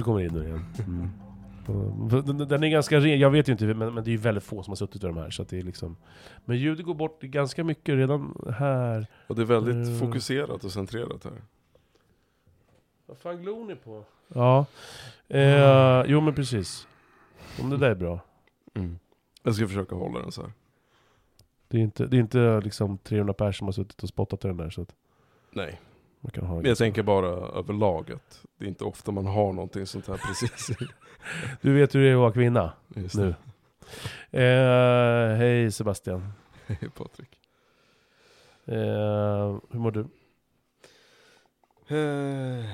som kommer in nu igen. Mm. Den, den är ganska ren, jag vet ju inte, men, men det är ju väldigt få som har suttit vid de här, så att det är liksom... Men ljudet går bort ganska mycket redan här. Och det är väldigt Mm. fokuserat och centrerat här. Vad fan glor ni på? Ja, eh, jo men precis. Om det där är bra. Mm. Jag ska försöka hålla den så här. Det är inte, det är inte liksom 300 personer som har suttit och spottat i den där, så att Nej, man kan ha men jag tänker bara överlag att det är inte ofta man har någonting sånt här precis. Du vet hur det är att vara kvinna Just nu. Eh, hej Sebastian. Hej Patrik. Eh, hur mår du? Eh,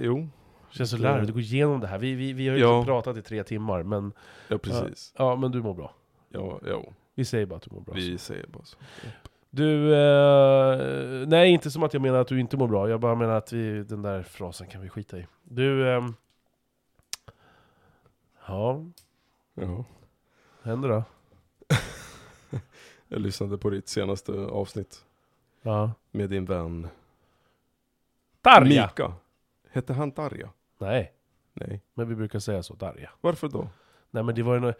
jo, Känns så Det- larvigt att gå igenom det här. Vi, vi, vi har ju Ja. inte pratat i tre timmar, men ja precis. ja, men du mår bra. Ja, ja, Vi säger bara att du mår bra. vi säger bara så. Du, eh, nej inte som att jag menar att du inte mår bra, jag bara menar att vi, den där frasen kan vi skita i. Du, ehm, ja, Ja. händer då? Jag lyssnade på ditt senaste avsnitt Ja. med din vän Tarja! Mika. Hette han Tarja? Nej, Nej. men vi brukar säga så, Tarja. Varför då? Nej men det var ju nå-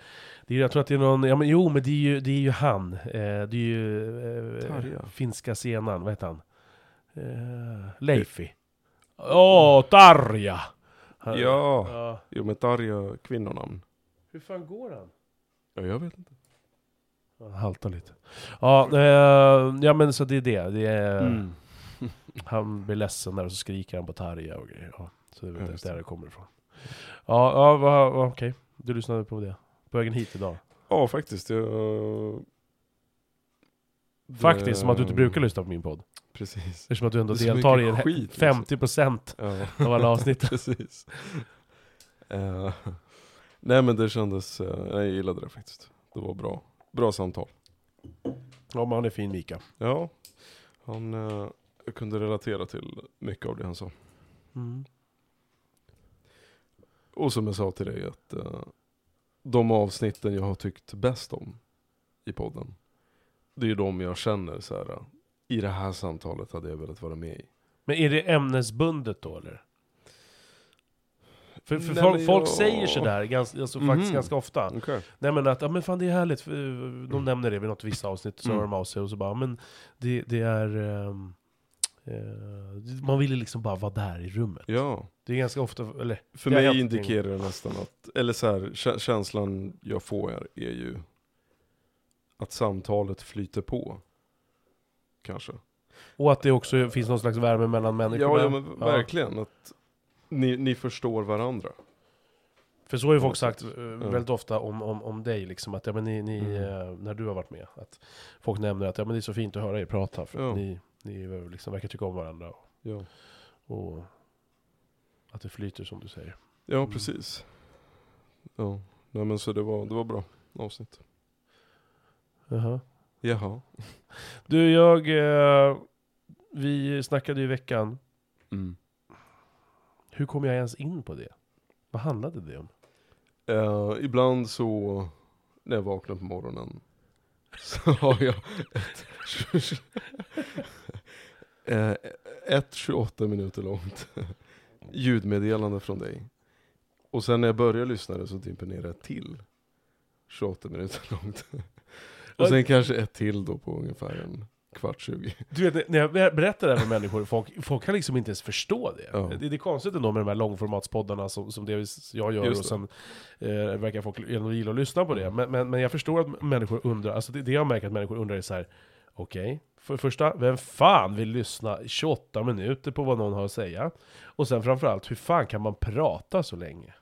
det är, jag tror att det är någon, ja men jo men det är ju, det är ju han. Eh, det är ju eh, Tarja. finska scenen, vad heter han? Eh, Leifi. Åh, Tarja! Han- Ja. ja. Jo men Tarja, kvinnonamn. Hur fan går han? Ja, jag vet inte. Han haltar lite. Ja, eh, ja men så det är det. det är, Mm. Han blir ledsen där och så skriker han på Tarja och grejer. Ja, så det är Ja, just där det. det kommer ifrån. Ja, ja va, va, okej. Du lyssnade på det. På vägen hit idag. Ja faktiskt. Jag... Faktiskt, som att du inte brukar lyssna på min podd. Precis. Eftersom att du ändå deltar i skit, liksom. 50% Ja. av alla avsnitt. Precis. Eh, nej men det kändes, eh, jag gillade det faktiskt. Det var bra. Bra samtal. Ja, men han är fin Mika. Ja, han, jag kunde relatera till mycket av det han sa. Mm. Och som jag sa till dig att eh, de avsnitten jag har tyckt bäst om i podden. Det är ju de jag känner så här. eh, I det här samtalet hade jag velat vara med i. Men är det ämnesbundet då eller? För, för Nej, folk, folk jag- säger sådär ganska, alltså, faktiskt Mhm. ganska ofta. Okej. Nej men att, ja men fan det är härligt, de nämner det vid något vissa avsnitt, så Mm. hör de av sig och så bara, men det, det är... eh, man vill ju liksom bara vara där i rummet. Ja. Det är ganska ofta, eller... För mig indikerar det nästan att, eller så här, kä- känslan jag får är, ju att samtalet flyter på. Kanske. Och att det också finns någon slags värme mellan människorna. Ja, ja men verkligen. Att ni, ni förstår varandra. För så har ju folk sagt eh, Ja. väldigt ofta om, om, om dig, liksom, att ja, men ni, ni, Mm. eh, när du har varit med, att folk nämner att ja, men det är så fint att höra er prata, för Ja. att ni, ni liksom verkar tycka om varandra. Och, Ja, och att det flyter som du säger. ja Mm. precis. Ja, nej men så det var, det var bra avsnitt. Jaha. Jaha. Du, jag... Eh, vi snackade ju i veckan, Mm. hur kom jag ens in på det? Vad handlade det om? Eh, ibland så, när jag vaknar på morgonen, så har jag ett, eh, ett 28 minuter långt ljudmeddelande från dig. Och sen när jag börjar lyssna så dimper ner ett till 28 minuter långt. Och sen kanske ett till då på ungefär en kvart 20. Du vet, när jag ber- berättar det här för människor, folk, folk kan liksom inte ens förstå det. Ja. Det, det är konstigt ändå med de här långformatspoddarna som, som det jag gör, och sen eh, verkar folk ändå gilla att lyssna på det. Men, men, men jag förstår att människor undrar, alltså det, det jag märker att människor undrar är så här. Okej, för det första, vem fan vill lyssna i 28 minuter på vad någon har att säga? Och sen framförallt, hur fan kan man prata så länge?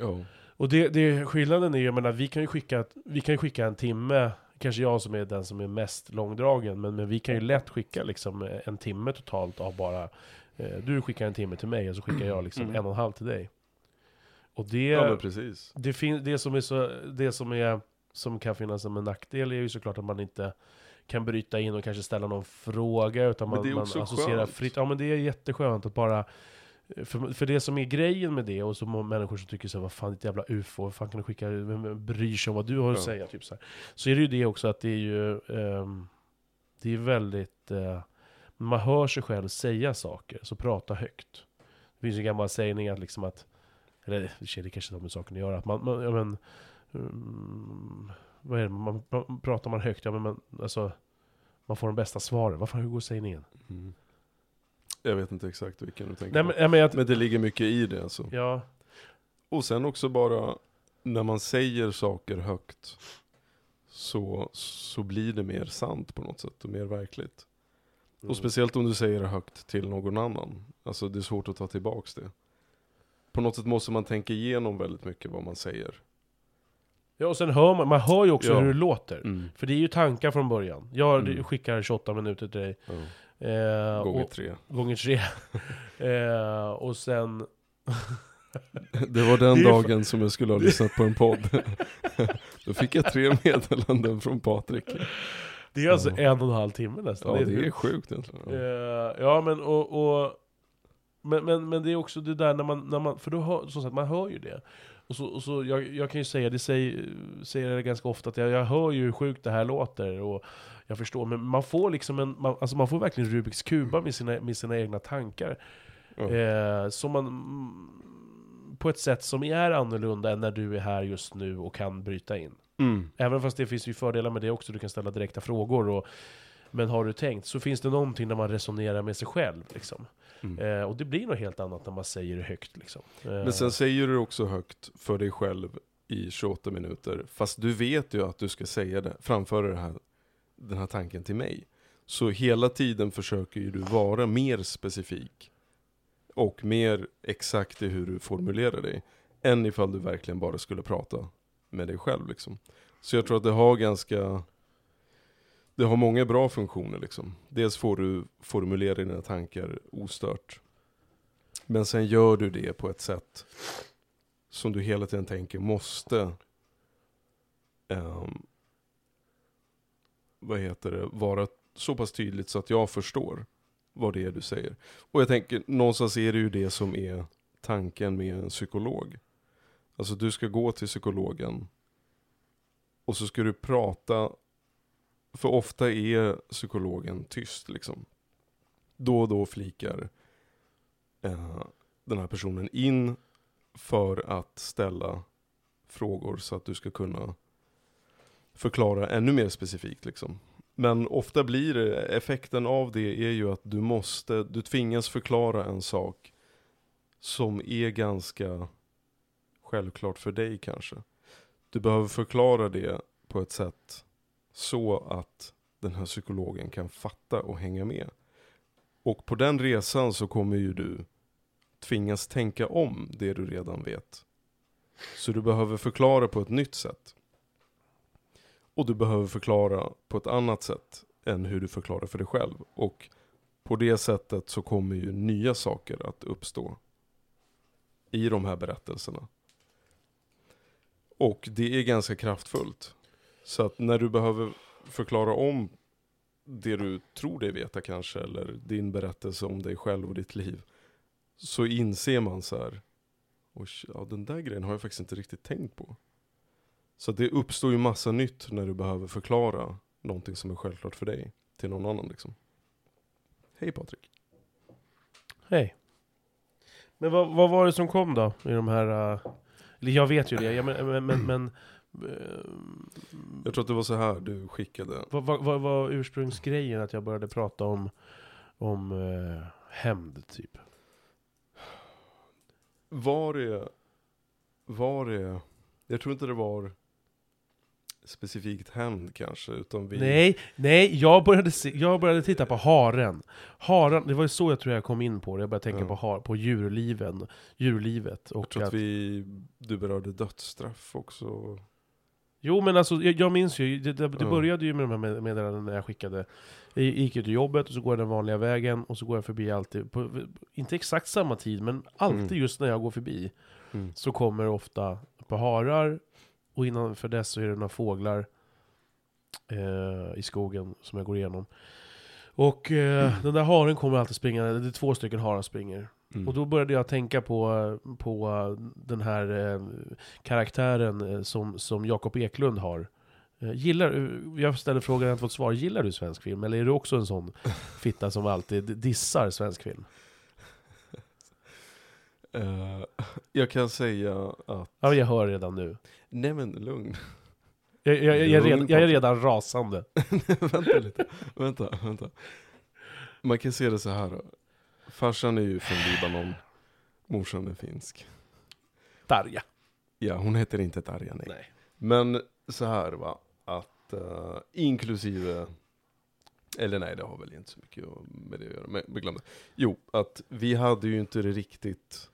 Ja. Och det, det, skillnaden är ju, jag menar, vi kan ju skicka, vi kan skicka en timme, kanske jag som är den som är mest långdragen, men, men vi kan ju lätt skicka liksom eh, en timme totalt av bara, eh, du skickar en timme till mig och så skickar jag liksom Mm. en och en halv till dig. Och det, ja det, fin- det som är så, det som är, som kan finnas som en nackdel är ju såklart att man inte kan bryta in och kanske ställa någon fråga, utan man, man associerar skönt. fritt. Ja men det är jätteskönt att bara för, för det som är grejen med det, och så människor som tycker så här, vad fan ditt jävla ufo, vad fan kan du skicka, vem bryr sig om vad du har att Ja. säga? Typ så, här. så är det ju det också att det är ju, ehm, det är väldigt, eh, man hör sig själv säga saker, så prata högt. Det finns ju en gammal sägning att liksom att eller det kanske har med saken att göra, att man, man ja, men, mm, vad är det, man, pratar man högt, ja men man, alltså, man får de bästa svaren. Vad fan, hur går sägningen? Mm. Jag vet inte exakt vilken du tänker Nej på. men, ja, men jag, Men det ligger mycket i det alltså. ja, Och sen också bara, när man säger saker högt, så, så blir det mer sant på något sätt och mer verkligt. Mm. Och speciellt om du säger det högt till någon annan. Alltså det är svårt att ta tillbaks det. På något sätt måste man tänka igenom väldigt mycket vad man säger. Ja, och sen hör man, man hör ju också Ja. hur det låter. För det är ju tankar från början. Jag Mm. skickar 28 minuter till dig. Ja. Eh, Gånger och, tre. gånger tre. eh, och sen... Det var den Det är dagen som jag skulle ha lyssnat på en podd. Då fick jag tre meddelanden från Patrik. Det är alltså Ja. en och en halv timme nästan. Ja det är sjukt egentligen. Eh, Ja. ja men och... och men, men, men det är också det där när man, när man för då hör, som sagt, man hör ju det. Och så, och så jag, jag kan ju säga, det säger, säger det ganska ofta, att jag, jag hör ju hur sjukt det här låter. Och jag förstår, men man får liksom en, man, alltså man får verkligen Rubiks kuba med sina, med sina egna tankar. Ja. Eh, som man, mm, på ett sätt som är annorlunda än när du är här just nu och kan bryta in. Mm. Även fast det finns ju fördelar med det också, du kan ställa direkta frågor. Och, men har du tänkt, så finns det någonting när man resonerar med sig själv. Liksom. Mm. Eh, och det blir något helt annat när man säger det högt. Liksom. Eh, Men sen säger du också högt för dig själv i 28 minuter, fast du vet ju att du ska säga det, framföra det här, den här tanken till mig. Så hela tiden försöker ju du vara mer specifik och mer exakt i hur du formulerar dig, än ifall du verkligen bara skulle prata med dig själv. Liksom. Så jag tror att det har ganska, det har många bra funktioner. Liksom. Dels får du formulera dina tankar ostört, men sen gör du det på ett sätt som du hela tiden tänker måste um, vad heter det, vara så pass tydligt så att jag förstår vad det är du säger. Och jag tänker, någonstans är det ju det som är tanken med en psykolog. Alltså du ska gå till psykologen och så ska du prata, för ofta är psykologen tyst liksom. Då och då flikar eh, den här personen in för att ställa frågor så att du ska kunna förklara ännu mer specifikt liksom. Men ofta blir det, effekten av det är ju att du måste, du tvingas förklara en sak som är ganska självklart för dig kanske. Du behöver förklara det på ett sätt så att den här psykologen kan fatta och hänga med. Och på den resan så kommer ju du tvingas tänka om det du redan vet. Så du behöver förklara på ett nytt sätt. Och du behöver förklara på ett annat sätt än hur du förklarar för dig själv. Och på det sättet så kommer ju nya saker att uppstå i de här berättelserna. Och det är ganska kraftfullt. Så att när du behöver förklara om det du tror dig veta kanske, eller din berättelse om dig själv och ditt liv, så inser man så här, ja den där grejen har jag faktiskt inte riktigt tänkt på. Så att det uppstår ju massa nytt när du behöver förklara någonting som är självklart för dig till någon annan liksom. Hej Patrik. Hej. Men vad, vad var det som kom då? I de här... Uh, eller jag vet ju det, ja, men... men, men, men jag tror att det var så här du skickade. vad, vad, vad var ursprungsgrejen att jag började prata om, om uh, hämnd, typ? Var det, var det, jag tror inte det var specifikt hämnd kanske, utan vi... Nej, nej, jag började, se, jag började titta på haren. Haren, det var ju så jag tror jag kom in på det. Jag började tänka Ja. på, har, på djurliven, djurlivet. Och Jag tror att att, vi, du berörde dödsstraff också. Jo men alltså, jag, jag minns ju, det, det, det Ja. började ju med de här med- meddelandena när jag skickade. Jag gick ju till jobbet, och så går jag den vanliga vägen, och så går jag förbi alltid, på, inte exakt samma tid, men alltid Mm. just när jag går förbi. Mm. Så kommer ofta på harar, och innanför dess så är det några fåglar eh, i skogen som jag går igenom. Och eh, den där haren kommer alltid springa, det är två stycken harar springer. Mm. Och då började jag tänka på, på den här eh, karaktären eh, som, som Jakob Eklund har. Eh, Gillar, eh, jag ställer frågan, jag har inte fått svar. Gillar du svensk film? Eller är du också en sån fitta som alltid dissar svensk film? Eh, jag kan säga att... Ja, jag hör redan nu. Nej men lugn. Jag, jag, jag, är, jag är Patrik. redan rasande. vänta lite. Vänta, vänta. Man kan se det så här. Farsan är ju från Libanon. Morsan är finsk. Darja. Ja, hon heter inte Darja, nej. Nej. Men så här va, att eh, inklusive, eller nej det har väl inte så mycket med det att göra, men men glöm det. Jo, att vi hade ju inte det riktigt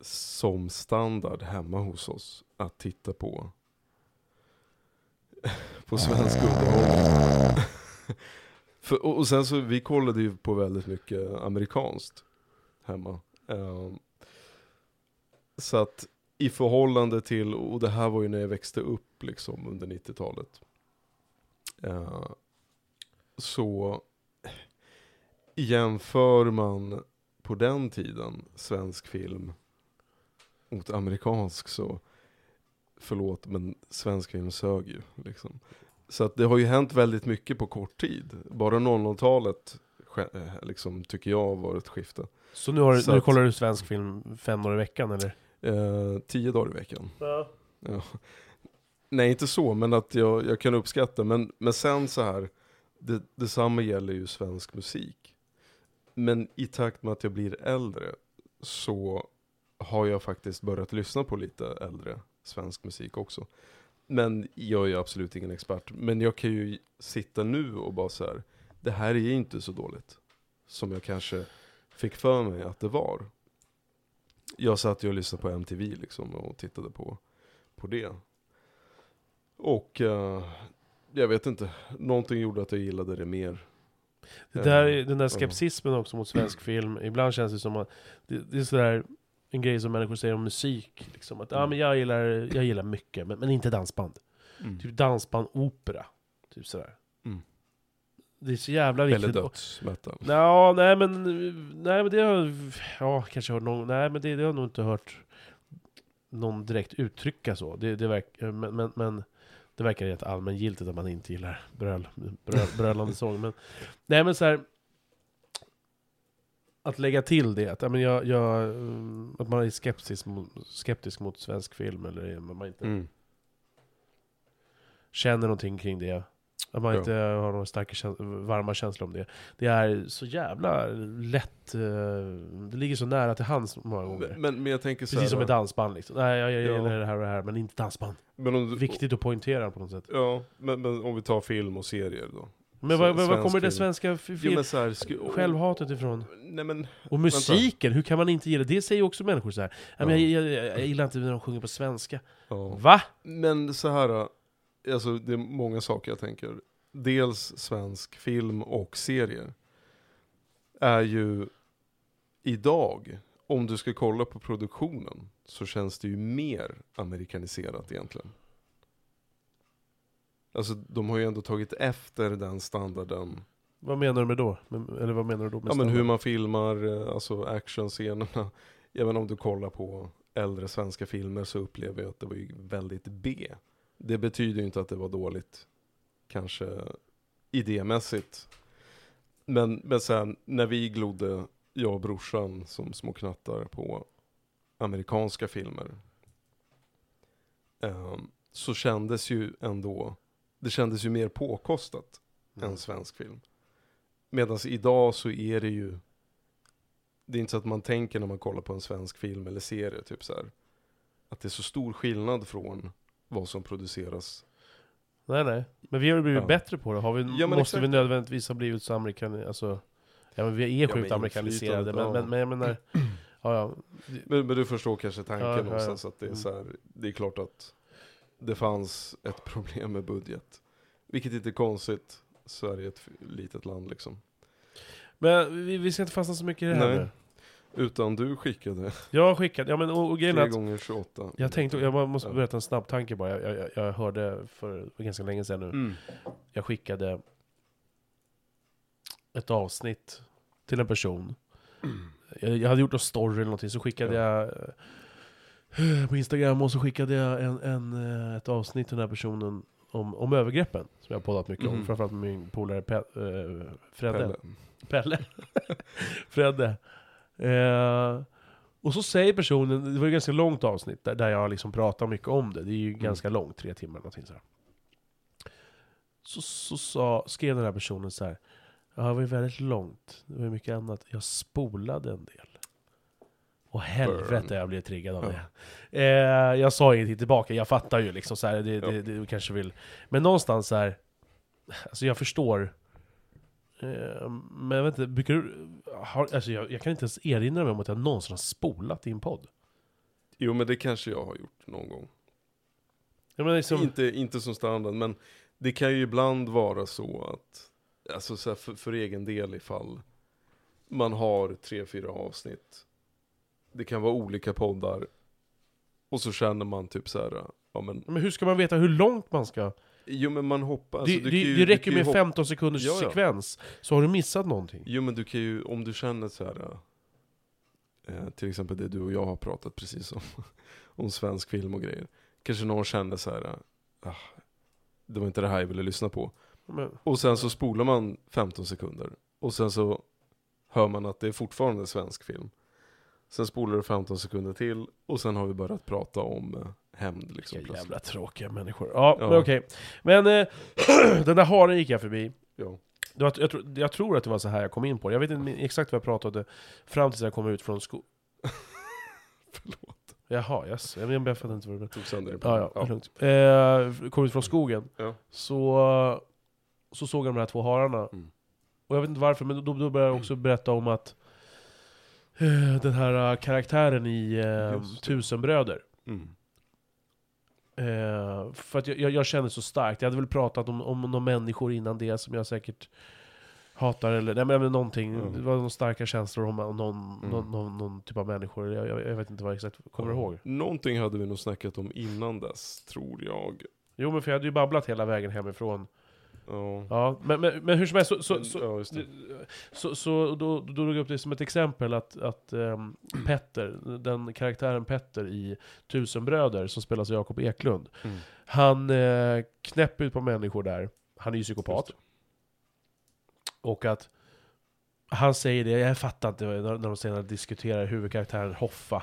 som standard hemma hos oss att titta på på svensk underhållning. För, och, och sen så, vi kollade ju på väldigt mycket amerikanskt hemma. Um, så att i förhållande till, och det här var ju när jag växte upp liksom under 90-talet. Uh, ehm, så jämför man på den tiden svensk film mot amerikansk så, förlåt men svensk film sög ju liksom. Så att det har ju hänt väldigt mycket på kort tid. Bara 00-talet ske- eh, liksom, tycker jag var ett skifte. Så nu, har, Så nu att- kollar du svensk film fem dagar i veckan eller? Eh, tio dagar i veckan. Ja. Ja. Nej, inte så, men att jag, jag kan uppskatta. Men, men sen så här, det, detsamma gäller ju svensk musik. Men i takt med att jag blir äldre så har jag faktiskt börjat lyssna på lite äldre svensk musik också. Men jag är absolut ingen expert. Men jag kan ju sitta nu och bara så här, det här är inte så dåligt. Som jag kanske fick för mig att det var. Jag satt ju och lyssnade på MTV liksom och tittade på, på det. Och eh, jag vet inte, någonting gjorde att jag gillade det mer. Det där, Eh, den där skepsismen också mot svensk film, ibland känns det som att det, det är sådär en grej som människor säger om musik. Liksom, att ja, men jag, gillar, jag gillar mycket, men, men inte dansband. Mm. Typ dansband, opera. Typ sådär. Mm. Det är så jävla viktigt. Eller dödsmetal. Ja, nej men, nej men det har, ja kanske hört någon, nej men det, det har jag nog inte hört någon direkt uttrycka så. Det, det verk, men, men, men det verkar rätt allmängiltigt att man inte gillar bröl, bröl, brölande sång. Men, nej men så här. Att lägga till det, att, men jag, jag, mm, att man är skeptisk skeptisk mot svensk film eller att man inte Mm. känner någonting kring det. Att man Ja. inte har några starka käns- varma känslor om det. Det är så jävla lätt, eh, det ligger så nära till hands många gånger. Men, men, jag tänker Precis som här, med dansband liksom. Nej, jag, jag Ja. gillar det här och det här, men inte dansband. men om du, Viktigt att poäntera på något sätt. Ja, men, men om vi tar film och serier då. Men vad, vad svensk kommer det svenska Jo, här, självhatet ifrån? Nej men, Och musiken, hur kan man inte gilla det? Det säger också människor så här. Ja. Men Ja. jag, jag, jag, jag gillar inte när de sjunger på svenska. ja. Va? Men så här, alltså det är många saker jag tänker. Dels svensk film och serier. Är ju idag, om du ska kolla på produktionen, så känns det ju mer amerikaniserat egentligen. Alltså de har ju ändå tagit efter den standarden. Vad menar du med då? Eller vad menar du då med Ja men hur standard? man filmar, eh, alltså actionscenerna. Även om du kollar på äldre svenska filmer så upplever jag att det var ju väldigt B. Det betyder ju inte att det var dåligt, kanske idémässigt. Men, men sen när vi glodde, jag och brorsan som små knattar på amerikanska filmer. ehm, så kändes ju ändå, det kändes ju mer påkostat Mm. än svensk film. Medan idag så är det ju, det är inte så att man tänker när man kollar på en svensk film eller serie, typ så här, att det är så stor skillnad från vad som produceras. Nej nej, men vi har ju blivit Ja. bättre på det. Har vi, Ja, måste vi exakt. nödvändigtvis ha blivit så amerikan... Alltså, ja men vi är Ja, sjukt men amerikaniserade, men, men, ja. men jag menar... Ja, ja. Men, men du förstår kanske tanken Ja, ja, ja. någonstans, att det är Mm. så här, det är klart att det fanns ett problem med budget. Vilket inte är konstigt, Sverige är ett litet land liksom. Men vi, vi ska inte fastna så mycket i det här Nej. nu. Utan du skickade Jag har skickat, ja men och, och grejen tre att gånger 28. jag tänkte, jag måste berätta en snabb tanke bara. Jag, jag, jag hörde för ganska länge sedan nu. Mm. Jag skickade ett avsnitt till en person. Jag, jag hade gjort en story eller någonting, så skickade Ja. jag på Instagram och så skickade jag en, en, eh, ett avsnitt till den här personen om, om övergreppen. Som jag har poddat mycket om, Mhm. framförallt med min polare Pe- eh, Fredde. Pelle. Fredde. Eh, och så säger personen, det var ju ett ganska långt avsnitt där, där jag liksom pratar mycket om det, det är ju ganska långt, tre timmar någonting sådär. Så, så sa, skrev den här personen så här. Ja, det var ju väldigt långt, det var ju mycket annat. Jag spolade en del. Och helvete jag blev triggad av det. Eh, jag sa ingenting tillbaka, jag fattar ju liksom så här, det, det, det, kanske vill... Men någonstans så här, alltså jag förstår. Eh, men jag vet inte, brukar du... Har, alltså jag, jag kan inte ens erinra mig om att jag någonsin har spolat en podd. Jo men det kanske jag har gjort någon gång. Liksom, Inte, inte som standard, men det kan ju ibland vara så att, alltså så för, för egen del ifall man har tre, fyra avsnitt. Det kan vara olika poddar. Och så känner man typ så här, ja men, men hur ska man veta hur långt man ska... jo men man hoppar. Alltså, det, det, ju- det räcker ju med hoppa- 15 sekunders Ja, ja. sekvens, så har du missat någonting. Jo men du kan ju, om du känner så här. Eh, till exempel det du och jag har pratat precis om. om svensk film och grejer. Kanske någon känner så här. Ah, det var inte det här jag ville lyssna på. Men, Och sen så spolar man 15 sekunder. Och sen så hör man att det är fortfarande svensk film. Sen spolar du 15 sekunder till. Och sen har vi börjat prata om eh, hämnd liksom vilka jävla tråkiga människor. Ja, Ja. men okej. Men eh, den där haren gick jag förbi. Ja. Det var, jag, tror, jag tror att det var så här jag kom in på det. Jag vet inte exakt vad jag pratade fram tills jag kom ut från sko... Förlåt. Jaha, yes. jag, jag fattar inte vad det Tog sönder din Ja, ja, lugnt. Eh, kom ut från skogen, Ja. så, så såg jag de här två hararna. Mm. Och jag vet inte varför, men då, då började jag också berätta om att den här eh, karaktären i eh. Tusenbröder. Mm. Eh, för att jag, jag, jag känner så starkt, jag hade väl pratat om, om några människor innan det som jag säkert hatar, eller nej, men någonting, Mm. det var några starka känslor om någon, Mm. någon, någon, någon typ av människor, jag, jag, jag vet inte vad exakt, kommer du ihåg? Någonting hade vi nog snackat om innan dess, tror jag. Jo men för jag hade ju babblat hela vägen hemifrån. Ja. Ja, men, men, men hur som helst, så, så, så, det. så, så då, då drog jag upp det som ett exempel att, att ehm, Petter, den karaktären Petter i Tusenbröder, som spelas av Jakob Eklund, Mm. han eh, knäpper ut på människor där, han är ju psykopat. Och att han säger det, jag fattar inte när, när de senare diskuterar huvudkaraktären Hoffa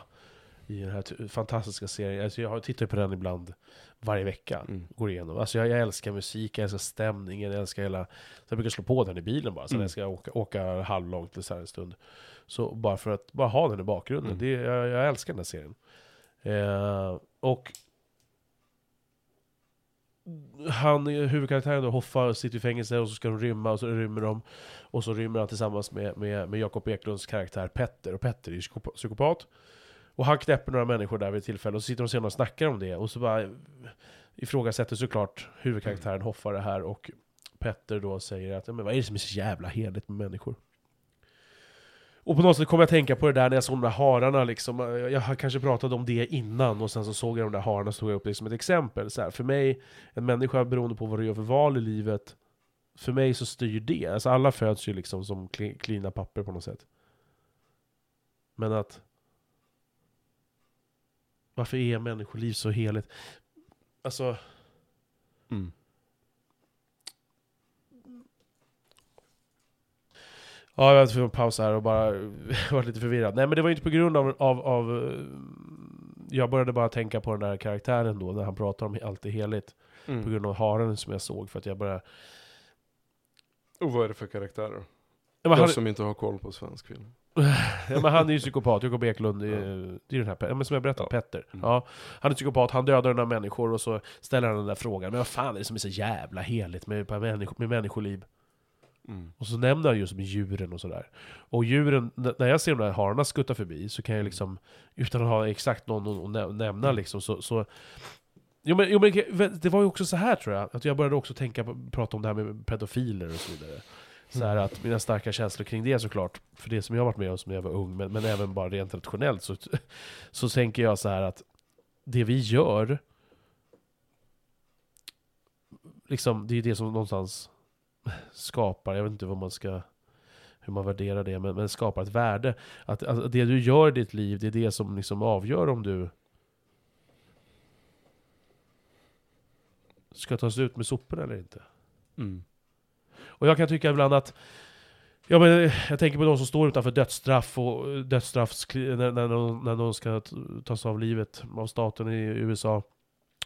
i den här fantastiska serien. Alltså jag tittar på den ibland varje vecka. Mm. Går igenom. Alltså jag, jag älskar musik, jag älskar stämningen, jag älskar hela... Så jag brukar slå på den i bilen bara, sen Mm. jag ska åka, åka halvlångt eller så här en stund. Så bara för att bara ha den i bakgrunden. Mm. Det, jag, jag älskar den här serien. Eh, och han, huvudkaraktären då, Hoffa, sitter i fängelse och så ska de rymma och så rymmer de. Och så rymmer han tillsammans med, med, med Jakob Eklunds karaktär Petter. Och Petter är ju psykopa- psykopat. Och han knäpper några människor där vid ett tillfälle och så sitter de sen och snackar om det. Och så bara ifrågasätter såklart huvudkaraktären Hoffa det här och Petter då säger att men vad är det som är så jävla heligt med människor? Och på något sätt kom jag att tänka på det där när jag såg de där hararna liksom. Jag har kanske pratat om det innan och sen så såg jag de där hararna och tog jag upp det som ett exempel. Så här, för mig, en människa beroende på vad du gör för val i livet, för mig så styr det. Alltså alla föds ju liksom som kli- klina papper på något sätt. Men att... Varför är människoliv så heligt? Alltså... Mm. Ja, jag får pausa här och bara var lite förvirrad. Nej men det var inte på grund av, av, av... eh, Jag började bara tänka på den där karaktären då, när han pratar om allt är heligt. På Mm. grund av haren som jag såg, för att jag började... Och vad är det för karaktärer? Jag som inte har koll på svensk film. Ja, men han är ju psykopat, Jakob Eklund, det är, det är den här, ja, men som jag berättade, Ja. Petter. Mm. Ja, han är psykopat, han dödar några människor och så ställer han den där frågan, men vad fan är det som är så jävla heligt med, med, människo, med människoliv? Mm. Och så nämner han just med djuren och sådär. Och djuren, när jag ser de där hararna skutta förbi så kan jag liksom, utan att ha exakt någon att nä- nämna liksom, så... så Jo men, jo men det var ju också så här tror jag, att jag började också tänka på, prata om det här med pedofiler och så vidare. Så här att mina starka känslor kring det såklart, för det som jag har varit med om som jag var ung, men, men även bara rent rationellt så, så tänker jag så här att det vi gör, liksom, det är det som någonstans skapar, jag vet inte vad man ska hur man värderar det, men, men skapar ett värde. Att, att det du gör i ditt liv, det är det som liksom avgör om du ska tas ut med soporna eller inte. Mm. Och jag kan tycka ibland att Ja men jag tänker på de som står utanför dödsstraff och eh, dödsstraffs... När, när, någon, när någon ska tas av livet av staten i USA.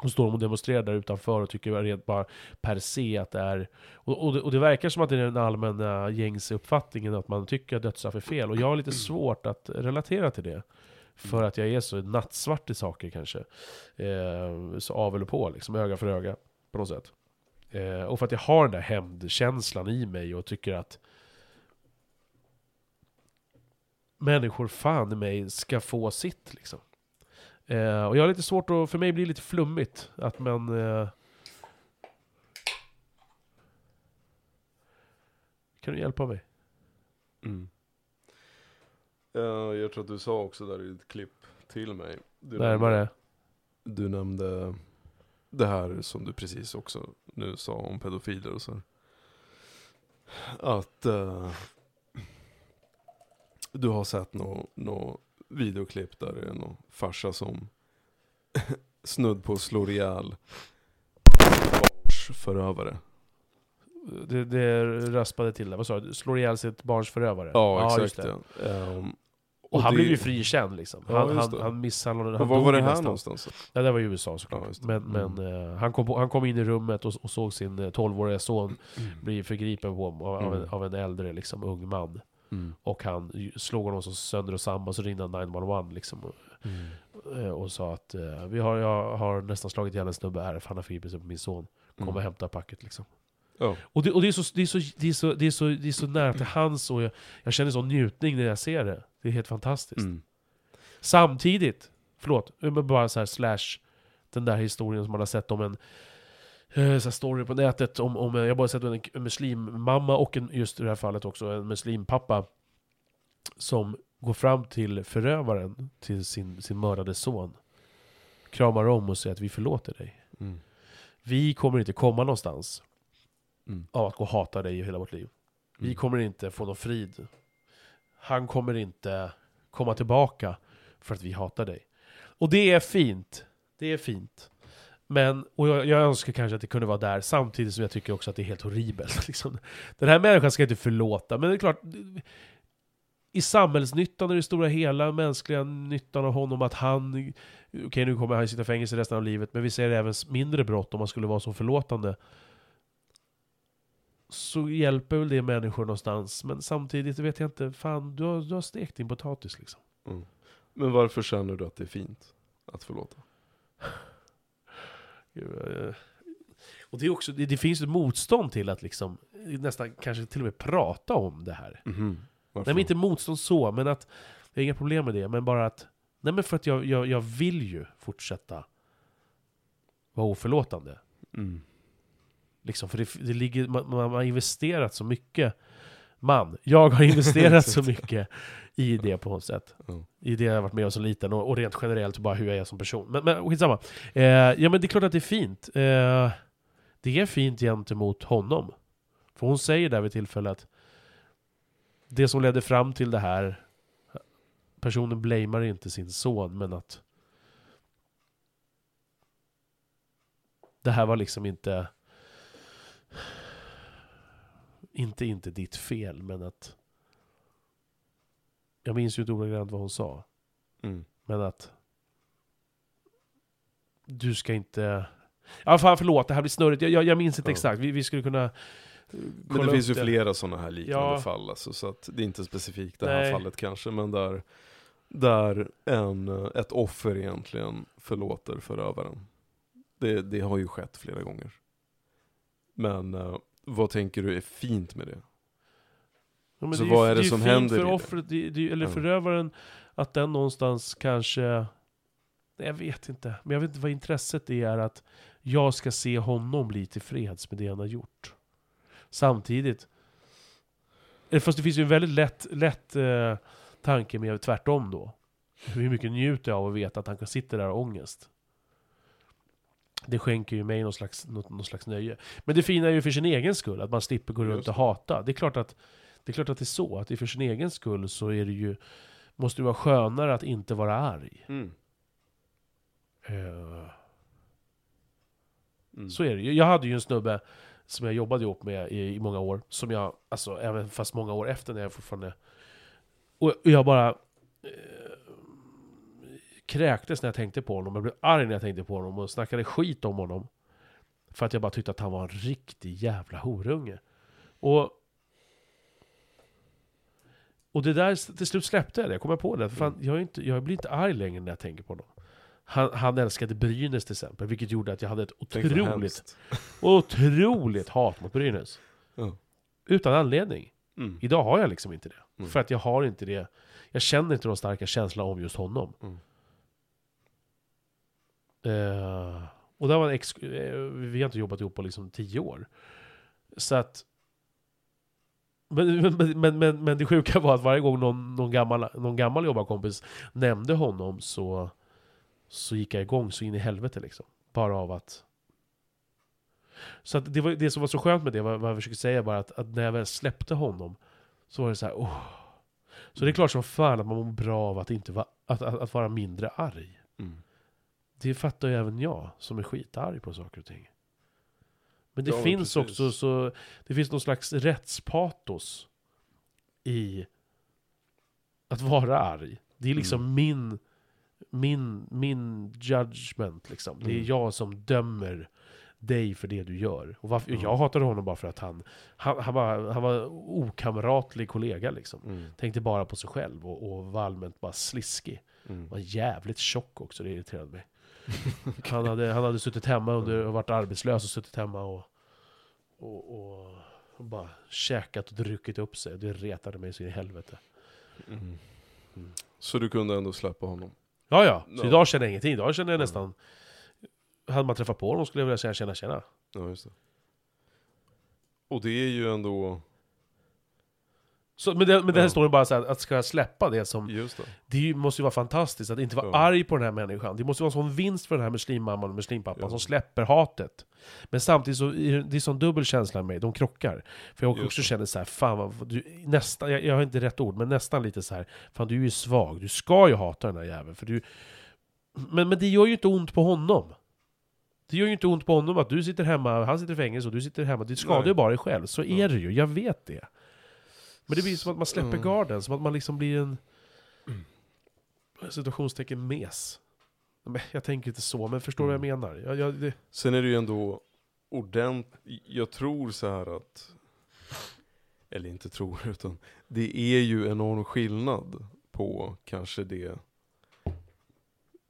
Och står de och demonstrerar där utanför och tycker rent bara per se att det är... Och, och, det, och det verkar som att det är den allmänna gängse uppfattningen att man tycker att dödsstraff är fel. Och jag har lite svårt att relatera till det. För att jag är så nattsvart i saker kanske. Eh, så av eller på liksom, öga för öga. På något sätt. Eh, och för att jag har den där hämndkänslan i mig och tycker att människor fan i mig ska få sitt liksom. Eh, och jag har lite svårt att, för mig blir det lite flummigt att man... Eh, kan du hjälpa mig? Mm. Ja, jag tror att du sa också där i ett klipp till mig. Du Närmare? Nämnde, du nämnde det här som du precis också nu sa om pedofiler och så. Att eh, du har sett något nå videoklipp där det är någon farsa som snudd på slår ihjäl barns förövare. Det, det raspade till det, vad sa du? Slår ihjäl sitt barns förövare? Ja, just exakt ja. Ehm, Och han det- blev ju frikänd liksom. Ja, Han, just han, han misshandlade... Han var var det här nästan. någonstans? Ja, det var i USA såklart. Ja, men men Mm. eh, han, kom, han kom in i rummet och, och såg sin eh, 12-åriga son bli förgripen på av, av, en, Mm. av en äldre liksom, ung man. Mm. Och han slog honom så sönder och samman, så ringde han 911 liksom. Och, Mm. eh, och sa att eh, vi har, jag har nästan slagit ihjäl en snubbe här, för han har förgripit sig på min son. Kom Mm. och hämta packet liksom. Och, det, och det, är så, det, är så, det, är så, det, är så, det är så nära till hans och jag, jag känner sån njutning när jag ser det. Det är helt fantastiskt. Mm. Samtidigt, förlåt, bara så här slash den där historien som man har sett om en eh, så story på nätet om, om jag bara sett en, en muslimmamma och en, just i det här fallet också en muslimpappa som går fram till förövaren till sin, sin mördade son kramar om och säger att vi förlåter dig. Mm. Vi kommer inte komma någonstans Mm. av att gå och hata dig i hela vårt liv. Vi Mm. kommer inte få någon frid. Han kommer inte komma tillbaka för att vi hatar dig. Och det är fint. Det är fint. Men, och jag, jag önskar kanske att det kunde vara där, samtidigt som jag tycker också att det är helt horribelt. Liksom. Den här människan ska inte förlåta, men det är klart, i samhällsnyttan och det stora hela, mänskliga nyttan av honom, att han, okej nu kommer han sitta i fängelse resten av livet, men vi ser även mindre brott om man skulle vara så förlåtande. Så hjälper väl det människor någonstans, men samtidigt vet jag inte, fan du har, du har stekt din potatis liksom. Mm. Men varför känner du att det är fint att förlåta? Eh, Och det, är också, det, det finns ett motstånd till att liksom, nästan kanske till och med prata om det här. Mhm. Varför? Nej men inte motstånd så, men att, jag har inga problem med det, men bara att, nej men för att jag, jag, jag vill ju fortsätta vara oförlåtande. Mm. Liksom, för det, det ligger, man, man har investerat så mycket, man, jag har investerat så mycket i det på något sätt. Ja. I det jag har varit med om som liten, och, och rent generellt bara hur jag är som person. Men, men skitsamma. Eh, ja men det är klart att det är fint. Eh, det är fint gentemot honom. För hon säger där vid tillfället det som ledde fram till det här, personen blamear inte sin son, men att det här var liksom inte inte, inte ditt fel, men att jag minns ju inte ordagrant vad hon sa. Mm. Men att du ska inte... Ja, fan förlåt, det här blir snurrigt. Jag, jag, jag minns inte Ja. exakt. Vi, vi skulle kunna... eh, Men det finns ju upp flera sådana här liknande Ja. fall, alltså, så att det är inte specifikt det här Nej. fallet kanske, men där, där en, eh, ett offer egentligen förlåter förövaren. Det, det har ju skett flera gånger. Men eh, vad tänker du är fint med det? Ja, Så ju- vad är det ju som fint händer för det? offret, det, det, eller Ja. förövaren, att den någonstans kanske... Nej, jag vet inte. Men jag vet inte vad intresset är att jag ska se honom bli tillfreds med det han har gjort. Samtidigt... Fast det finns ju en väldigt lätt, lätt eh, tanke med tvärtom då. Hur mycket njuter jag av att veta att han kan sitta där och ångest? Det skänker ju mig någon slags, något, någon slags nöje. Men det fina är ju för sin egen skull, att man slipper gå runt och hata. Det är klart att det är klart att det är så, att det för sin egen skull så är det ju, måste det vara skönare att inte vara arg. Eh, Mm. Så är det ju. Jag hade ju en snubbe som jag jobbade ihop med i, i många år, som jag, alltså även fast många år efter när jag fortfarande... Och jag bara... Eh, kräktes när jag tänkte på honom, jag blev arg när jag tänkte på honom och snackade skit om honom. För att jag bara tyckte att han var en riktig jävla horunge. Och... Och det där, till slut släppte jag det, jag kommer på det. För fan, jag, inte, jag blir inte arg längre när jag tänker på honom. Han, han älskade Brynäs till exempel, vilket gjorde att jag hade ett otroligt, otroligt hat mot Brynäs. Ja. Utan anledning. Mm. Idag har jag liksom inte det. Mm. För att jag har inte det, jag känner inte de starka känslorna om just honom. Eh, och det var en ex, eh, vi har inte jobbat ihop på liksom tio år. Så att... Men, men, men, men, men det sjuka var att varje gång någon, någon, gammal, någon gammal jobbarkompis nämnde honom så, så gick jag igång så in i helvete liksom. Bara av att... Så att det, var, det som var så skönt med det, vad, vad jag försöker säga bara att, att när jag väl släppte honom så var det så här, oh. Så det är klart som fan att man mår bra av att, inte va, att, att, att vara mindre arg. Mm. Det fattar ju även jag, som är skitarg på saker och ting. Men det Ja, finns precis. också så, det finns någon slags rättspatos i att vara arg. Det är liksom Mm. min, min, min judgment liksom. Det är Mm. jag som dömer dig för det du gör. Och varför, Ja. Jag hatade honom bara för att han, han, han, var, han var okamratlig kollega liksom. Mm. Tänkte bara på sig själv och, och var allmänt bara sliskig. Mm. Var jävligt tjock också, det irriterade mig. han, hade, han hade suttit hemma under, och varit arbetslös och suttit hemma och, och, och, och bara käkat och druckit upp sig. Det retade mig så in i helvete. Mm. Mm. Så du kunde ändå släppa honom? Ja, ja. Så idag känner jag ingenting. Idag känner jag Ja. nästan... Hade man träffat på honom skulle jag vilja säga tjena tjena. Ja, just det. Och det är ju ändå, Så, men det, men det här ju bara så här, att ska jag släppa det som... just det. Det måste ju vara fantastiskt att inte vara Ja. arg på den här människan. Det måste ju vara en sån vinst för den här muslimmamman och muslimpappan Ja. som släpper hatet. Men samtidigt så det är sån dubbel känsla med mig, de krockar. För jag Just också det. känner så här, fan vad, du, nästan, jag, jag har inte rätt ord, men nästan lite så här, fan du är ju svag, du ska ju hata den här jäveln. För du, men, men det gör ju inte ont på honom. Det gör ju inte ont på honom att du sitter hemma, han sitter i fängelse och du sitter hemma. Det skadar ju bara dig själv. Så är det ju, jag vet det. Men det blir som att man släpper Mm. garden, som att man liksom blir en situationstecken mes. Men jag tänker inte så, men förstår du Mm. vad jag menar? Jag, jag, det, Sen är det ju ändå ordentligt, jag tror så här att, eller inte tror, utan det är ju enorm skillnad på kanske det,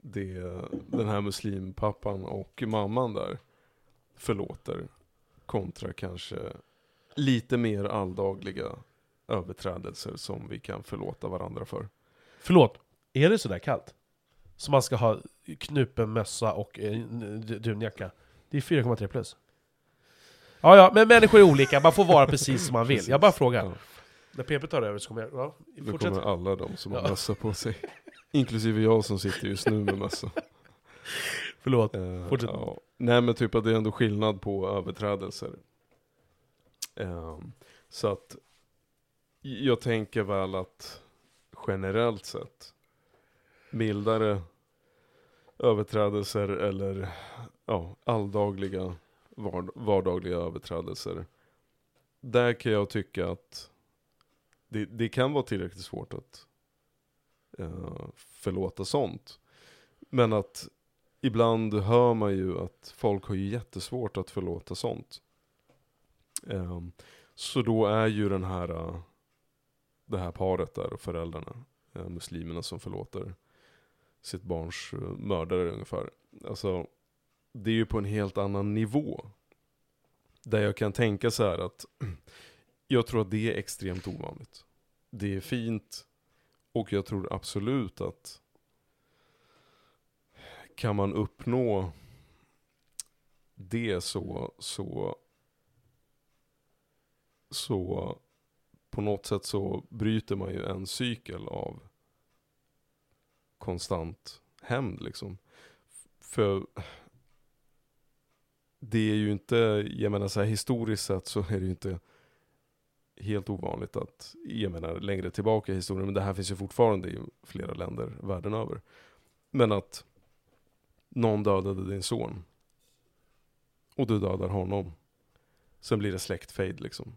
det den här muslimpappan och mamman där förlåter kontra kanske lite mer alldagliga överträdelser som vi kan förlåta varandra för. förlåt, är det sådär kallt? Så man ska ha knupen mössa och eh, dunjacka? Det är 4,3 plus. Ja, ja, men människor är olika, man får vara precis som man vill. Jag bara frågar. När PP tar över så kommer jag... Ja, då fortsätt. kommer alla de som har Ja. mössa på sig. Inklusive jag som sitter just nu med mössa. Förlåt. Eh, Fortsätt. ja. Nej men typ att det är ändå skillnad på överträdelser. Ehm, så att jag tänker väl att generellt sett mildare överträdelser eller ja, alldagliga vard- vardagliga överträdelser. Där kan jag tycka att det, det kan vara tillräckligt svårt att eh, förlåta sånt. Men att ibland hör man ju att folk har ju jättesvårt att förlåta sånt. Eh, så då är ju den här, eh, det här paret där och föräldrarna, eh, muslimerna som förlåter sitt barns eh, mördare ungefär. Alltså, det är ju på en helt annan nivå. Där jag kan tänka så här att jag tror att det är extremt ovanligt. Det är fint och jag tror absolut att kan man uppnå det så, så, så på något sätt så bryter man ju en cykel av konstant hämnd liksom. För det är ju inte, jag menar så här historiskt sett så är det ju inte helt ovanligt att, jag menar längre tillbaka i historien, men det här finns ju fortfarande i flera länder världen över. Men att någon dödade din son och du dödar honom. Sen blir det släktfejd liksom.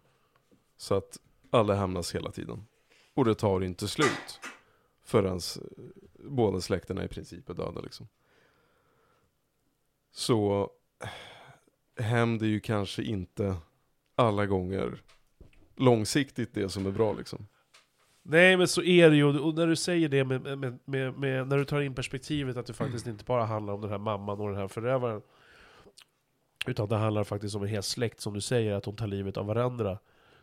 Så att alla hämnas hela tiden. Och det tar inte slut. Förrän eh, båda släkterna i princip är döda liksom. Så eh, hämnd är ju kanske inte alla gånger långsiktigt det som är bra liksom. Nej men så är det ju, och när du säger det med, med, med, med, när du tar in perspektivet att det faktiskt inte bara handlar om den här mamman och den här förövaren Utan det handlar faktiskt om en hel släkt som du säger, att de tar livet av varandra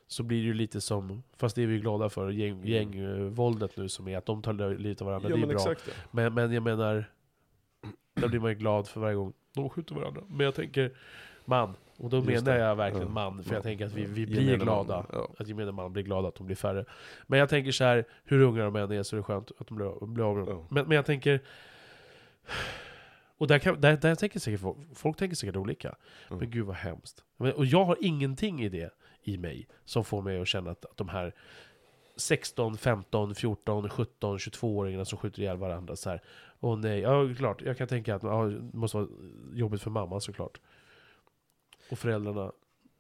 så blir det ju lite som, fast det är vi glada för, gäng, gängvåldet nu som är att de tar livet av varandra, ja det är men bra exakt det. men, men jag menar, där blir man ju glad för varje gång de skjuter varandra Men jag tänker, man, och då Just menar det. jag verkligen Ja. man, för Ja. jag tänker att vi, vi Ja. blir Gemene glada man, Ja. att gemene man blir glad att de blir färre. Men jag tänker så här, hur unga de än är så är det skönt att de blir, blir av med dem. Ja. Men, men jag tänker... Och där, kan, där, där tänker säkert folk, folk tänker säkert olika. Mm. Men gud vad hemskt. Men, och jag har ingenting i det i mig som får mig att känna att, att de här 16, 15, 14, 17, 22-åringarna som skjuter ihjäl varandra så här. Åh nej, ja klart, jag kan tänka att ja, det måste vara jobbigt för mamman såklart. Och föräldrarna.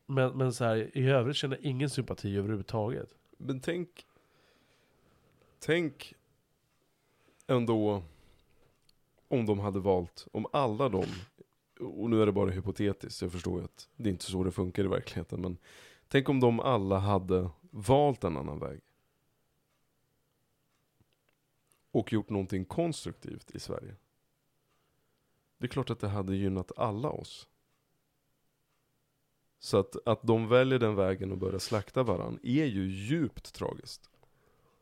Men, men så här, i övrigt känner jag ingen sympati överhuvudtaget. Men tänk, tänk ändå om de hade valt, om alla de, och nu är det bara hypotetiskt, jag förstår ju att det är inte så det funkar i verkligheten, men tänk om de alla hade valt en annan väg. Och gjort någonting konstruktivt i Sverige. Det är klart att det hade gynnat alla oss. Så att, att de väljer den vägen och börjar slakta varandra är ju djupt tragiskt.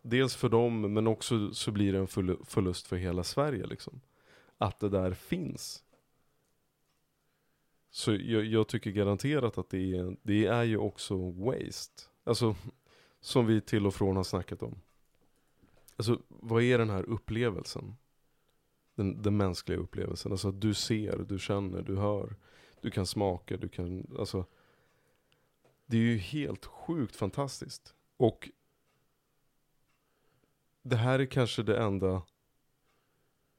Dels för dem, men också så blir det en förlust för hela Sverige liksom. Att det där finns. Så jag, jag tycker garanterat att det är, det är ju också waste. Alltså, som vi till och från har snackat om. Alltså, vad är den här upplevelsen? Den, den mänskliga upplevelsen. Alltså att du ser, du känner, du hör. Du kan smaka, du kan, alltså. Det är ju helt sjukt fantastiskt. Och det här är kanske det enda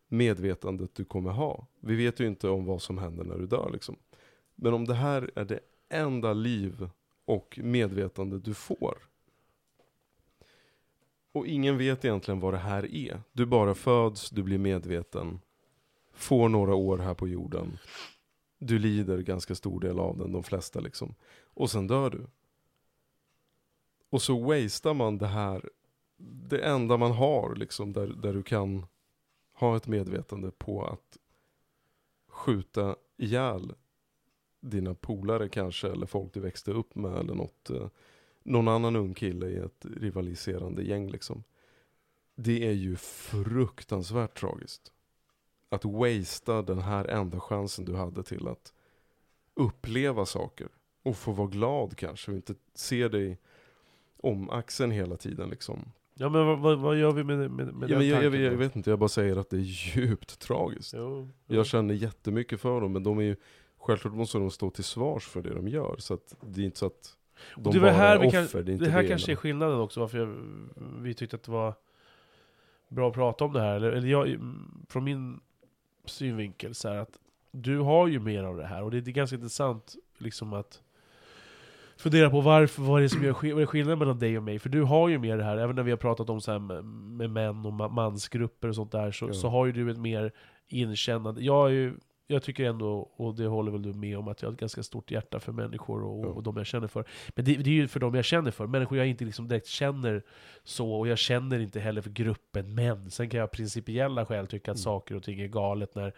medvetandet du kommer ha. Vi vet ju inte om vad som händer när du dör liksom. Men om det här är det enda liv och medvetande du får. Och ingen vet egentligen vad det här är. Du bara föds, du blir medveten. Får några år här på jorden. Du lider ganska stor del av den, de flesta liksom. Och sen dör du. Och så wastear man det här, det enda man har liksom, där, där du kan ha ett medvetande på att skjuta ihjäl dina polare kanske, eller folk du växte upp med, eller något, eh, någon annan ung kille i ett rivaliserande gäng liksom. Det är ju fruktansvärt tragiskt. Att wastea den här enda chansen du hade till att uppleva saker. Och få vara glad kanske, och inte se dig om axeln hela tiden liksom. Ja men vad, vad, vad gör vi med, med, med Ja, den jag, jag, jag, vet inte, jag bara säger att det är djupt tragiskt. Jo, Jag känner jättemycket för dem, men de är ju Självklart måste de stå till svars för det de gör, så att det är inte så att de det var bara här är offer, kan, det är inte det här det kanske är skillnaden också, varför jag, vi tyckte att det var bra att prata om det här. Eller, eller jag, från min synvinkel, så här att du har ju mer av det här, och det, det är ganska intressant liksom att fundera på varför, vad är det som gör vad är skillnaden mellan dig och mig? För du har ju mer det här, även när vi har pratat om så här med, med män och ma- mansgrupper och sånt där, så, Ja. så har ju du ett mer inkännande. Jag, är ju, jag tycker ändå, och det håller väl du med om, att jag har ett ganska stort hjärta för människor och, Ja. och de jag känner för. Men det, det är ju för de jag känner för, människor jag inte liksom direkt känner så, och jag känner inte heller för gruppen män. Sen kan jag av principiella skäl tycka att Mm. saker och ting är galet när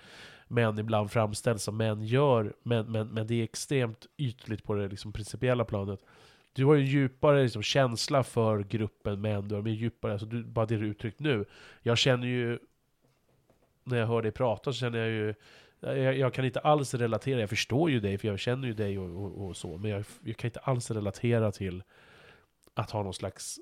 män ibland framställs som män gör, men, men, men det är extremt ytligt på det liksom principiella planet. Du har ju en djupare liksom, känsla för gruppen män, du har mer djupare, alltså du, bara det du uttryckt nu. Jag känner ju, när jag hör dig prata så känner jag ju jag, jag kan inte alls relatera, jag förstår ju dig för jag känner ju dig och, och, och så, men jag, jag kan inte alls relatera till att ha någon slags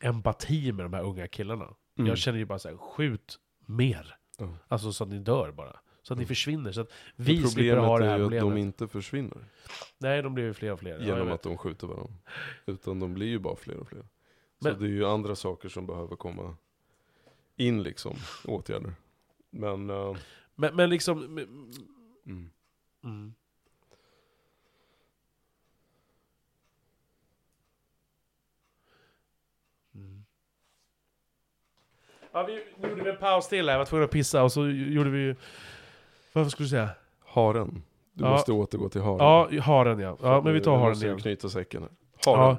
empati med de här unga killarna. Mm. Jag känner ju bara så här, skjut mer. Ja. Alltså så att ni dör bara. Så att ni Mm. försvinner. Så att vi slipper ha det är här ju att problemet. de inte försvinner. Nej, de blir ju fler och fler. Ja, Genom vet. att de skjuter varandra. Utan de blir ju bara fler och fler. Så Men- det är ju andra saker som behöver komma in liksom, åtgärder. Men, eh, men, men liksom... Mm. mm. Mm. Ja, vi nu gjorde vi en paus till här, jag var tvungen att pissa och så gjorde vi Vad skulle du säga? Haren. Du ja. måste återgå till haren. Ja, haren ja. ja men vi tar haren igen. knyta säcken. Haren.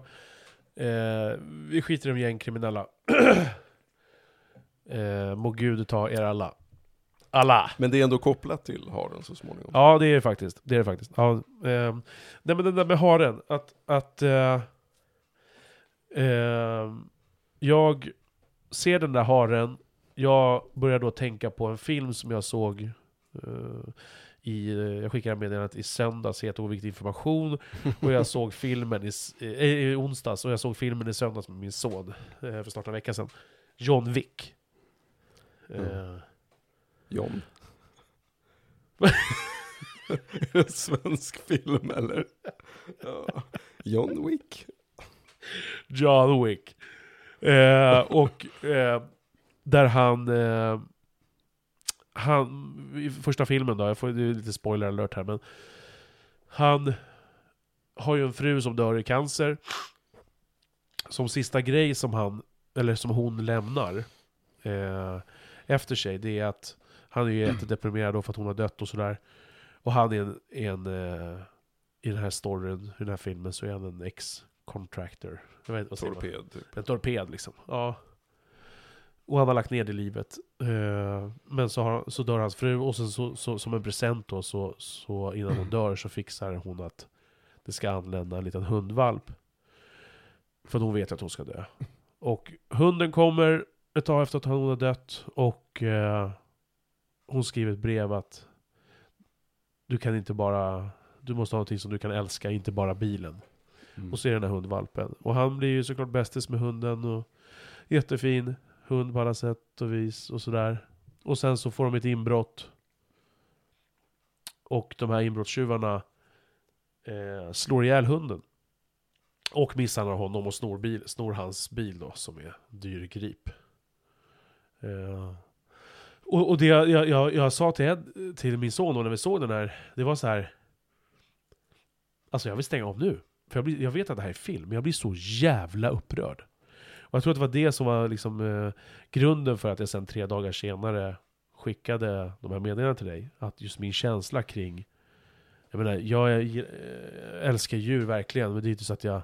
Ja. Eh, vi skiter i de gängkriminella. eh, må Gud ta er alla. Alla! Men det är ändå kopplat till haren så småningom. Ja, det är det faktiskt. Det är det faktiskt. Ja, ehm, nej men den där med haren, att... att eh, ehm, jag ser den där haren, jag börjar då tänka på en film som jag såg eh, i, eh, jag skickade meddelandet i söndags, heter Oviktig information, och jag såg filmen i, eh, i onsdags, och jag såg filmen i söndags med min son, eh, för snart en vecka sedan. John Wick. Eh, Mm. John. är det en svensk film eller? Ja. John Wick. John Wick. Eh, och eh, där han... Eh, han, i första filmen då, jag får det är lite spoiler alert här men... Han har ju en fru som dör i cancer. Som sista grej som han, eller som hon lämnar eh, efter sig, det är att han är ju jättedeprimerad då för att hon har dött och sådär. Och han är en, en eh, i den här storyn, i den här filmen, så är han en ex-contractor. Torped typ. En torped liksom. Ja. Och han har lagt ner det i livet. Eh, men så, har, så dör hans fru och sen så, så, som en present då, så, så innan hon dör så fixar hon att det ska anlända en liten hundvalp. För hon vet att hon ska dö. Och hunden kommer ett tag efter att hon har dött och eh, hon skriver ett brev att du kan inte bara, du måste ha någonting som du kan älska, inte bara bilen. Mm. Och så är det den här hundvalpen. Och han blir ju såklart bästis med hunden och jättefin hund på alla sätt och vis och sådär. Och sen så får de ett inbrott. Och de här inbrottstjuvarna eh, slår ihjäl hunden. Och misshandlar honom och snor, bil, snor hans bil då, som är dyrgrip. Eh, och, och det jag, jag, jag, jag sa till, Ed, till min son då när vi såg den här, det var så här. Alltså jag vill stänga av nu. För jag, blir, jag vet att det här är film, men jag blir så jävla upprörd. Och jag tror att det var det som var liksom, eh, grunden för att jag sen tre dagar senare skickade de här meddelandena till dig. Att just min känsla kring... Jag menar, jag eh, älskar djur verkligen, men det är inte så att jag...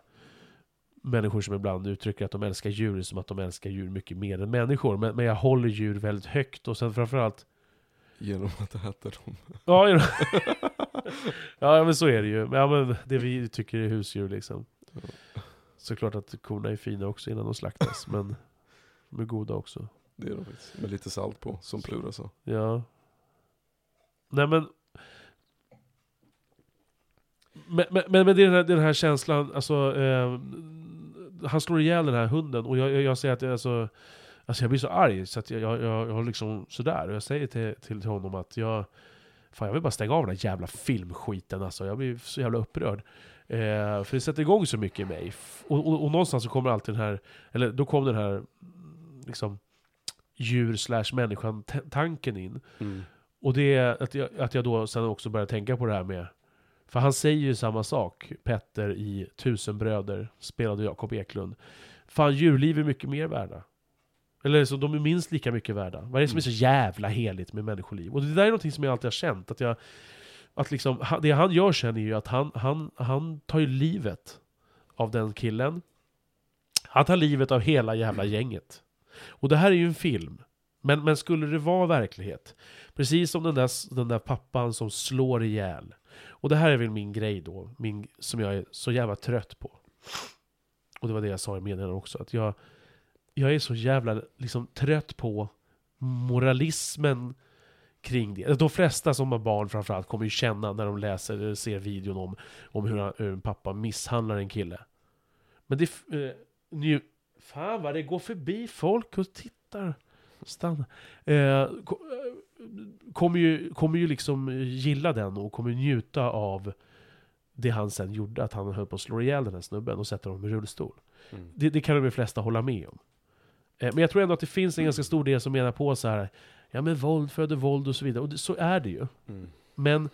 Människor som ibland uttrycker att de älskar djur som att de älskar djur mycket mer än människor. Men, men jag håller djur väldigt högt och sen framförallt... Genom att äta dem. Ja, ja, ja men så är det ju. Ja, men det vi tycker är husdjur liksom. Såklart att korna är fina också innan de slaktas, men de är goda också. Det är de faktiskt. Med lite salt på, som Plura sa. Ja. Nej men... Men, men, men det är den här, den här känslan, alltså... Eh, han slår ihjäl den här hunden och jag, jag, jag säger att jag, alltså, alltså jag blir så arg så att jag, jag, jag, jag har liksom sådär. Och jag säger till, till honom att jag... Fan jag vill bara stänga av den här jävla filmskiten alltså. Jag blir så jävla upprörd. Eh, för det sätter igång så mycket i mig. Och, och, och någonstans så kommer alltid den här... Eller då kom den här... Liksom... Djur slash människan tanken in. Mm. Och det är att jag, att jag då sen också börjar tänka på det här med... För han säger ju samma sak, Petter i Tusen bröder, spelade Jakob Eklund. Fan, djurliv är mycket mer värda. Eller så de är minst lika mycket värda. Vad är det som är så jävla heligt med människoliv? Och det där är någonting som jag alltid har känt, att jag... Att liksom, det han gör sen är ju att han, han, han tar ju livet av den killen. Han tar livet av hela jävla gänget. Och det här är ju en film. Men, men skulle det vara verklighet? Precis som den där, den där pappan som slår ihjäl. Och det här är väl min grej då, min, som jag är så jävla trött på. Och det var det jag sa i meddelandet också, att jag, jag är så jävla liksom, trött på moralismen kring det. De flesta som har barn framförallt kommer ju känna när de läser eller ser videon om, om hur, han, hur en pappa misshandlar en kille. Men det... Eh, nu, fan vad det går förbi folk och tittar. Stanna. Eh, eh, kommer, ju, kommer ju liksom gilla den och kommer njuta av det han sen gjorde, att han höll på att slå ihjäl den här snubben och sätta honom i rullstol. Mm. Det, det kan de flesta hålla med om. Eh, men jag tror ändå att det finns en ganska stor del som menar på så här, ja men våld föder våld och så vidare. Och det, så är det ju. Mm. Men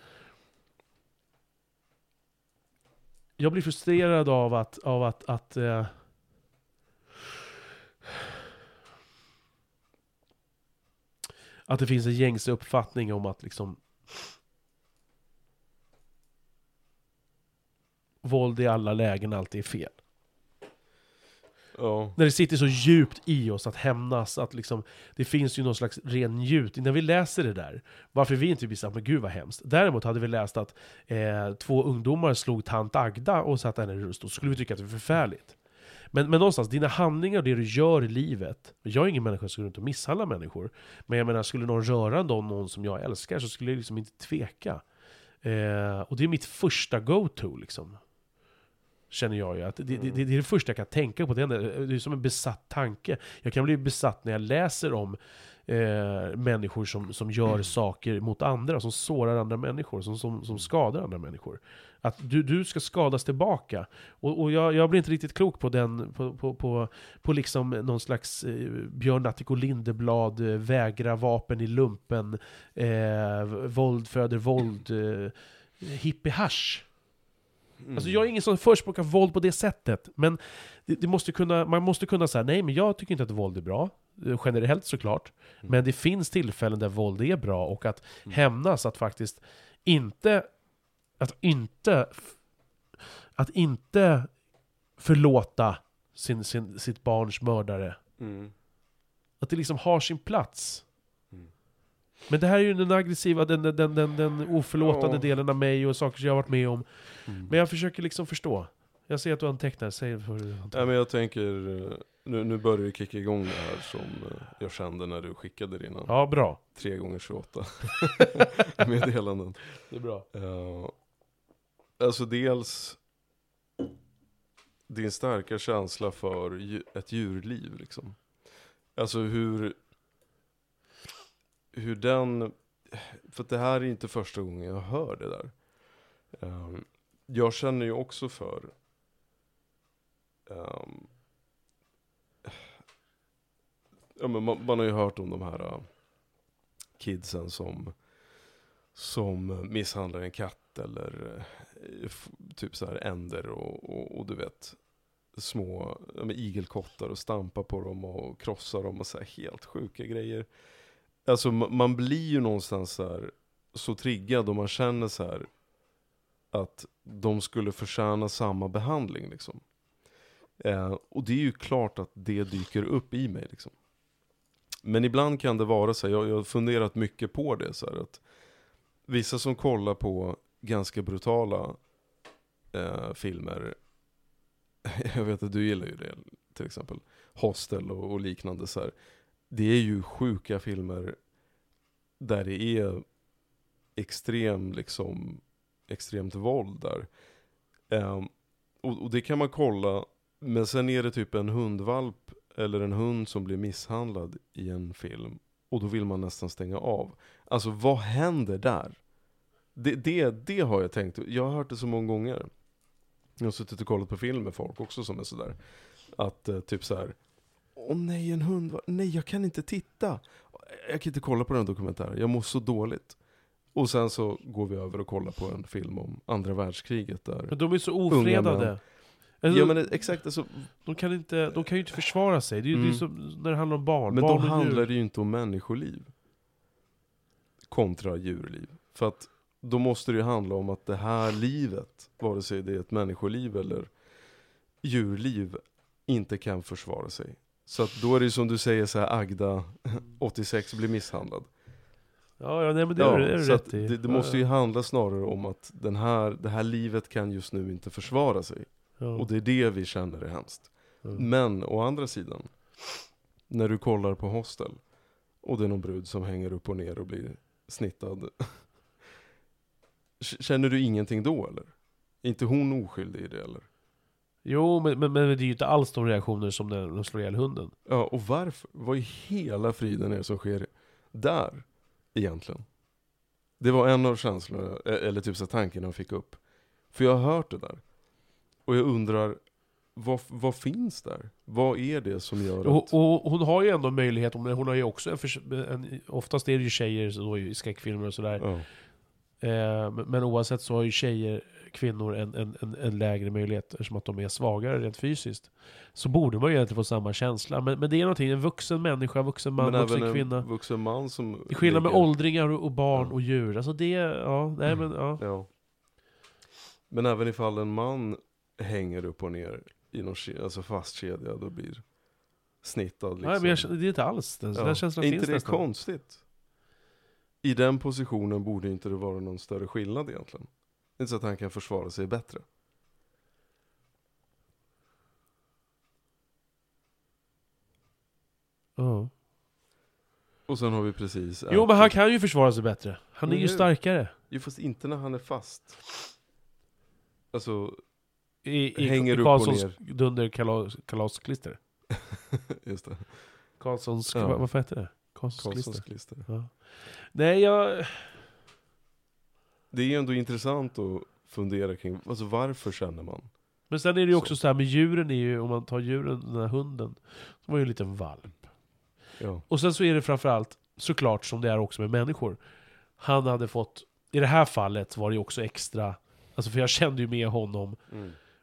jag blir frustrerad av att, av att, att eh, att det finns en gängse uppfattning om att liksom våld i alla lägen alltid är fel. Ja. När det sitter så djupt i oss att hämnas, att liksom, det finns ju någon slags ren njutning. När vi läser det där, varför vi inte blir såhär, men gud vad hemskt. Däremot hade vi läst att eh, två ungdomar slog tant Agda och satte henne i rullstol, skulle vi tycka att det var förfärligt. Men, men någonstans, dina handlingar och det du gör i livet, jag är ingen människa som går runt och misshandlar människor, men jag menar, skulle någon röra någon, någon som jag älskar, så skulle jag liksom inte tveka. Eh, och det är mitt första go-to liksom. Känner jag ju. Att det, det, det, det är det första jag kan tänka på. Det är, det är som en besatt tanke. Jag kan bli besatt när jag läser om eh, människor som, som gör saker mot andra, som sårar andra människor, som, som, som skadar andra människor. Att du, du ska skadas tillbaka. Och, och jag, jag blir inte riktigt klok på den, på, på, på, på liksom någon slags eh, Björn Attiko Lindeblad, eh, vägra vapen i lumpen, eh, våld föder våld, eh, hippie-hasch. Mm. Alltså jag är ingen som förespråkar våld på det sättet, men det, det måste kunna, man måste kunna säga nej men jag tycker inte att våld är bra, eh, generellt såklart. Mm. Men det finns tillfällen där våld är bra, och att Mm. hämnas, att faktiskt inte, att inte, att inte förlåta sin, sin, sitt barns mördare. Mm. Att det liksom har sin plats. Men det här är ju den aggressiva, den, den, den, den, den oförlåtande Ja. delen av mig och saker som jag har varit med om. Mm. Men jag försöker liksom förstå. Jag ser att du antecknar, säg vad du Nej men jag tänker, eh, nu, nu börjar det kicka igång det här som eh, jag kände när du skickade dina Ja, bra. 3 gånger 28 meddelanden. Det är bra. Uh, alltså dels din starka känsla för ett djurliv liksom. Alltså hur, hur den, för att det här är inte första gången jag hör det där. Um, jag känner ju också för um, ja, men man, man har ju hört om de här uh, kidsen som som misshandlar en katt eller uh, typ så här änder och, och, och du vet små ja, igelkottar och stampar på dem och krossar dem och så här helt sjuka grejer. Alltså man blir ju någonstans så här så triggad och man känner så här att de skulle förtjäna samma behandling liksom. Eh, och det är ju klart att det dyker upp i mig liksom. Men ibland kan det vara så här, jag, jag har funderat mycket på det så här att Vissa som kollar på ganska brutala eh, filmer Jag vet att du gillar ju det till exempel Hostel och, och liknande så här. Det är ju sjuka filmer Där det är extrem liksom Extremt våld där Um, och, och det kan man kolla Men sen är det typ en hundvalp Eller en hund som blir misshandlad i en film Och då vill man nästan stänga av Alltså vad händer där? Det, det, det har jag tänkt, jag har hört det så många gånger Jag har suttit och kollat på film med folk också som är sådär Att eh, typ så här. Åh nej en hund, nej jag kan inte titta Jag kan inte kolla på den dokumentären, jag mår så dåligt Och sen så går vi över och kollar på en film om andra världskriget där Men de är så ofredade. män. Alltså, Ja men det- exakt, alltså, de, kan inte, de kan ju inte försvara sig. Det är ju det är Mm. som när det handlar om barn. men barn och handlar djur. ju inte om människoliv Kontra djurliv För att då måste det ju handla om att det här livet, vare sig det är ett människoliv eller djurliv, inte kan försvara sig. Så att då är det ju som du säger så här, Agda, 86, blir misshandlad. Ja, ja nej, men det är, det är du att rätt i. det, det Ja, måste ju ja. handla snarare om att den här, det här livet kan just nu inte försvara sig. Ja. Och det är det vi känner är hemskt. Ja. Men å andra sidan, när du kollar på Hostel och det är någon brud som hänger upp och ner och blir snittad. Känner du ingenting då eller? Är inte hon oskyldig i det eller? Jo, men, men, men det är ju inte alls de reaktioner som när de slår ihjäl hunden. Ja, och varför? Vad i hela friden är det som sker där egentligen? Det var en av känslorna, e- eller typ så tanken jag fick upp. För jag har hört det där. Och jag undrar, vad, vad finns där? Vad är det som gör Och, att... och hon har ju ändå möjlighet, men hon har ju också en, förs- en Oftast är det ju tjejer så då i skräckfilmer och sådär. Ja. Eh, men- men oavsett så har ju tjejer kvinnor en, en, en, en lägre möjlighet eftersom att de är svagare rent fysiskt. Så borde man ju egentligen få samma känsla. Men, men det är någonting, en vuxen människa, vuxen man, men vuxen även en kvinna. vuxen man som Det är skillnad med åldringar och och barn Ja. och djur. Alltså det, ja, nej men ja. Ja. Men även ifall en man hänger upp och ner i någon ke- alltså fastkedjad och blir snittad liksom. Nej men jag, känner- det är inte alls den, Ja. den känslan Är finns inte det nästan. konstigt? I den positionen borde inte det vara någon större skillnad egentligen. Inte så att han kan försvara sig bättre. Ja. Och sen har vi precis Jo men han kan ju försvara sig bättre. Han är ju hur? starkare. Jo fast inte när han är fast. Alltså, I, i, Hänger i upp och Karlssons ner. dunder kalas, kalasklister. just det. Karlssons, Ja. vad, vad heter det? Karlssons Karlssons klister. klister. Ja. Nej jag... Det är ju ändå intressant att fundera kring, alltså varför känner man? Men sen är det ju också Så. så här med djuren är ju, om man tar djuren, den här hunden, som var ju en liten valp. Ja. Och sen så är det framförallt, såklart som det är också med människor, han hade fått, i det här fallet var det ju också extra, alltså för jag kände ju med honom,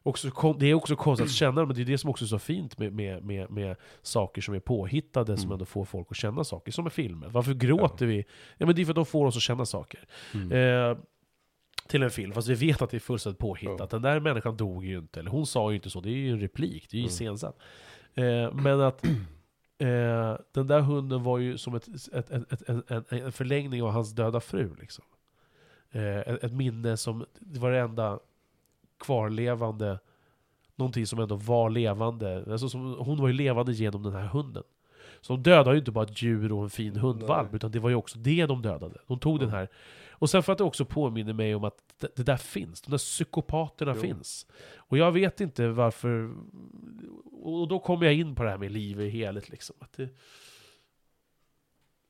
också, kon- det är också konstigt att känna men det är det som också är så fint med, med, med, med saker som är påhittade, som Mm. ändå får folk att känna saker, som med filmer. Varför gråter vi? Ja men det är för att de får oss att känna saker. Mm. Eh, till en film, fast vi vet att det är fullständigt påhittat. Den där människan dog ju inte, eller hon sa ju inte så, det är ju en replik, det är ju Mm. iscensatt. Eh, men att eh, den där hunden var ju som ett, ett, ett, en, en, förlängning av hans döda fru. Liksom. Eh, ett, minne som, det var det enda kvarlevande, någonting som ändå var levande. Alltså som, hon var ju levande genom den här hunden. Så de dödade ju inte bara ett djur och en fin hundvalp, Nej. utan det var ju också det de dödade. De tog den Ja. här. Och sen för att det också påminner mig om att det, det där finns, de där psykopaterna Jo. finns. Och jag vet inte varför... Och då kommer jag in på det här med liv i helhet liksom. Att det,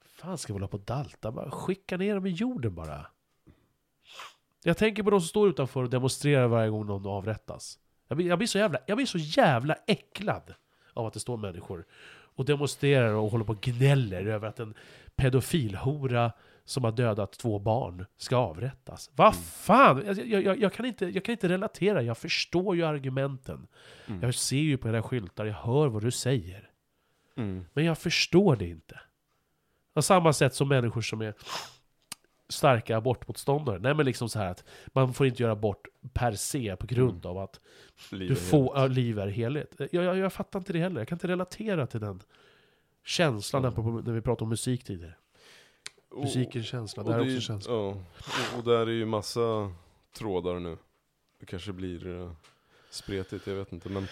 fan ska vi hålla på och dalta? Bara skicka ner dem i jorden bara. Jag tänker på de som står utanför och demonstrerar varje gång någon avrättas. Jag blir, jag blir, så, jävla, jag blir så jävla äcklad av att det står människor och demonstrerar och håller på och gnäller över att en pedofilhora som har dödat två barn ska avrättas. Vad Mm. fan! Jag, jag, jag, kan inte, jag kan inte relatera, jag förstår ju argumenten. Mm. Jag ser ju på era skyltar, jag hör vad du säger. Mm. Men jag förstår det inte. På samma sätt som människor som är starka abortmotståndare. Nej men liksom så här att man får inte göra abort per se på grund av att Mm. Liv du får, ja, liv är helhet. Jag, jag, jag fattar inte det heller, jag kan inte relatera till den känslan Mm. när vi pratade om musik tidigare. Musikens känsla, och det här är också känsla. Ja, och, och där är ju massa trådar nu. Det kanske blir uh, spretigt, jag vet inte. Men,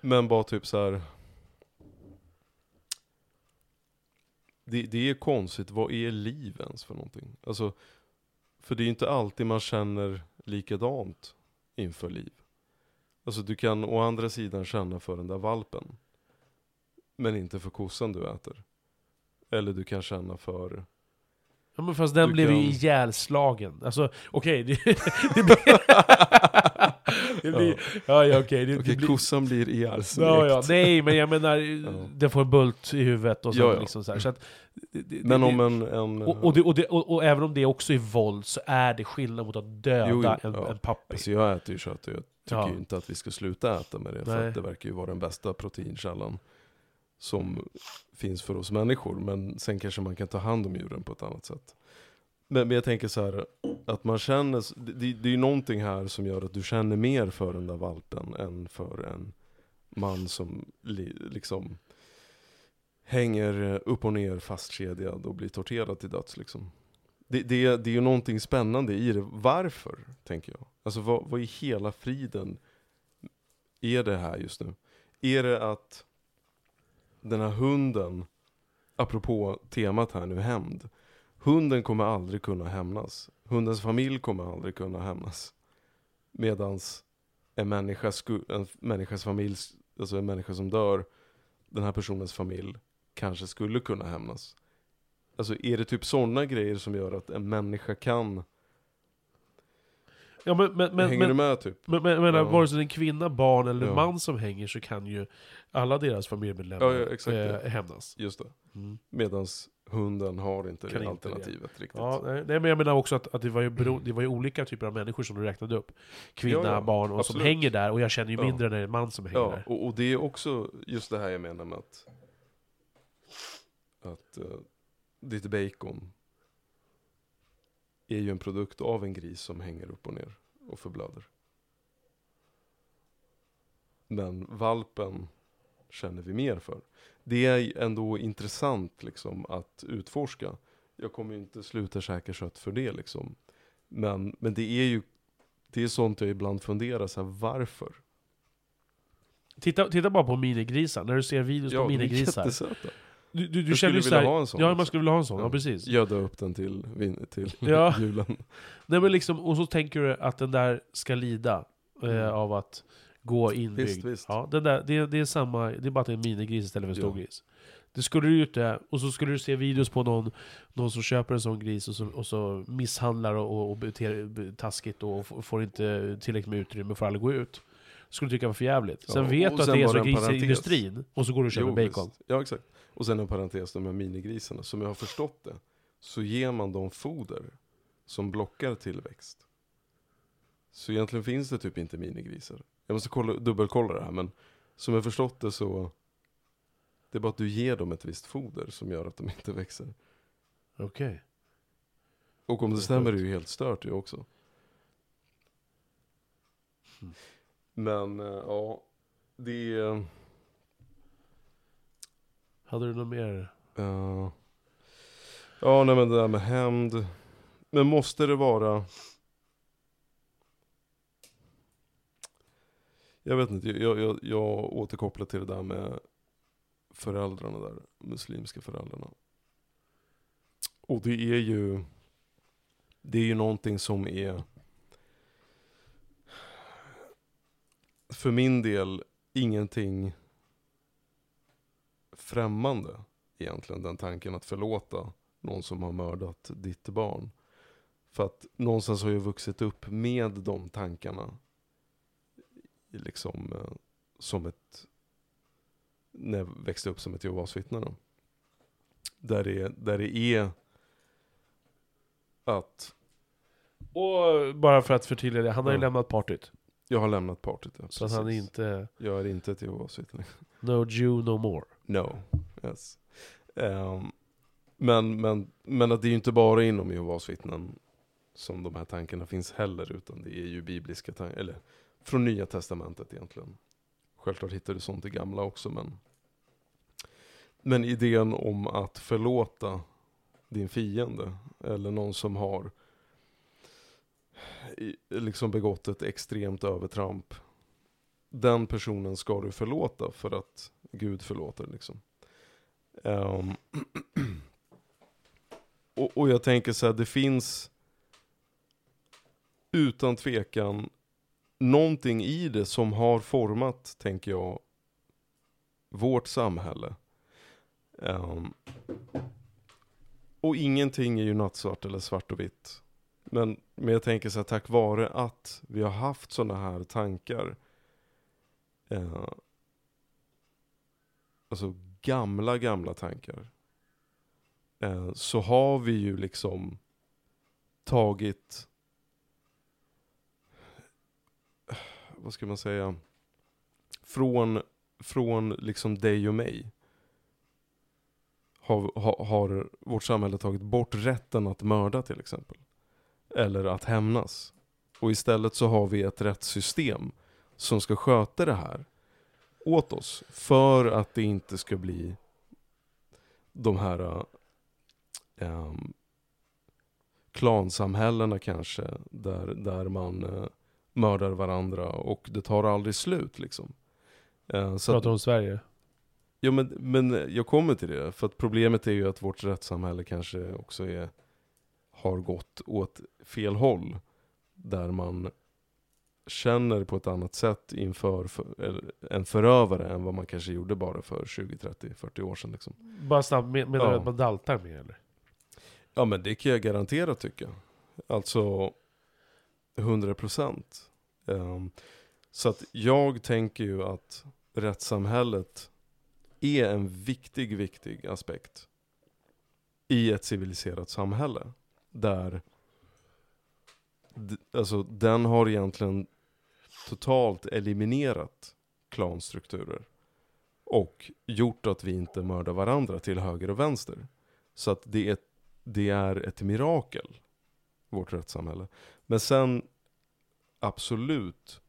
men bara typ så här. Det, det är konstigt, vad är liv ens för någonting? Alltså, för det är ju inte alltid man känner likadant inför liv. Alltså du kan å andra sidan känna för den där valpen. Men inte för kossan du äter. Eller du kan känna för Ja, men fast den Du blev ju kan- ihjälslagen. Alltså, okej, det, det blir... det blir... Ja, ja, okej. det, Okej, det blir... kossan blir ihjälsmekt. Ja, ja, nej men jag menar, den får en bult i huvudet och så, Ja, ja. liksom så här. Så att, det, Men om en... en och, och, och, och, och även om det också är våld så är det skillnad mot att döda Jo, jo, en, ja. en pappi. Alltså jag äter ju kött och jag tycker Ja. ju inte att vi ska sluta äta med det. För det verkar ju vara den bästa proteinkällan som finns för oss människor. Men sen kanske man kan ta hand om djuren på ett annat sätt. Men, men jag tänker så här, att man känner, det, det det är ju någonting här som gör att du känner mer för den där valpen än för en man som li, liksom hänger upp och ner fastkedjad och blir torterad till döds liksom. Det, det, det är ju någonting spännande i det. Varför, tänker jag? Alltså vad, vad i hela friden är det här just nu? Är det att den här hunden, apropå temat här nu, hämnd. Hunden kommer aldrig kunna hämnas. Hundens familj kommer aldrig kunna hämnas. Medans en, människa sku- en människas familj, alltså en människa som dör, den här personens familj kanske skulle kunna hämnas. Alltså är det typ sådana grejer som gör att en människa kan Ja, men, men, men, Hänger du men, med typ? men, men, men Ja. vare sig det är en kvinna, barn eller Ja. man som hänger så kan ju alla deras familjemedlemmar Ja, exakt, eh, hämnas. Just det. Mm. Medans hunden har inte Kan det inte det. alternativet riktigt. Ja, nej, men jag menar också att, att det, var ju bero, det var ju olika typer av människor som du räknade upp. Kvinna, Ja, ja, barn och som absolut. hänger där, och jag känner ju mindre när det är en man som hänger Ja, där. och, och det är också just det här jag menar med att, att uh, ditt bacon är ju en produkt av en gris som hänger upp och ner och förblöder. Men valpen känner vi mer för. Det är ändå intressant liksom att utforska. Jag kommer ju inte sluta käka kött för det liksom. Men, men det är ju det är sånt jag ibland funderar så här, varför? Titta, titta bara på minigrisar, när du ser videos på de är minigrisar. jättesöta. Du, du, du Jag känner ju skulle vilja såhär, ha en sån. Ja, man skulle vilja ha en sån, ja, Ja. precis. Göda upp den till, till Ja. julen. Nej men liksom, och så tänker du att den där ska lida eh, av att gå inbyggd. Visst, visst. Ja, den där, det, det är samma, det är bara att det är en minigris istället för en stor gris. Det skulle du ju inte, och så skulle du se videos på någon, någon som köper en sån gris och så, och så misshandlar och, och, och beter taskigt och får inte tillräckligt med utrymme för att aldrig gå ut. Skulle du tycka var för jävligt. Sen Ja, vet du att det är så gris i industrin, och så går du och köper Jo, bacon. visst. Ja, exakt. Och sen en parentes, de här minigrisarna. Som jag har förstått det, så ger man dem foder som blockar tillväxt. Så egentligen finns det typ inte minigrisar. Jag måste kolla, dubbelkolla det här, men som jag förstått det så det är bara att du ger dem ett visst foder som gör att de inte växer. Okej. Och om det Det stämmer är det ju helt stört det också. Mm. Men eh, ja, det är... Hade du något mer? Uh, ja, nej men det där med hämnd. Men måste det vara... Jag vet inte, jag, jag, jag återkopplar till det där med föräldrarna där, muslimska föräldrarna. Och det är ju, det är ju någonting som är, för min del, ingenting främmande egentligen, den tanken att förlåta någon som har mördat ditt barn. För att någonstans har jag vuxit upp med de tankarna. Liksom eh, som ett, när jag växte upp som ett Jehovas vittne. Där det, där det är att Och bara för att förtydliga det, han har ju Ja. lämnat partyt. jag har lämnat partyt. Ja, Så att han är inte... Jag är inte ett Jehovas vittne. No Jew, no more. No. Yes. Ehm, men, men, men att det är ju inte bara inom Jehovas vittnen som de här tankarna finns heller, utan det är ju bibliska tankar, eller från Nya Testamentet egentligen. Självklart hittar du sånt i gamla också, men men idén om att förlåta din fiende, eller någon som har liksom begått ett extremt övertramp. Den personen ska du förlåta för att Gud förlåter liksom. Um, och, och jag tänker så här, det finns utan tvekan någonting i det som har format, tänker jag, vårt samhälle. Um, och ingenting är ju nattsvart eller svart och vitt. Men, men jag tänker så här, tack vare att vi har haft sådana här tankar. Eh, alltså gamla, gamla tankar. Eh, så har vi ju liksom tagit, vad ska man säga, från, från liksom dig och mig. Har, har, har vårt samhälle tagit bort rätten att mörda till exempel. Eller att hämnas. Och istället så har vi ett rättssystem som ska sköta det här åt oss. För att det inte ska bli de här um, klansamhällena kanske. Där, där man uh, mördar varandra och det tar aldrig slut liksom. Uh, så Pratar om Sverige. Ja men, men jag kommer till det. För att problemet är ju att vårt rättssamhälle kanske också är, har gått åt fel håll. Där man känner på ett annat sätt inför för, eller, en förövare än vad man kanske gjorde bara för 20, 30, 40 år sedan. Liksom. Bara snabbt, men- menar du Ja. att man daltar mer eller? Ja men det kan jag garantera tycka. Alltså, 100 procent. Um, så att jag tänker ju att rättssamhället är en viktig, viktig aspekt i ett civiliserat samhälle. Där alltså, den har egentligen totalt eliminerat klanstrukturer. Och gjort att vi inte mördar varandra till höger och vänster. Så att det är, det är ett mirakel, vårt rättssamhälle. Men sen, absolut,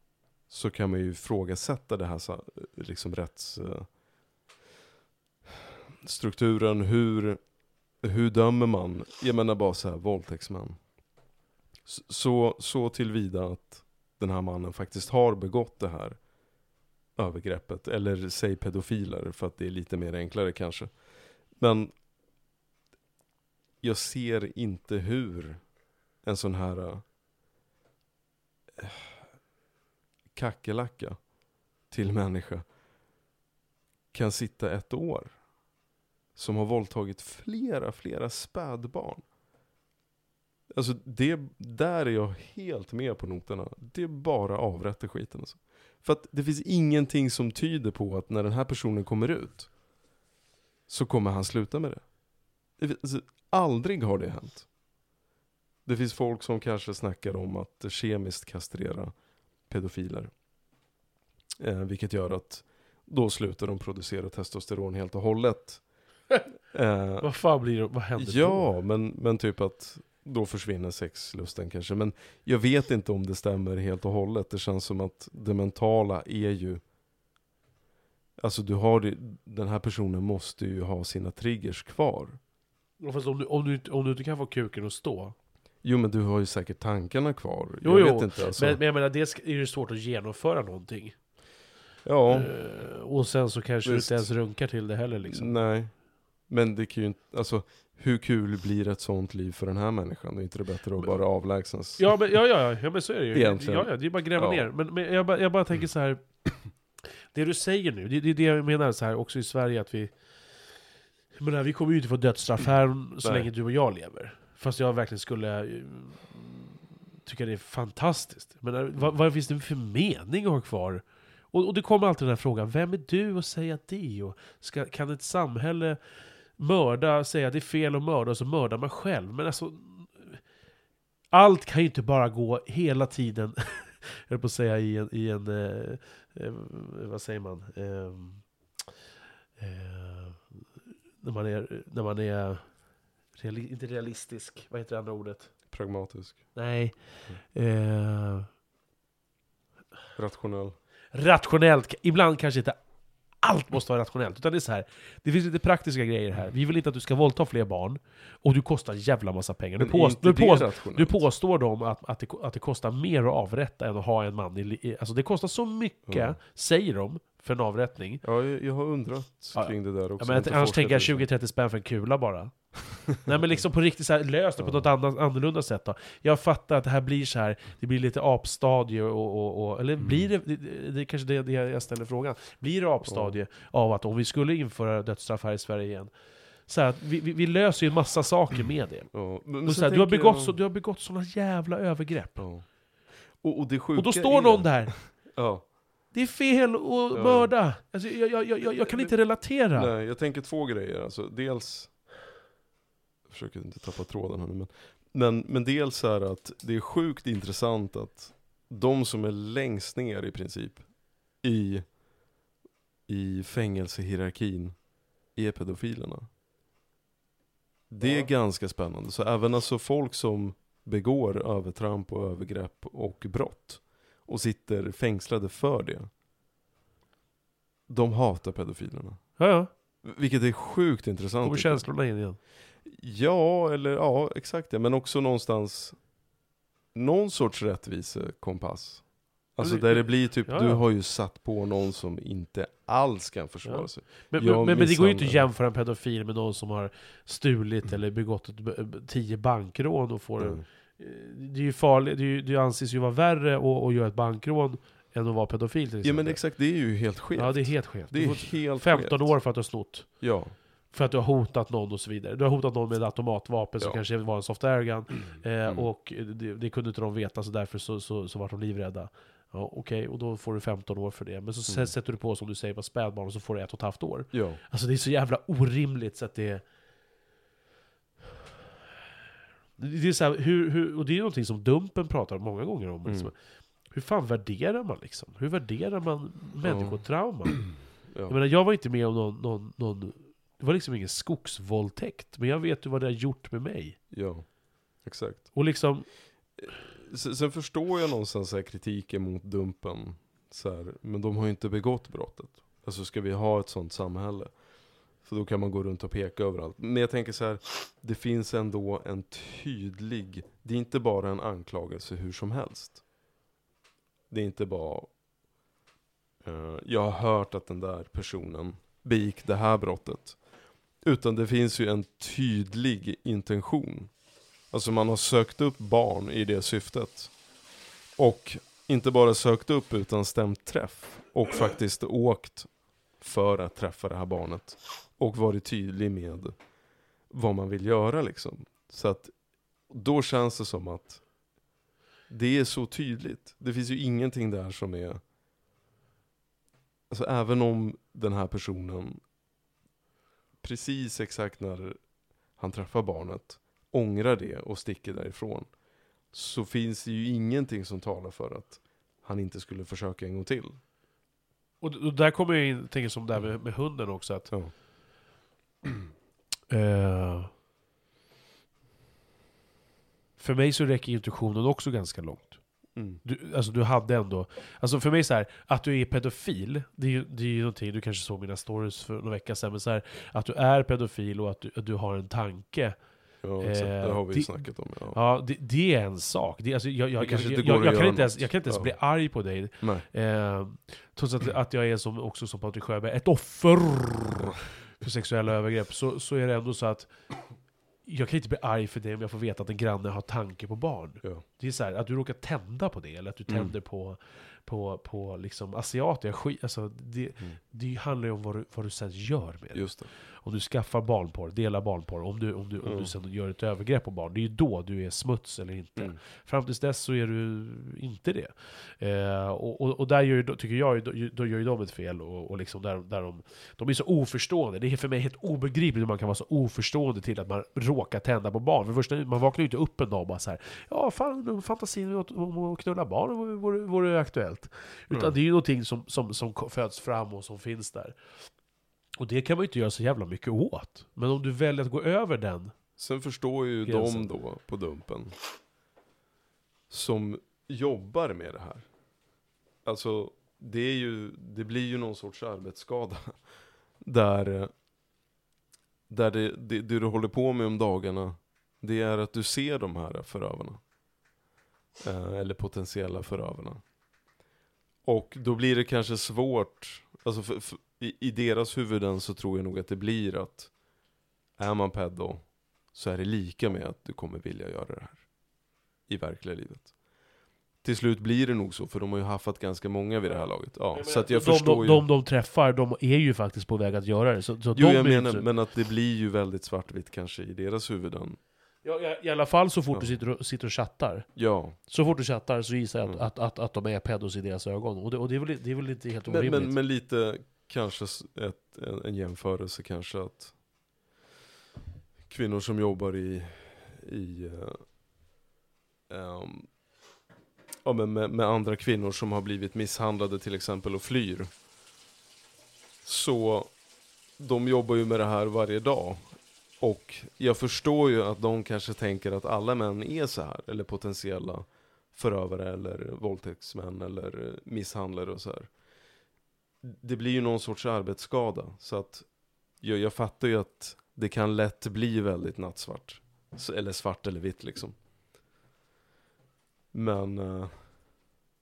så kan man ju ifrågasätta det här liksom rättsstrukturen. eh, hur, hur dömer man? Jag menar bara så här, våldtäktsmän. Så, så tillvida att den här mannen faktiskt har begått det här övergreppet. Eller säg pedofiler, för att det är lite mer enklare kanske. Men jag ser inte hur en sån här eh, kackerlacka till människa kan sitta ett år. Som har våldtagit flera, flera spädbarn. Alltså det, där är jag helt med på noterna. Det är bara avrätta skiten alltså. För att det finns ingenting som tyder på att när den här personen kommer ut så kommer han sluta med det. alltså, aldrig har det hänt. Det finns folk som kanske snackar om att kemiskt kastrera pedofiler. Eh, vilket gör att då slutar de producera testosteron helt och hållet. Eh, Vad fan blir det, vad händer då? Ja, men, men typ att då försvinner sexlusten kanske. Men jag vet inte om det stämmer helt och hållet. Det känns som att det mentala är ju... Alltså du har det, den här personen måste ju ha sina triggers kvar. Fast om du, om, du, om du inte kan få kuken att stå. Jo men du har ju säkert tankarna kvar. Jo, jag jo, vet inte alltså. Men, men jag menar, dels är det svårt att genomföra någonting. ja, Eh, och sen så kanske Visst. du inte ens runkar till det heller liksom. nej. Men det kan ju inte, alltså hur kul blir ett sånt liv för den här människan? Är inte det bättre att bara avlägsnas? Ja men, ja, ja, ja, men så är det ju. Egentligen. Ja, ja, det är bara att gräva Ja. ner. Men, men jag, bara, jag bara tänker så här. Det du säger nu, det, det är det jag menar så här också i Sverige att vi... Jag menar, vi kommer ju inte få dödsstraff här så Nej. länge du och jag lever. Fast jag verkligen skulle eh, tycka det är fantastiskt. Men eh, vad, vad finns det för mening att ha kvar? Och, och det kommer alltid den här frågan, vem är du att säga det? Och ska, kan ett samhälle mörda, säga det är fel att mörda och så mördar man själv? Men alltså, allt kan ju inte bara gå hela tiden, jag på att säga i en, i en eh, eh, vad säger man? Ehm, eh, när man är, när man är reali, inte realistisk, vad heter det andra ordet? Pragmatisk, Nej. Eh, rationell. rationellt, ibland kanske inte allt måste vara rationellt, utan det är så här. Det finns lite praktiska grejer här. Vi vill inte att du ska våldta fler barn, och du kostar en jävla massa pengar. Du, påst, det påst, du påstår dem att, att, det, att det kostar mer att avrätta än att ha en man i... Alltså det kostar så mycket, Ja. säger de, för en avrättning. Ja, jag, jag har undrat Ja, kring det där också. Ja, men annars tänker jag i det. 20-30 spänn för en kula bara. Nej men liksom på riktigt så här, lös det på något annat, annorlunda sätt då. Jag fattar att det här blir så här, det blir lite apstadie och, och, och eller Mm. blir det, det, det är kanske det, det jag ställer frågan. Blir det apstadie av att om vi skulle införa dödsstraff här i Sverige igen, så här, vi, vi, vi löser ju en massa saker med det. Ja, men, Och så här, du, har begått jag- så, du har begått såna jävla övergrepp. Ja. Och, och det Och då står är, någon där, Ja. det är fel att mörda. Alltså, jag, jag, jag, kan inte relatera. Nej, jag tänker två grejer. Alltså, dels, försöker inte tappa tråden här nu, men, men, men dels är att det är sjukt intressant att de som är längst ner i princip i, i fängelsehierarkin är pedofilerna. Det är Ja. ganska spännande. Så även alltså folk som begår övertramp och övergrepp och brott och sitter fängslade för det. De hatar pedofilerna. Ja, ja. Vilket är sjukt intressant. Kommer tycker jag. känslorna in igen. Ja, eller ja, exakt det. Men också någonstans någon sorts rättvisekompass. Alltså där det blir typ, ja, du ja. har ju satt på någon som inte alls kan försvara Ja. sig. Men, men, men, det går ju inte att jämföra en pedofil med någon som har stulit Mm. eller begått ett, b- tio bankrån och får. Mm. Eh, Det är ju farligt, det, är det anses ju vara värre att, att göra ett bankrån än att vara pedofil till Ja exempel. men exakt, det är ju helt skevt. Ja, det är helt skevt. Det Du är helt 15 skevt. år för att du har snott. Ja. För att du har hotat någon och så vidare. Du har hotat någon med ett automatvapen som Ja. kanske var en soft airgun. Eh, Mm. Och det, det kunde inte de veta, så därför så, så, så var de livrädda. Ja, Okej, och då får du 15 år för det. Men så Mm. sätter du på, som du säger, på spädbarn och så får du ett och ett halvt år. Ja. Alltså det är så jävla orimligt så att det... Det är så här, hur, hur, och det är någonting som Dumpen pratar många gånger om. Mm. Liksom. Hur fan värderar man liksom? Hur värderar man människotrauma? Ja. Jag menar, jag var inte med om någon, någon, någon... Det var liksom ingen skogsvåldtäkt, men jag vet ju vad det har gjort med mig. ja. Exakt. Och liksom... Sen, sen förstår jag någonstans så här kritiken mot Dumpen. Så här, men de har ju inte begått brottet. Alltså ska vi ha ett sånt samhälle? För då kan man gå runt och peka överallt. Men jag tänker så här, det finns ändå en tydlig, det är inte bara en anklagelse hur som helst. Det är inte bara, eh, jag har hört att den där personen begick det här brottet. Utan det finns ju en tydlig intention. Alltså man har sökt upp barn i det syftet. Och inte bara sökt upp utan stämt träff. Och faktiskt åkt för att träffa det här barnet. Och varit tydlig med vad man vill göra liksom. Så att då känns det som att det är så tydligt. Det finns ju ingenting där som är... Alltså även om den här personen precis exakt när han träffar barnet ångrar det och sticker därifrån. Så finns det ju ingenting som talar för att han inte skulle försöka en gång till. Och, och där kommer jag in, tänker som det här med, med hunden också, att... Ja. Eh, för mig så räcker intuitionen också ganska långt. Mm. Du, alltså du hade ändå, alltså för mig så här, att du är pedofil, det är ju det är ju någonting, du kanske såg mina stories för några veckor sedan, men så här, att du är pedofil och att du, att du har en tanke, Ja, exakt. det har vi det- snackat om. Ja. ja det, det är en sak. Det, alltså, jag, jag, Det jag, kanske jag, inte jag, går jag, att kan inte ens, jag kan inte ens Ja. bli arg på dig, eh, trots att, att jag är som, också som Patrik Sjöberg, ett offer för sexuella övergrepp, så, så är det ändå så att jag kan inte bli arg för det om jag får veta att en granne har tanke på barn. Ja. Det är så här, att du råkar tända på det, eller att du Mm. tänder på, på, på liksom asiater. Skit, alltså, det, Mm. det handlar ju om vad du, vad du sen gör med det. Just det. Om du skaffar barnporr, delar barnporr, om du, om, du, om Mm. du sen gör ett övergrepp på barn, det är ju då du är smuts eller inte. Mm. Fram tills dess så är du inte det. Eh, och, och, och där gör tycker jag, då, gör ju de ett fel, och, och liksom där, där de, de är så oförstående. Det är för mig helt obegripligt hur man kan vara så oförstående till att man råkar tända på barn. För första, man vaknar ju inte upp en dag och bara så här, ja fan, fantasin om att knulla barn vore, vore aktuellt. Utan Mm. det är ju någonting som, som, som föds fram och som finns där. Och det kan man ju inte göra så jävla mycket åt. Men om du väljer att gå över den, Sen förstår ju Gränsen. de då på Dumpen som jobbar med det här. Alltså, det, är ju, det blir ju någon sorts arbetsskada. Där, eh, där det, det, det du håller på med om dagarna, det är att du ser de här förövarna. Eh, eller potentiella förövarna. Och då blir det kanske svårt, alltså för, för, i, i deras huvuden så tror jag nog att det blir att är man pedo så är det lika med att du kommer vilja göra det här. I verkliga livet. Till slut blir det nog så, för de har ju haffat ganska många vid det här laget. Ja, så att jag de, förstår de, ju... de de träffar, de är ju faktiskt på väg att göra det. Så, så jo, de jag menar, inte- men att det blir ju väldigt svartvitt kanske i deras huvuden. Ja, ja, I alla fall så fort Ja. du sitter och, sitter och chattar. Ja, Så fort du chattar så gissar jag att, Mm. att, att, att de är pedos i deras ögon. Och det, och det, är, väl, det är väl inte helt men, orimligt? men, men lite kanske ett, en, en jämförelse kanske att kvinnor som jobbar i, i uh, um, ja, men med, med andra kvinnor som har blivit misshandlade till exempel och flyr. Så de jobbar ju med det här varje dag. Och jag förstår ju att de kanske tänker att alla män är så här, eller potentiella förövare eller våldtäktsmän eller misshandlare och så här. Det blir ju någon sorts arbetsskada, så att jag, jag fattar ju att det kan lätt bli väldigt nattsvart. Eller svart eller vitt liksom. Men eh,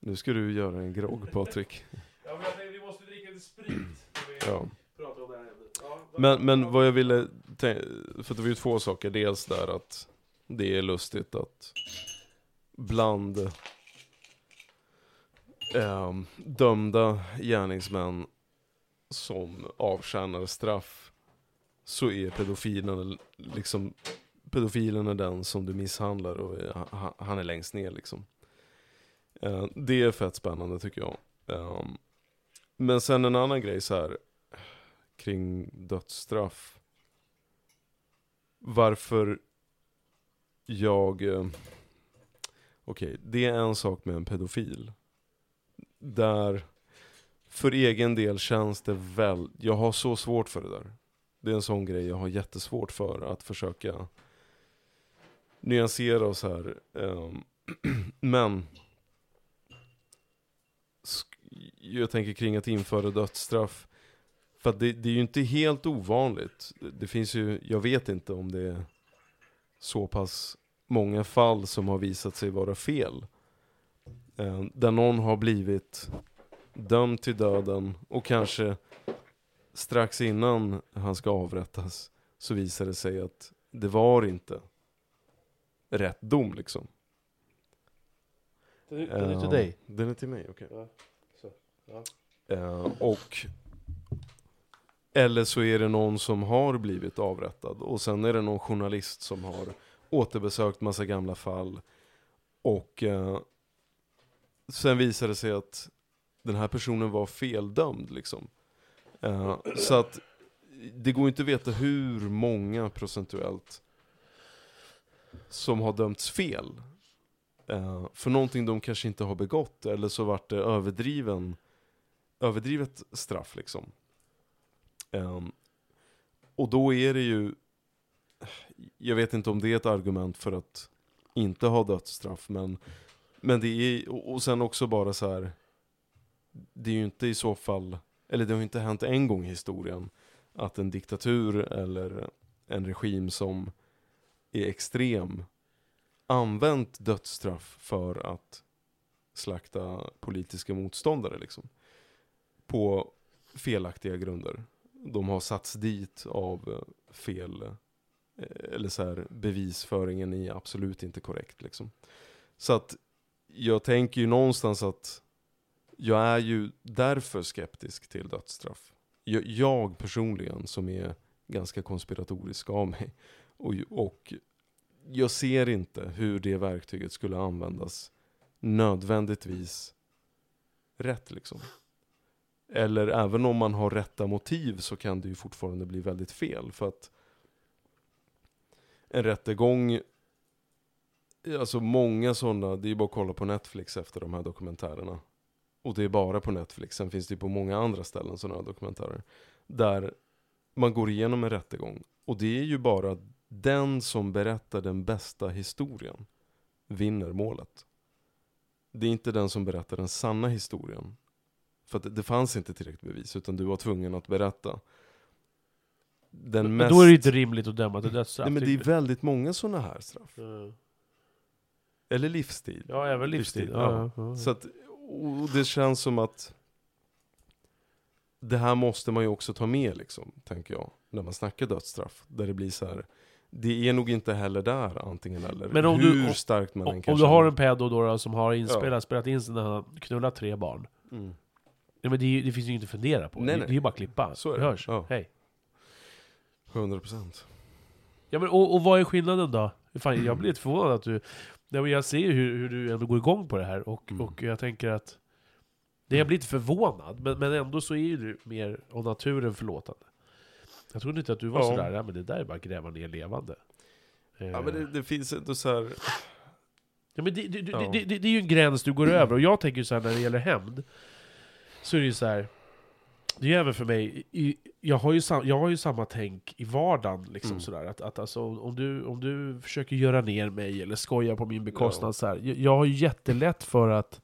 nu ska du göra en grogg Patrik. Ja, men jag tänkte, vi måste dricka lite sprit Ja. Ja, Men, men vad jag ville, för det var ju två saker. Dels där att det är lustigt att bland eh, dömda gärningsmän som avtjänar straff så är pedofilen liksom pedofilen är den som du misshandlar och han- är längst ner liksom. Eh, det är fett spännande tycker jag. Ehm, men sen en annan grej så här kring dödsstraff. Varför jag... eh, Okej, det är en sak med en pedofil. Där, för egen del känns det väl, jag har så svårt för det där. Det är en sån grej jag har jättesvårt för, att försöka nyansera och så här. Ehm, men, jag tänker kring att införa dödsstraff. För att det, det är ju inte helt ovanligt. Det- Det finns ju, jag vet inte om det är så pass många fall som har visat sig vara fel. Eh, där någon har blivit dömd till döden och kanske strax innan han ska avrättas så visar det sig att det var inte rätt dom liksom. Den är, den är till Eh, dig. Den är till mig, okej. Ja, så. Ja. Eh, och eller så är det någon som har blivit avrättad och sen är det någon journalist som har återbesökt massa gamla fall och eh, sen visade det sig att den här personen var feldömd liksom. Uh, så att det går inte att veta hur många procentuellt som har dömts fel. Uh, för någonting de kanske inte har begått eller så vart det överdriven överdrivet straff liksom. Um, och då är det ju, jag vet inte om det är ett argument för att inte ha dödsstraff, men, men det är, och och sen också bara så här. det är ju inte i så fall, eller det har ju inte hänt en gång i historien, att en diktatur eller en regim som är extrem använt dödsstraff för att slakta politiska motståndare liksom på felaktiga grunder. De har satts dit av fel, eh, eller så här, bevisföringen är absolut inte korrekt liksom. Så att jag tänker ju någonstans att jag är ju därför skeptisk till dödsstraff. Jag, jag personligen som är ganska konspiratorisk av mig och, och jag ser inte hur det verktyget skulle användas nödvändigtvis rätt liksom. Eller även om man har rätta motiv så kan det ju fortfarande bli väldigt fel. För att en rättegång, alltså många sådana, det är ju bara att kolla på Netflix efter de här dokumentärerna. Och det är bara på Netflix, sen finns det ju på många andra ställen sådana här dokumentärer. Där man går igenom en rättegång. Och det är ju bara den som berättar den bästa historien vinner målet. Det är inte den som berättar den sanna historien för att det- fanns inte tillräckligt bevis, utan du var tvungen att berätta. Den Men mest... Då är det inte rimligt att döma till dödsstraff. Nej, men det är väldigt många sådana här straff. du? Eller livstid. Ja, även livstid. Livstid, Ja, ja. ja, ja. Så att, och det känns som att det här måste man ju också ta med liksom, tänker jag, när man snackar dödsstraff. Där det blir så här. det är nog inte heller där antingen eller. Men om hur du- om- starkt man än Om, kan om du har en pedo då, då som har inspelat, Ja. spelat in när han knullat tre barn. Mm. Nej, men det, är det finns ju inget att fundera på. Nej, det, nej. det är ju bara att klippa. Så är det. hörs. Ja. Hej. 100%. Ja, men, och, och vad är skillnaden då? Fan, jag blir lite förvånad att du... Nej, men jag ser ju hur, hur du ändå går igång på det här, och, Mm. och jag tänker att... Det jag blir lite förvånad, men, men ändå så är ju du mer av naturen förlåtande. Jag trodde inte att du var Ja. sådär, ja, men det där är bara att gräva ner levande. Ja Eh, men det, det finns ändå så här. Ja, men det, det, Ja. det, är ju en gräns du går över, och jag tänker så här när det gäller hämnd, så är det ju så här. Det är även för mig, i, jag, har ju sam, jag har ju samma tänk i vardagen, liksom Mm. sådär, att, att alltså, om, du, om du försöker göra ner mig eller skoja på min bekostnad, Ja. så här, jag, jag har ju jättelätt för att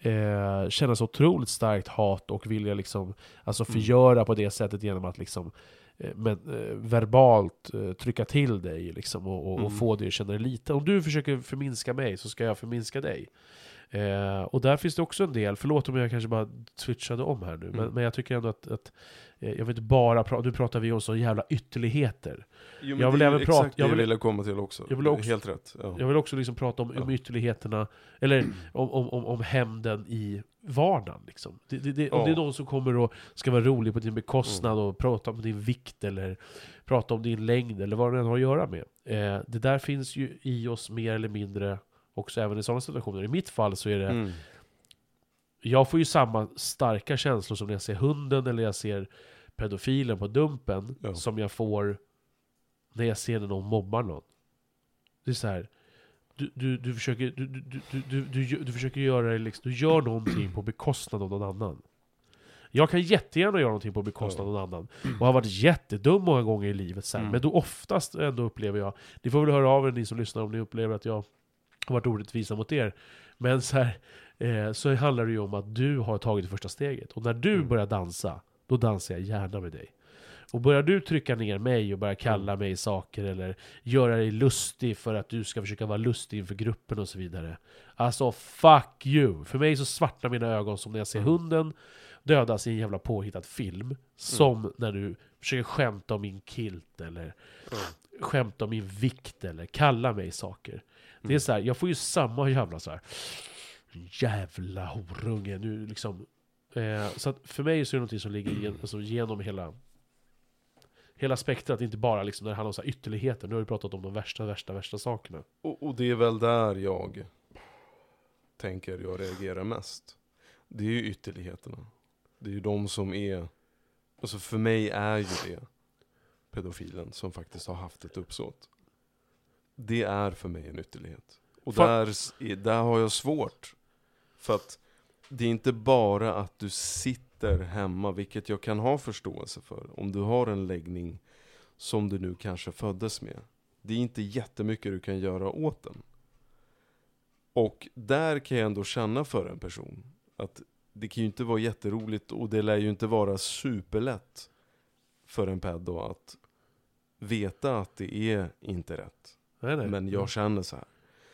eh, känna så otroligt starkt hat och vilja liksom, alltså Mm. förgöra på det sättet genom att liksom eh, men, eh, verbalt eh, trycka till dig liksom, och, och, och Mm. få dig att känna dig liten. Om du försöker förminska mig så ska jag förminska dig. Eh, och där finns det också en del, förlåt om jag kanske bara switchade om här nu, men, Mm. men jag tycker ändå att, att eh, jag vill inte bara prata, nu pratar vi om så jävla ytterligheter. Jo, Jag vill även prata- jag vill- ville komma till också. jag vill också- Helt rätt. Ja. Jag vill också liksom prata om, om Ja. ytterligheterna, eller om, om, om, om hämnden i vardagen. Liksom. Det, det, det, Om Ja. det är någon som kommer och ska vara rolig på din bekostnad och prata om din vikt eller prata om din längd eller vad det än har att göra med. Eh, det där finns ju i oss mer eller mindre också även i sådana situationer. I mitt fall så är det Mm. jag får ju samma starka känslor som när jag ser hunden eller jag ser pedofilen på Dumpen Ja. som jag får när jag ser när någon mobbar någon. Det är så här. Du, du, du, försöker, du, du, du, du, du, du, du försöker göra det liksom, du gör någonting på bekostnad av någon annan. Jag kan jättegärna göra någonting på bekostnad av någon annan. Och har varit jättedum många gånger i livet sen. Mm. Men då oftast ändå upplever jag, ni får väl höra av er ni som lyssnar om ni upplever att jag har varit orättvisa mot er. Men så här, eh, så handlar det ju om att du har tagit det första steget. Och när du Mm. börjar dansa, då dansar jag gärna med dig. Och börjar du trycka ner mig och börja kalla mig saker eller göra dig lustig för att du ska försöka vara lustig inför gruppen och så vidare. Alltså fuck you! För mig så svartnar mina ögon som när jag ser Mm. hunden dödas i en jävla påhittad film. Som när du försöker skämta om min kilt eller skämta om min vikt eller kalla mig saker. Det är så här, jag får ju samma jävla så här. Jävla horunge, nu liksom. Eh, så att för mig så är det någonting som ligger gen, alltså genom hela Hela spektrat, inte bara liksom när det handlar om så här ytterligheter. Nu har vi pratat om de värsta, värsta, värsta sakerna. Och, och det är väl där jag tänker jag reagerar mest. Det är ju ytterligheterna. Det är ju de som är, alltså för mig är ju det pedofilen som faktiskt har haft ett uppsåt. Det är för mig en ytterlighet. Och där, där har jag svårt. För att det är inte bara att du sitter hemma, vilket jag kan ha förståelse för. Om du har en läggning som du nu kanske föddes med. Det är inte jättemycket du kan göra åt den. Och där kan jag ändå känna för en person att det kan ju inte vara jätteroligt och det lär ju inte vara superlätt för en pedo att veta att det är inte rätt. Nej, nej. Men jag känner så här.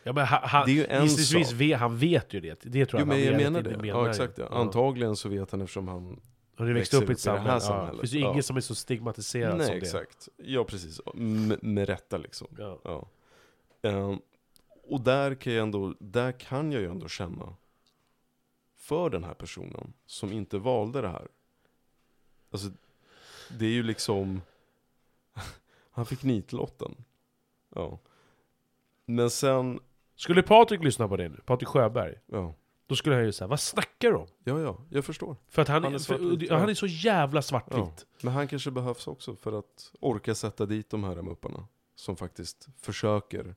ja, men han, han, Det är ju en sak. vet, han vet ju det. Det tror Jo jag men jag menar det. menar Ja exakt ja. Antagligen så vet han eftersom han Och det växte upp i ett det samhälle. Ja. Det samhället. finns ju Ja. inget som är så stigmatiserat Nej som exakt. Ja precis. Med, med rätta liksom. det. Ja. Ja. Ehm, och där kan, jag ändå, där kan jag ju ändå känna för den här personen som inte valde det här. Alltså, det är ju liksom... Han fick nitlotten. Ja. Men sen, Skulle Patrik lyssna på det nu, Patrik Sjöberg, ja. då skulle han ju säga vad snackar du om? Ja, ja, jag förstår. För att han, Han är för, svartvit, ja, han är så jävla svartvit. Ja. Men han kanske behövs också för att orka sätta dit de här mupparna. Som faktiskt försöker.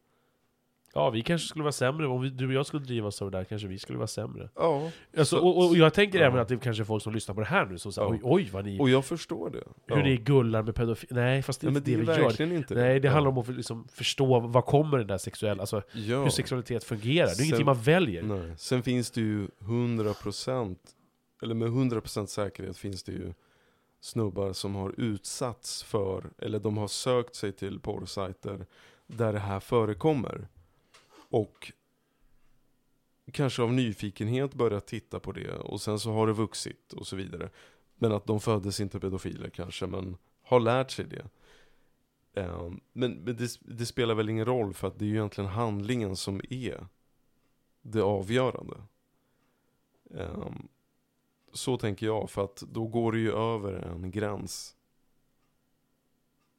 Ja, vi kanske skulle vara sämre. Om vi, du och jag skulle drivas av det där kanske vi skulle vara sämre. Ja. Alltså, Så- och, och jag tänker ja. även att det är kanske är folk som lyssnar på det här nu som säger Ja. oj, oj vad ni, Och jag förstår det. hur ja. ni gullar med pedofil. Nej, fast det är Ja, inte det det vi gör. inte Nej, det handlar om att liksom förstå vad kommer den där sexuella, alltså hur sexualitet fungerar. Det är Sen- ingenting man väljer. Nej. Sen finns det ju 100% eller med 100% säkerhet finns det ju snubbar som har utsatts för, eller de har sökt sig till porrsajter där det här förekommer. Och kanske av nyfikenhet börjat titta på det och sen så har det vuxit och så vidare. Men att de föddes inte pedofiler kanske, men har lärt sig det. Eh, men men det, det spelar väl ingen roll för att det är ju egentligen handlingen som är det avgörande. Eh, så tänker jag, för att då går det ju över en gräns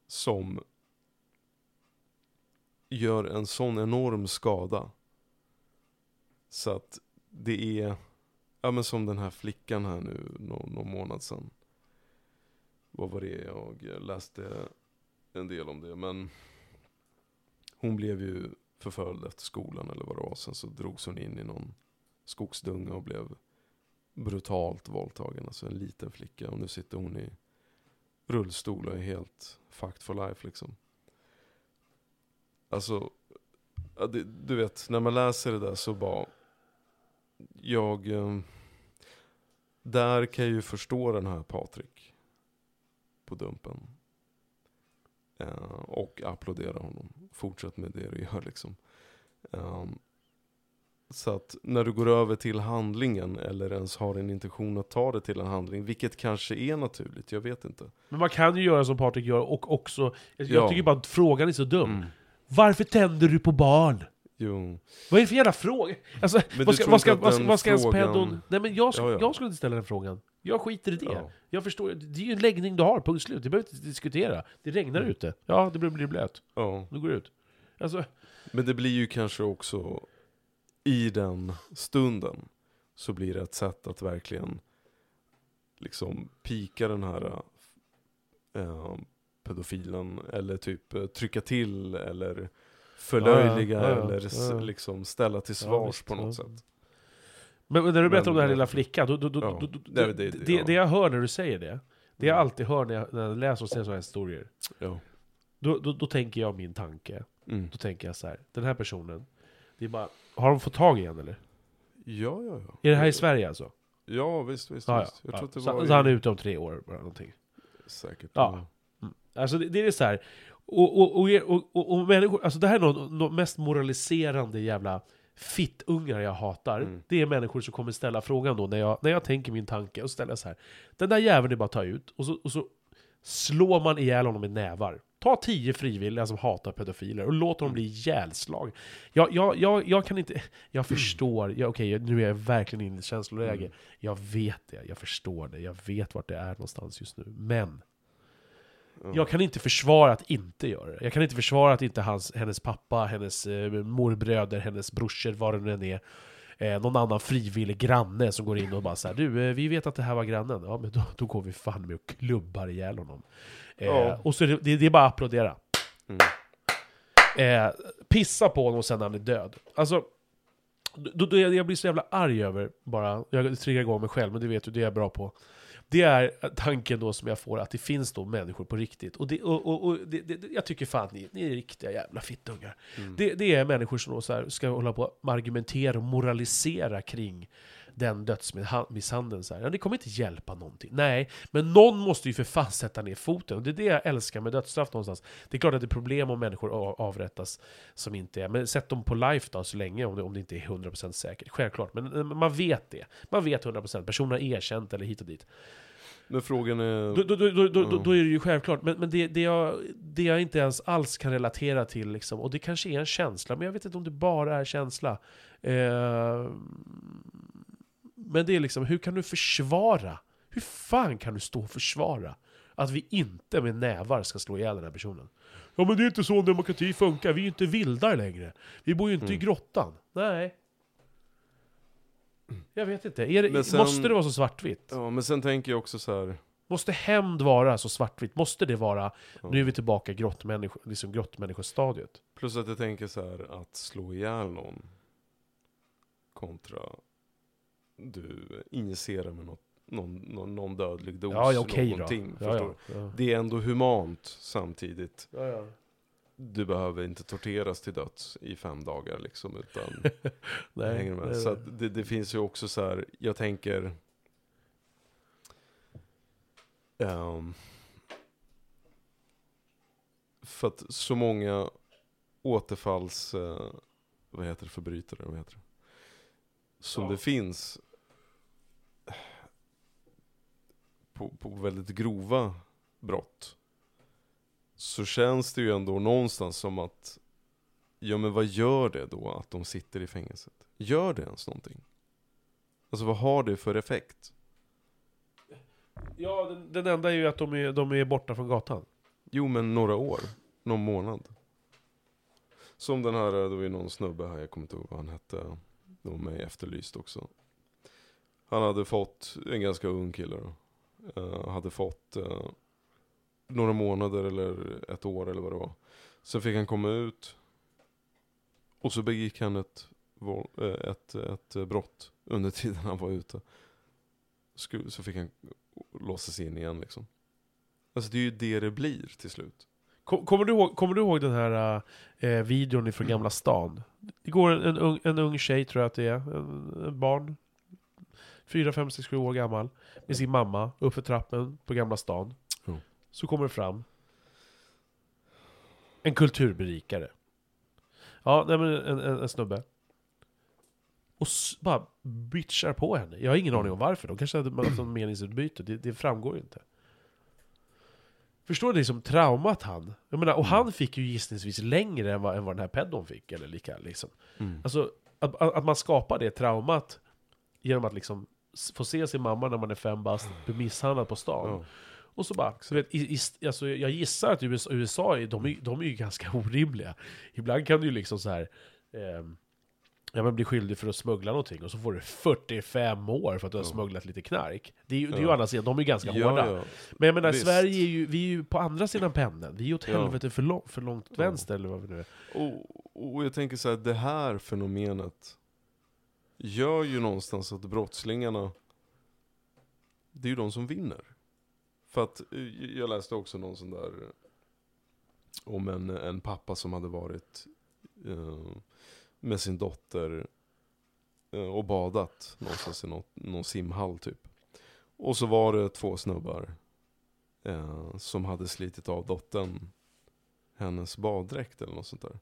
som gör en sån enorm skada. Så att det är, ja men som den här flickan här nu, någon, någon månad sedan. Vad var det jag läste en del om det, men hon blev ju förföljd efter skolan eller vad det var. Sen så drogs hon in i någon skogsdunga och blev brutalt våldtagen. Alltså en liten flicka. Och nu sitter hon i rullstol och är helt fucked for life liksom. Alltså, du vet, när man läser det där så bara, jag, eh, där kan jag ju förstå den här Patrik på Dumpen. Eh, och applådera honom. Fortsätt med det du gör liksom. Ehm, så att när du går över till handlingen eller ens har en intention att ta det till en handling, vilket kanske är naturligt, jag vet inte. Men man kan ju göra som Patrik gör och också, jag, jag Ja. tycker bara att frågan är så dum. Mm. Varför tänder du på barn? Jo. Vad är det för jävla fråga? Alltså, vad ska, vad ska, vad ska, vad ska ens frågan- pedon... Nej men jag, Ja, ja. jag skulle inte ställa den frågan. Jag skiter i det. Ja. Jag förstår, det är ju en läggning du har, punkt slut. Det behöver inte diskutera. Det regnar Mm. ute. Ja, det blir, blir blöt. Ja. Nu går det ut. Alltså, Men det blir ju kanske också i den stunden så blir det ett sätt att verkligen liksom pika den här eh, pedofilen eller typ eh, trycka till eller förlöjliga Ja, ja, ja, eller ja. liksom ställa till Ja, svars visst, på något ja. sätt. men när du berättar om den här lilla flickan, då, då, då, Ja. det, det- det, det- ja. jag hör när du säger det, det jag Mm. alltid hör när jag, när jag läser och ser sådana här historier, Ja. då, då, då tänker jag min tanke. Mm. Då tänker jag så här, den här personen, det är bara, har de fått tag i en eller? ja, ja, ja. Är det här i Sverige alltså? Ja, visst, visst. Ja, ja. visst. Jag ja. det så, var så han är i- ute om tre år, bara någonting. säkert. Ja. Alltså det, det är så här. Och, och, och, och, och, människor, alltså det här är de mest moraliserande jävla fittungar jag hatar. Mm. Det är människor som kommer ställa frågan då när jag, när jag tänker min tanke och ställer så här. Den där jäveln är bara att ta ut och så, och så slår man ihjäl honom med nävar. Ta tio frivilliga som hatar pedofiler och låt dem bli ihjälslag. Jag, jag, jag, jag kan inte... Jag förstår, jag, okej nu är jag verkligen inne i ett känsloläge. Mm. Jag vet det, jag förstår det, jag vet vart det är någonstans just nu. Men Ja. jag kan inte försvara att inte göra det. Jag kan inte försvara att inte hans, hennes pappa, hennes eh, morbröder, hennes brorsor, vad det nu än är, eh, någon annan frivillig granne som går in och bara såhär Du, eh, vi vet att det här var grannen. Ja, men då, då går vi fan med och klubbar ihjäl honom. Eh, Ja. Och så det, det, det är bara att applådera. Mm. Eh, pissa på honom och sen när han är död. Alltså, då, då, jag jag blir så jävla arg över, bara, jag triggar igång mig själv, men det vet du, det är jag bra på. Det är tanken då som jag får, att det finns då människor på riktigt. Och, det, och, och, och det, det, jag tycker fan att ni, ni är riktiga jävla fittungar. Mm. Det, det är människor som då så här ska hålla på och argumentera och moralisera kring den dödsmisshandeln. Så här. Ja, det kommer inte hjälpa någonting. Nej, men någon måste ju för fan sätta ner foten. Och det är det jag älskar med dödsstraff någonstans. Det är klart att det är problem om människor av- avrättas som inte är... Men sätt dem på life då, så länge, om det, om det inte är 100% säkert. Självklart, men eh, man vet det. Man vet 100%. Personen har erkänt eller hit och dit. Men frågan är... Då, då, då, då är det ju självklart, men, men det, det, jag, det jag inte ens alls kan relatera till, liksom, och det kanske är en känsla, men jag vet inte om det bara är känsla. Eh, men det är liksom, hur kan du försvara? Hur fan kan du stå och försvara att vi inte med nävar ska slå ihjäl den här personen? Ja men det är inte så en demokrati funkar, vi är ju inte vildar längre. Vi bor ju inte i Mm. grottan. Nej. Jag vet inte, det, sen- måste det vara så svartvitt? Ja, men sen tänker jag också så här. Måste hämnd vara så svartvitt? Måste det vara, Ja. nu är vi tillbaka i grottmännisko, liksom grottmänniskostadiet? Plus att jag tänker så här att slå ihjäl någon kontra du injicerar med något, någon, någon, någon dödlig dos, Ja, ja då. någonting. Förstår ja, ja. Det är ändå humant samtidigt. Du behöver inte torteras till döds i fem dagar liksom, utan Nej, hänger med? nej, Så det, det finns ju också så här, jag tänker ehm, För att så många återfalls, eh, vad heter det, förbrytare, vad heter det? Som Ja. det finns på, på väldigt grova brott. Så känns det ju ändå någonstans som att Ja men vad gör det då att de sitter i fängelset? Gör det ens någonting? Alltså vad har det för effekt? ja den, den enda är ju att de är, de är borta från gatan. Jo men några år, någon månad. Som den här, det var ju någon snubbe här, jag kommer inte ihåg vad han hette. Det var mig efterlyst också. Han hade fått, en ganska ung kille då. Eh, hade fått eh, några månader eller ett år eller vad det var. Sen fick han komma ut. Och så begick han ett, eh, ett, ett, brott under tiden han var ute. Så fick han låsas in igen liksom. Alltså det är ju det det blir till slut. Kom, kommer, du ihåg, kommer du ihåg den här eh, videon ifrån Gamla stan? Det går en, en, ung, en ung tjej, tror jag att det är, en, en barn, 4, 5, 6, 7 år gammal, med sin mamma uppför trappen på Gamla stan. Jo. Så kommer det fram en kulturberikare. Ja, nej, men en, en, en snubbe. Och bara bitchar på henne. Jag har ingen aning om varför. De kanske hade haft något meningsutbyte. Det, det framgår ju inte. Förstår du liksom traumat han? Jag menar, och Mm. han fick ju gissningsvis längre än vad, än vad den här pedon fick, eller lika liksom. Mm. Alltså, att att man skapar det traumat genom att liksom s- få se sin mamma när man är fem bast bli misshandlad på stan. Ja. Och så bara, så vet, i, i, alltså jag gissar att USA, USA är, de, är, de är ju ganska orimliga. Ibland kan du ju liksom så här ehm, Ja men bli skyldig för att smuggla någonting och så får du 45 år för att du har Ja. smugglat lite knark. Det är ju, det är ju Ja. å andra sidan, de är ju ganska hårda. Ja, ja. Men jag menar, Visst. Sverige är ju, vi är ju på andra sidan pendeln. Vi är åt Ja. helvete för, lång, för långt Ja. vänster eller vad vi nu är. Och, och jag tänker så här, det här fenomenet gör ju någonstans att brottslingarna, det är ju de som vinner. För att, eh, jag läste också någon sån där, eh, om en, en pappa som hade varit eh, med sin dotter eh, och badat någonstans i något, någon simhall typ. Och så var det två snubbar eh, som hade slitit av dottern hennes baddräkt eller något sånt där.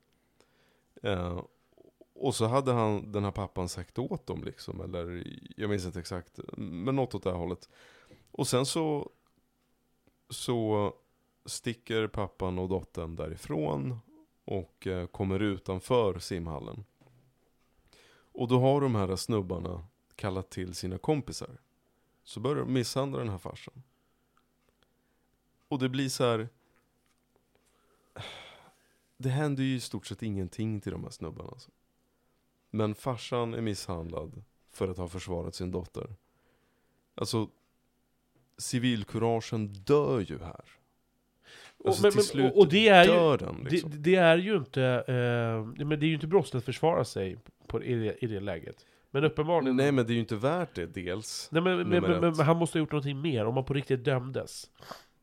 Eh, och så hade han, den här pappan sagt åt dem liksom, eller jag minns inte exakt, men något åt det här hållet. Och sen så, så sticker pappan och dottern därifrån och eh, kommer utanför simhallen. Och då har de här snubbarna kallat till sina kompisar. Så börjar de misshandla den här farsan. Och det blir så här. Det händer ju i stort sett ingenting till de här snubbarna. Alltså. Men farsan är misshandlad för att ha försvarat sin dotter. Alltså, civilkuragen dör ju här. Alltså, och, men, till slut och, och det är ju, dör den liksom. det, det är ju inte, eh, men det är ju inte brottsligt att försvara sig på, i, det, i det läget. Men uppenbarligen... Nej men det är ju inte värt det dels. Nej, men, men, men, han måste ha gjort någonting mer, om han på riktigt dömdes.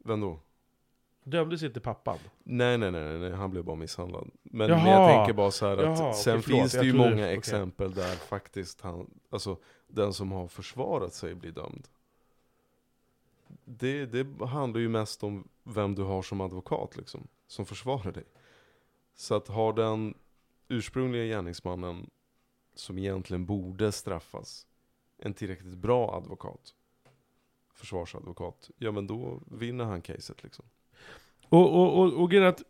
Vem då? Dömdes inte pappan? Nej, nej, nej, nej, han blev bara misshandlad. Men, Jaha. men jag tänker bara så här att Jaha, sen okej, förlåt, finns det ju många okej. exempel där faktiskt han, alltså den som har försvarat sig blir dömd. Det, det handlar ju mest om vem du har som advokat liksom, som försvarar dig. Så att har den ursprungliga gärningsmannen, som egentligen borde straffas, en tillräckligt bra advokat, försvarsadvokat, ja men då vinner han caset liksom. Och, och, och, och grejen att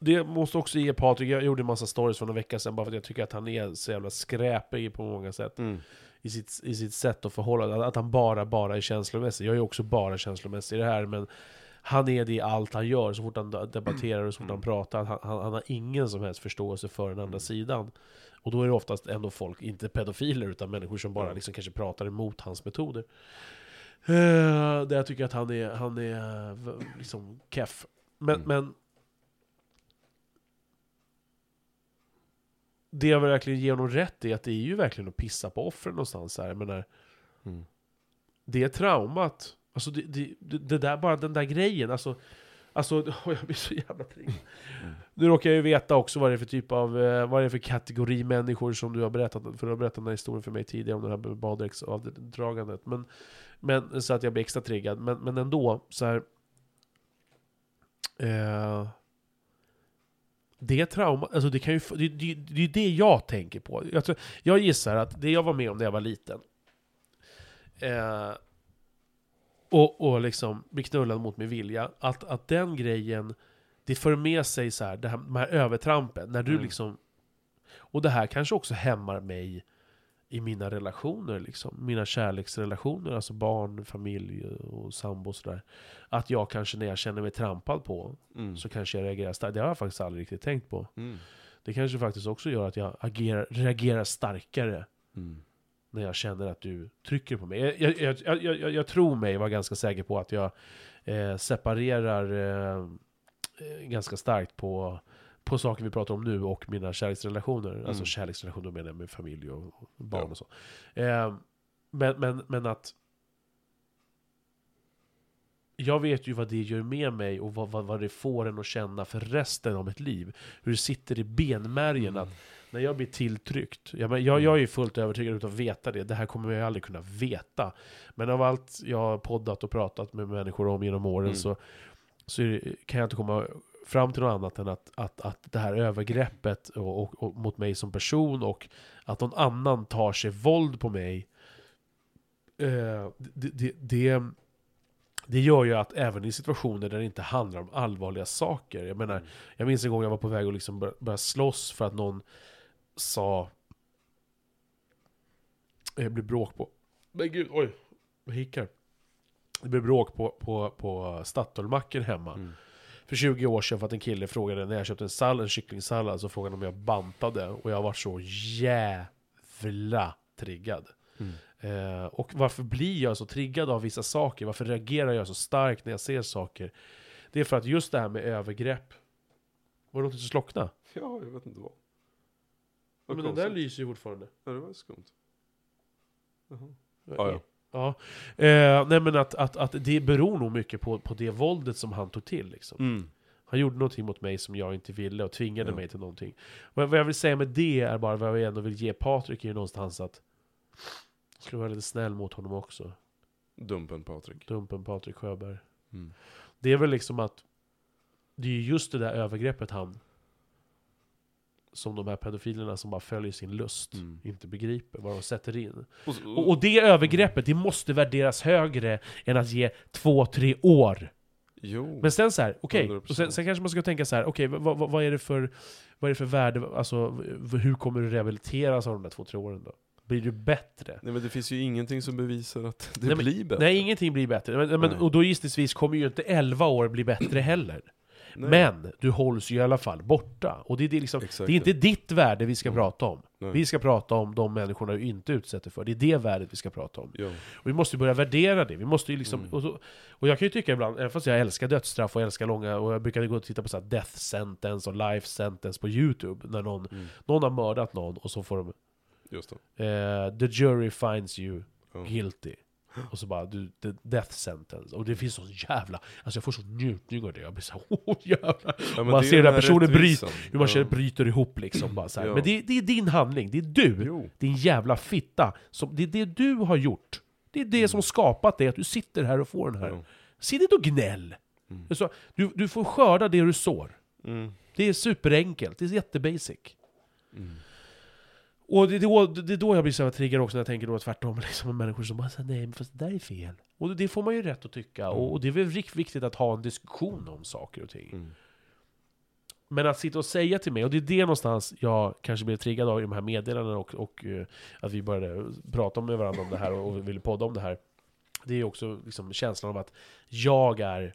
det måste också ge Patrik, jag gjorde en massa stories för några veckor sedan bara för att jag tycker att han är så jävla skräpig på många sätt. I sitt, I sitt sätt att förhålla att- att han bara, bara är känslomässig. Jag är också bara känslomässig i det här, men han är det i allt han gör, så fort han debatterar och så fort han pratar. Han, han, han har ingen som helst förståelse för den andra sidan. Och då är det oftast ändå folk, inte pedofiler, utan människor som bara liksom kanske pratar emot hans metoder. Eh, där jag tycker att han är, han är v- liksom keff. Men, Mm. men det jag verkligen ger honom rätt i, att det är ju verkligen att pissa på offren någonstans här. Menar, Mm. det är traumat. Alltså det, det, det, där, bara den där grejen, alltså Alltså, åh, jag blir så jävla triggad. Mm. Nu råkar jag ju veta också vad det är för typ av, eh, vad det är för kategori människor som du har berättat, för du har berättat den här historien för mig tidigare om det här baddräktsavdragandet. Men, men, så att jag blir extra triggad. Men, men ändå, så här. Eh, det är trauma, alltså det kan ju, det, det, det är det jag tänker på. Jag, tror, jag gissar att det jag var med om när jag var liten, eh, och, och liksom bli knullad mot min vilja, att, att den grejen, det för med sig så här, det här, de här övertrampen, när du Mm. liksom... Och det här kanske också hämmar mig i mina relationer, liksom. mina kärleksrelationer, alltså barn, familj och sambo och sådär. Att jag kanske när jag känner mig trampad på, Mm. så kanske jag reagerar starkt. Det har jag faktiskt aldrig riktigt tänkt på. Mm. Det kanske faktiskt också gör att jag agerar, reagerar starkare Mm. när jag känner att du trycker på mig. Jag, jag, jag, jag, tror mig vara ganska säker på att jag eh, separerar eh, eh, ganska starkt på, på saker vi pratar om nu och mina kärleksrelationer. Alltså Mm. kärleksrelationer menar jag med familj och, barn Ja. och så. Eh, men, men, men att jag vet ju vad det gör med mig och vad, vad, vad det får en att känna för resten av mitt liv. Hur det sitter i benmärgen att när jag blir tilltryckt, jag, men, jag, jag är ju fullt övertygad utav att veta det, det här kommer jag aldrig kunna veta. Men av allt jag har poddat och pratat med människor om genom åren Mm. så, så det, kan jag inte komma fram till något annat än att, att, att det här övergreppet och, och, och mot mig som person och att någon annan tar sig våld på mig, eh, det, det, det, det gör ju att även i situationer där det inte handlar om allvarliga saker, jag menar, jag minns en gång jag var på väg att liksom bör- börja slåss för att någon sa... Det blev bråk på... Men gud, oj! Jag hickar. Det blev bråk på, på, på Statoilmacken hemma. Mm. För 20 år sedan för att en kille frågade, när jag köpte en, sall, en kycklingsallad, så frågade han om jag bantade. Och jag var så jävla triggad. Mm. Eh, och varför blir jag så triggad av vissa saker? Varför reagerar jag så starkt när jag ser saker? Det är för att just det här med övergrepp... Var det något som slocknade? Ja, jag vet inte vad. Men Vad den där lyser ju fortfarande. Ja, det var skumt. Jaha. Ja, Ja, ja. Eh, nej men att, att, att det beror nog mycket på, på det våldet som han tog till liksom. Mm. Han gjorde någonting mot mig som jag inte ville och tvingade Ja. mig till någonting. Vad, vad jag vill säga med det är bara, vad jag ändå vill ge Patrik är ju någonstans att jag skulle vara lite snäll mot honom också. Dumpen Patrik. Dumpen Patrik Sjöberg. Mm. Det är väl liksom att det är ju just det där övergreppet han som de här pedofilerna som bara följer sin lust Mm. inte begriper vad de sätter in. Och, Och, och det övergreppet, det måste värderas högre än att ge två, tre år. jo. Men sen så här, okej, 100%. och sen, sen kanske man ska tänka så här, okej, vad, vad, vad är det för vad är det för värde, alltså hur kommer du rehabiliteras av de där två, tre åren då? Blir du bättre? Nej men det finns ju ingenting som bevisar att det Nej, men- blir bättre. Nej, ingenting blir bättre. Men, men, och då gissningsvis kommer ju inte 11 år bli bättre heller. Nej. Men du hålls ju i alla fall borta. Och det är, det liksom, det är inte ditt värde vi ska Mm. prata om. Nej. Vi ska prata om de människorna du inte utsätter för. Det är det värdet vi ska prata om. Ja. Och vi måste börja värdera det. Vi måste liksom, Mm. och, så, och jag kan ju tycka ibland, även fast jag älskar dödsstraff och älskar långa, och jag brukade gå och titta på så death sentence och life sentence på youtube, när någon, Mm. någon har mördat någon och så får de Just eh, The jury finds you guilty. Och så bara, du, the death sentence. Och det finns sån jävla, alltså jag får sån njutning av det. Jag blir så åh jävlar. Ja, Man ser den här personen rättvisan. Hur man Ja. känner bryter ihop liksom. Bara så. Ja. Men det, det är din handling, det är du. Jo. Din jävla fitta. Som, det är det du har gjort. Det är det som skapat det, att du sitter här och får den här. Ja. Sitt inte och gnäll! Mm. Så, du, du får skörda det du sår. Mm. Det är superenkelt, det är jättebasic. Mm. Och det är, då, det är då jag blir så här triggad också när jag tänker då tvärtom, liksom, med människor som bara säger nej men fast det där är fel. Och det får man ju rätt att tycka, och, och det är väl viktigt att ha en diskussion om saker och ting. Mm. Men att sitta och säga till mig, och det är det någonstans jag kanske blev triggad av i de här meddelandena och, och eh, att vi började prata med varandra om det här och, och ville podda om det här. Det är också liksom känslan av att jag är,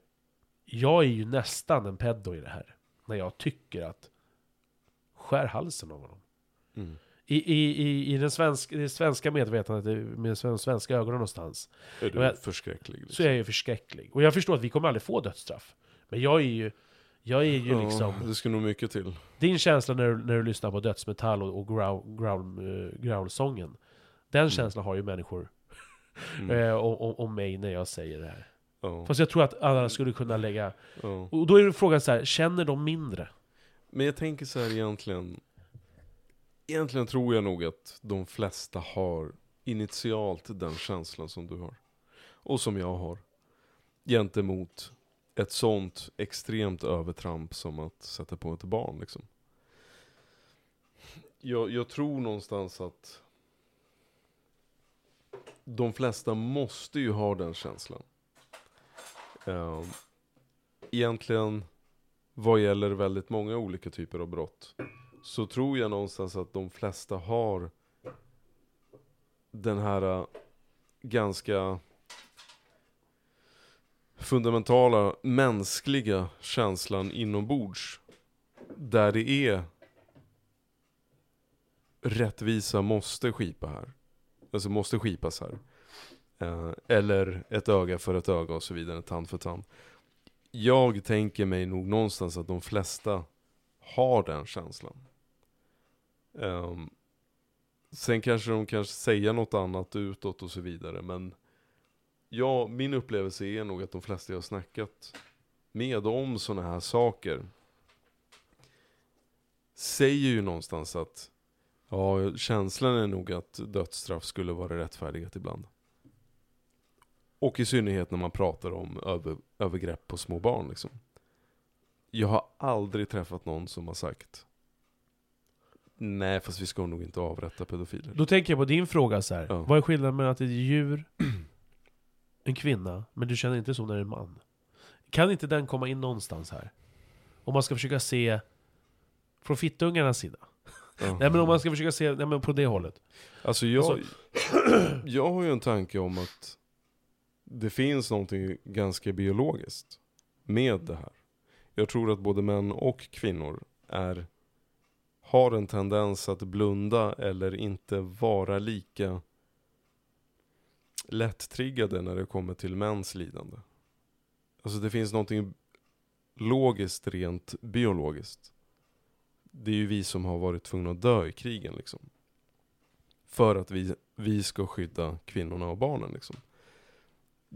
jag är ju nästan en peddo i det här. När jag tycker att skär halsen av honom. Mm. I, i, i, i den svensk, det svenska medvetandet, med de svenska ögonen någonstans, Är du jag- förskräcklig? Liksom? så är jag ju förskräcklig. Och jag förstår att vi kommer aldrig få dödsstraff. Men jag är ju, jag är ju Ja, liksom... det ska nog mycket till. Din känsla när du, när du lyssnar på dödsmetall och, och growl, growl, uh, growlsången Den känslan har ju människor Mm. eh, om, om, om mig när jag säger det här Ja. Fast jag tror att alla skulle kunna lägga Ja. Och då är frågan så här, känner de mindre? Men jag tänker så här egentligen Egentligen tror jag nog att de flesta har initialt den känslan som du har. Och som jag har. Gentemot ett sånt extremt övertramp som att sätta på ett barn liksom. Jag, jag tror någonstans att de flesta måste ju ha den känslan. Ehm, egentligen vad gäller väldigt många olika typer av brott så tror jag någonstans att de flesta har den här äh, ganska fundamentala mänskliga känslan inombords där det är rättvisa måste skipa här. Alltså måste skipas här. Eh, eller ett öga för ett öga och så vidare, tand för tand. Jag tänker mig nog någonstans att de flesta har den känslan. Um, sen kanske de kanske säger något annat utåt och så vidare, men ja, min upplevelse är nog att de flesta jag har snackat med om sådana här saker säger ju någonstans att ja, känslan är nog att dödsstraff skulle vara rättfärdigat ibland. Och i synnerhet när man pratar om över, övergrepp på små barn liksom. Jag har aldrig träffat någon som har sagt Nej fast vi ska nog inte avrätta pedofiler. Då tänker jag på din fråga så här. Ja. vad är skillnaden mellan att ett djur en kvinna, men du känner inte så när det är en man. Kan inte den komma in någonstans här? Om man ska försöka se från fittungarnas sida. Ja. Nej men om man ska försöka se nej, men på det hållet. Alltså jag, Alltså- jag har ju en tanke om att det finns någonting ganska biologiskt med det här. Jag tror att både män och kvinnor är, har en tendens att blunda eller inte vara lika lätt-triggade när det kommer till mäns lidande. Alltså det finns någonting logiskt rent biologiskt. Det är ju vi som har varit tvungna att dö i krigen liksom. För att vi, vi ska skydda kvinnorna och barnen liksom.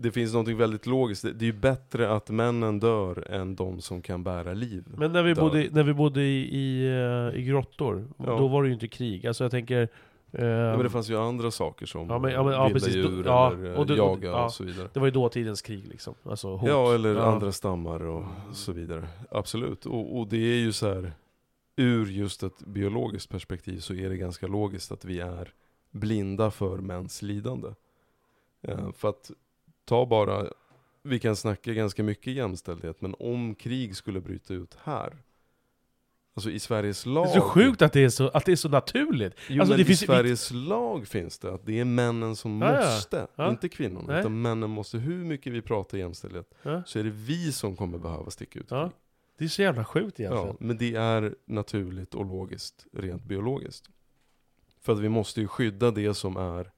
Det finns någonting väldigt logiskt. Det är ju bättre att männen dör än de som kan bära liv. Men när vi Dör. bodde, när vi bodde i, i, eh, i grottor, Ja. då var det ju inte krig. Alltså jag tänker... eh, Ja, men det fanns ju andra saker som Ja, men- ja, men- ja, precis. djur Ja, eller och och det- och- jaga ja. och så vidare. det var ju dåtidens krig liksom. Alltså hot. Ja, eller andra stammar och så vidare. Absolut. Och, och det är ju så här, ur just ett biologiskt perspektiv så är det ganska logiskt att vi är blinda för mäns lidande. Eh, för att ta bara, vi kan snacka ganska mycket jämställdhet, men om krig skulle bryta ut här, alltså i Sveriges lag. Det är så sjukt att det är så, att det är så naturligt. Jo, Alltså, men det i finns- Sveriges lag finns det att det är männen som ja. måste, Ja. inte kvinnorna. Nej. Utan männen måste, hur mycket vi pratar jämställdhet, Ja. så är det vi som kommer behöva sticka ut krig. Det är så jävla sjukt egentligen. Ja, men det är naturligt och logiskt, rent biologiskt. För att vi måste ju skydda det som är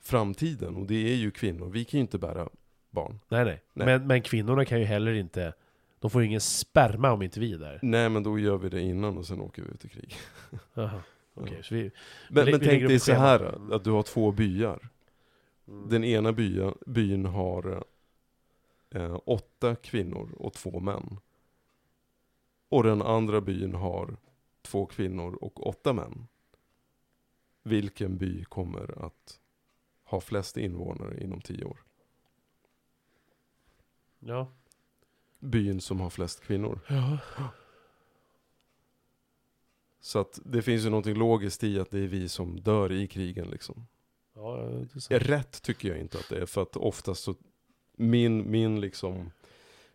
framtiden, och det är ju kvinnor. Vi kan ju inte bära barn. Nej, nej. Nej. Men, men kvinnorna kan ju heller inte... De får ju ingen sperma om inte vi är där. Nej, men då gör vi det innan och sen åker vi ut i krig. Jaha. Okej, Ja. så vi... Men, Vi- men vi tänk dig så här, att du har två byar. Mm. Den ena bya, byn har eh, åtta kvinnor och två män. Och den andra byn har två kvinnor och åtta män. Vilken by kommer att ha flest invånare inom tio år? Ja. Byn som har flest kvinnor. Ja. Så att det finns ju någonting logiskt i att det är vi som dör i krigen liksom. Ja, det är. Rätt tycker jag inte att det är, för att oftast så, min, min liksom,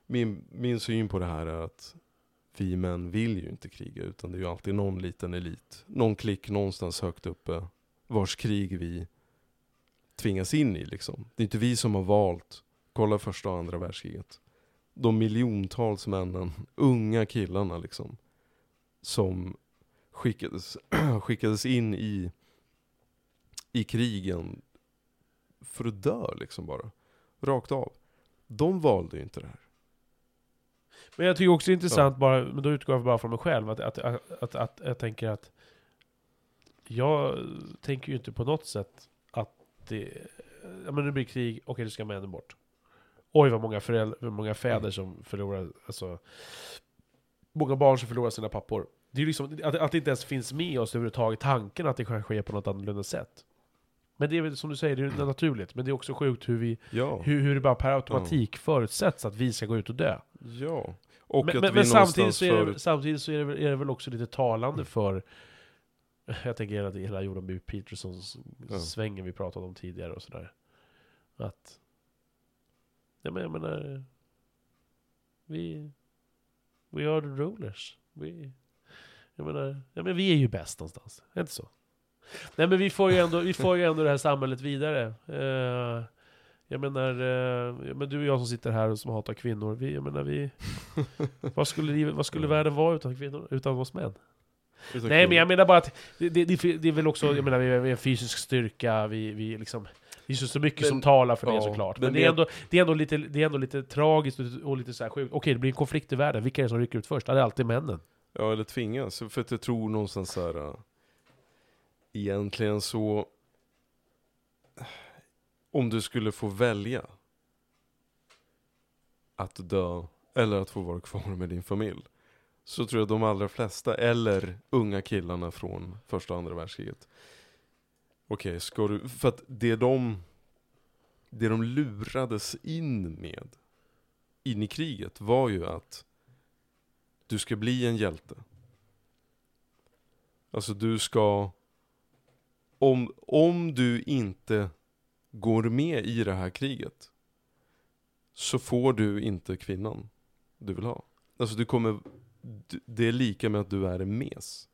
min, min syn på det här är att vi män vill ju inte kriga, utan det är ju alltid någon liten elit, någon klick någonstans högt uppe, vars krig vi tvingas in i liksom. Det är inte vi som har valt, kolla första och andra världskriget. De miljontals männen, unga killarna liksom, som skickades, skickades in i, i krigen för att dö liksom bara. Rakt av. De valde ju inte det här. Men jag tycker också det är intressant, bara, men då utgår jag bara från mig själv, att, att, att, att, att jag tänker att jag tänker ju inte på något sätt det, ja men nu blir det krig, okej nu ska männen bort. Oj vad många, föräldrar, många fäder som förlorar, alltså många barn som förlorar sina pappor. Det är liksom, att, att det inte ens finns med oss överhuvudtaget, tanken att det kan ske på något annorlunda sätt. Men det är väl som du säger, det är naturligt, men det är också sjukt hur vi, Ja. hur, hur det bara per automatik förutsätts att vi ska gå ut och dö. Ja. Och men att men, vi men samtidigt, så är det, förut- samtidigt så är det, väl- är det väl också lite talande för Jag tänker hela, hela Jordan B. Petersons Ja. svängen vi pratade om tidigare och sådär Att Nej men jag menar Vi We are the rulers vi, Jag menar, ja, men vi är ju bäst någonstans, är inte så? Nej men vi får ju ändå, vi får ju ändå det här samhället vidare Eh, Jag menar, eh, ja, men du och jag som sitter här och som hatar kvinnor, vi, jag menar vi vad skulle, vad skulle världen vara utan kvinnor, utan oss män? Nej men kul. jag menar bara att det, det, det, det är väl också, jag menar vi har har fysisk styrka, vi, vi liksom Det är så, mycket Men- som talar för det ja, såklart. men Men det är, det- ändå, det, är ändå lite, det är ändå lite tragiskt och, och lite så här sjukt. Okej, det blir en konflikt i världen, vilka är det som rycker ut först? Det är alltid männen. Ja, eller tvingas. För att jag tror någonstans så här. äh, Egentligen så... Om du skulle få välja att dö eller att få vara kvar med din familj. Så tror jag de allra flesta, eller unga killarna från första och andra världskriget. Okej, ska du... För att det de... Det de lurades in med in i kriget var ju att du ska bli en hjälte. Alltså du ska... Om, om du inte går med i det här kriget så får du inte kvinnan du vill ha. Alltså du kommer, det är lika med att du är en mes.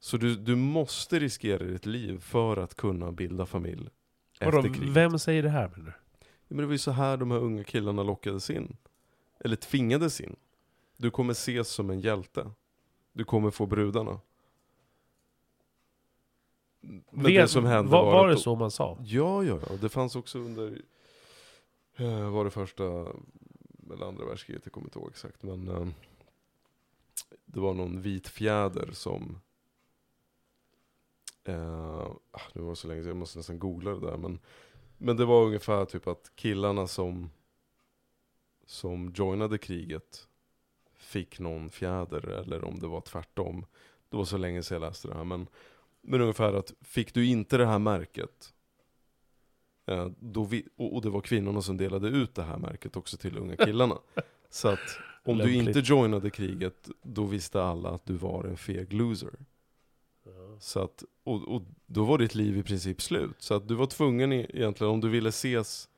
Så du, du måste riskera ditt liv för att kunna bilda familj Vadå, efter kriget. vem säger det här menar du? Ja, men det var ju så här de här unga killarna lockades in. Eller tvingades in. Du kommer ses som en hjälte. Du kommer få brudarna. Men det Vet- som hände var, var, att det de- så man sa? Ja, ja, ja. Det fanns också under, eh, var det första eller andra världskriget, jag kommer inte ihåg exakt. Men eh, det var någon vit fjäder som, eh, ah, det var så länge sedan, jag måste nästan googla det där. Men, men det var ungefär typ att killarna som, som joinade kriget fick någon fjäder, eller om det var tvärtom. Det var så länge sedan jag läste det här. Men, men ungefär att, fick du inte det här märket, eh, då vi, och, och det var kvinnorna som delade ut det här märket också till unga killarna. så att om du Lämpligt. inte joinade kriget, då visste alla att du var en feg loser. Så att, och, och då var ditt liv i princip slut. Så att du var tvungen i- egentligen, om du ville ses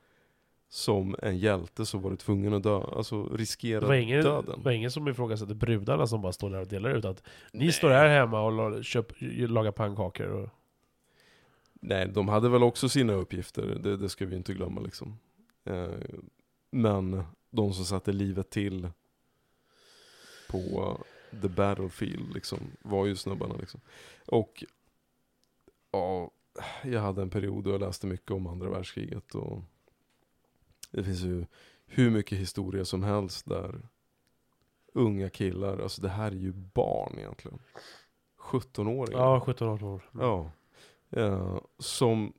som en hjälte så var du tvungen att dö, alltså riskera Det var ingen, döden. det var ingen som ifrågasatte brudarna som bara står där och delar ut att ni står här hemma och köp, lagar pannkakor och... Nej, de hade väl också sina uppgifter, det, det ska vi inte glömma liksom. Eh, men de som satte livet till på the battlefield liksom, var ju snubbarna liksom. Och ja, jag hade en period då jag läste mycket om andra världskriget och det finns ju hur mycket historia som helst där unga killar, alltså det här är ju barn egentligen. 17-åringar. Ja, 17-18 år. Mm. Ja. Eh, som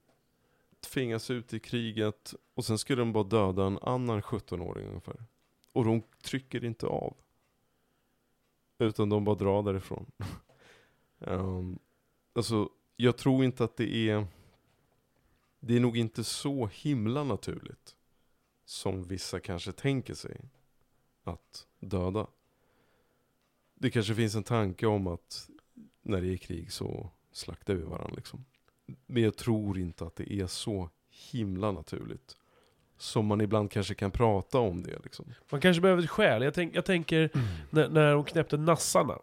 tvingas ut i kriget och sen skulle de bara döda en annan 17-åring ungefär. Och de trycker inte av. Utan de bara drar därifrån. um, alltså, jag tror inte att det är... Det är nog inte så himla naturligt. Som vissa kanske tänker sig. Att döda. Det kanske finns en tanke om att när det är krig så slaktar vi varandra liksom. Men jag tror inte att det är så himla naturligt. Som man ibland kanske kan prata om det liksom. Man kanske behöver ett skäl. Jag, tänk, jag tänker när, när de knäppte nassarna.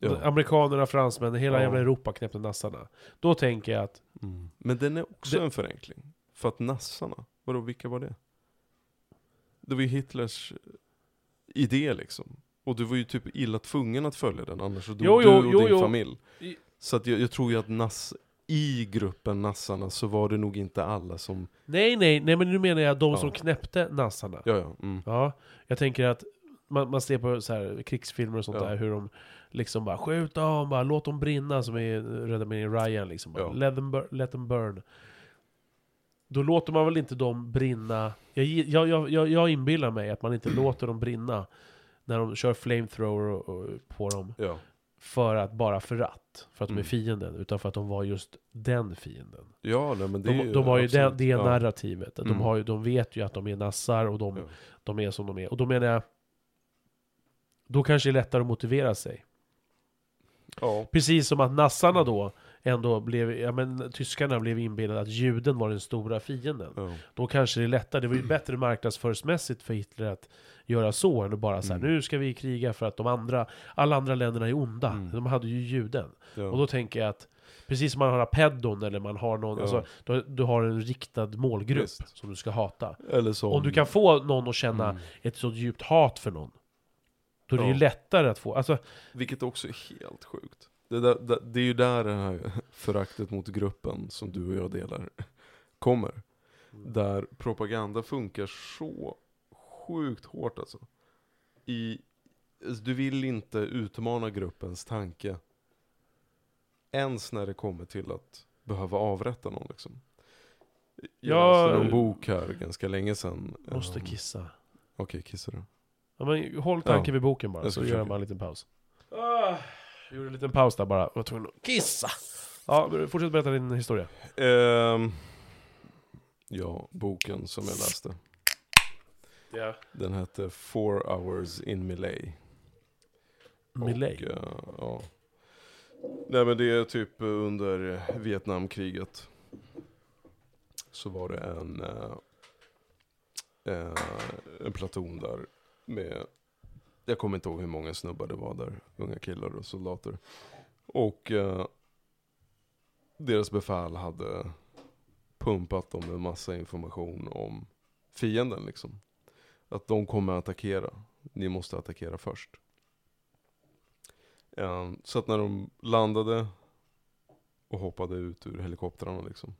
Ja. Amerikanerna, fransmännen, hela Ja. jävla Europa knäppte nassarna. Då tänker jag att, Mm. Men den är också Det- en förenkling. För att nassarna, vadå vilka var det? Det var ju Hitlers eh, idé liksom. Och du var ju typ illa tvungen att följa den, annars så dog Jo, du jo, och jo, din jo. familj. Så att jag, jag tror ju att nass, i gruppen nassarna så var det nog inte alla som, nej nej, nej men nu menar jag de Ja. som knäppte nassarna. ja ja, mm. Ja, jag tänker att man, man ser på så här krigsfilmer och sånt Ja. där, hur de liksom bara skjut dem, bara låt dem brinna, som i Rädda mig Ryan liksom. Bara, Ja. let, them let them burn. Då låter man väl inte dem brinna, jag, jag, jag, jag, jag inbillar mig att man inte låter dem brinna när de kör flamethrower och, och, på dem, ja. För att bara för att, för att de är Mm. fienden, utan för att de var just den fienden. Ja, nej, men det är De, de har ju det, absolut- det ja. narrativet, de, Mm. har ju, de vet ju att de är nassar och de, Ja. de är som de är. Och då menar jag, då kanske det är lättare att motivera sig. Ja, Precis som att nassarna då ändå blev, ja men tyskarna blev inbillade att juden var den stora fienden. ja. Då kanske det är lättare, det var ju bättre marknadsföringsmässigt för Hitler att göra så än att bara säga Mm. nu ska vi kriga för att de andra, alla andra länderna är onda. Mm. De hade ju juden. ja. Och då tänker jag att Precis som man har Apeddon eller man har någon, Ja. alltså, du, du har en riktad målgrupp Visst. som du ska hata. Eller som... Om du kan få någon att känna Mm. ett så djupt hat för någon, då är det ju Ja. lättare att få, alltså, Vilket också är helt sjukt. Det, där, det, det är ju där det här föraktet mot gruppen som du och jag delar kommer. Där propaganda funkar så sjukt hårt alltså. I, alltså, du vill inte utmana gruppens tanke. Ens när det kommer till att behöva avrätta någon liksom. Jag Ja, läste en bok här ganska länge sedan. måste Ehm, kissa. Okej, kissar du? Ja, men håll tanken Ja. vid boken bara, så ska gör försöka. bara en liten paus. Ah, jag gjorde en liten paus där bara, jag tvungen att kissa. Ja, fortsätt berätta din historia. Ehm, ja, boken som jag läste. Ja. Den hette Four Hours in Millet. Millet. Och, eh, ja. Nej men det är typ under Vietnamkriget. Så var det en, eh, eh, en platon där med, jag kommer inte ihåg hur många snubbar det var där, unga killar och soldater. Och eh, deras befäl hade pumpat dem med massa information om fienden liksom. Att de kommer att attackera, ni måste attackera först. Eh, så att när de landade och hoppade ut ur helikoptrarna liksom.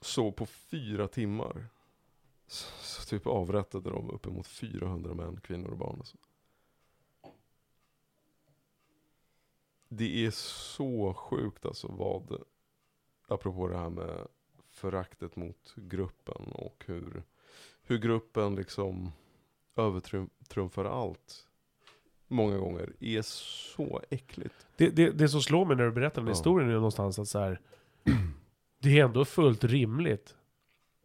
Så på fyra timmar så, så typ avrättade de uppemot 400 män, kvinnor och barn. Alltså. Det är så sjukt alltså vad, apropå det här med föraktet mot gruppen och hur, hur gruppen liksom övertrumfar allt många gånger är så äckligt. Det, det, det som slår mig när du berättar den Ja. historien är någonstans att så här, det är ändå fullt rimligt.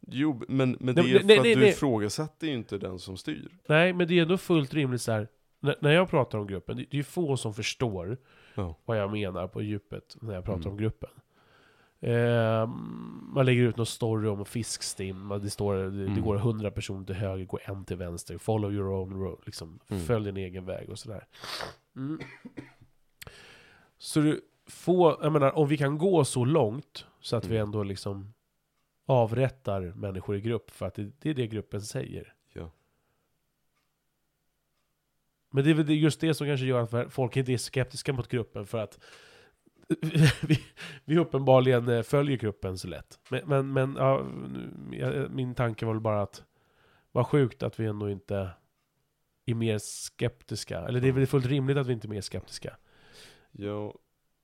Jo, men, men det Nej, är för nej, att nej, du nej. ifrågasätter ju inte den som styr. Nej, men det är ändå fullt rimligt så här. När, när jag pratar om gruppen, det, det är ju få som förstår Ja. vad jag menar på djupet när jag pratar Mm. om gruppen. Eh, man lägger ut någon story om fiskstim, det, står, det, det Mm. går 100 personer till höger, går en till vänster, follow your own road, liksom, Mm. följ din egen väg och sådär. Mm. Så du får, jag menar, om vi kan gå så långt så att vi Mm. ändå liksom avrättar människor i grupp för att det, det är det gruppen säger. Ja. Men det är väl just det som kanske gör att folk inte är skeptiska mot gruppen för att vi, vi uppenbarligen eh, följer gruppen så lätt. Men, men, men ja, min tanke var väl bara att vad sjukt att vi ändå inte är mer skeptiska. Eller det är väl fullt rimligt att vi inte är mer skeptiska. Ja,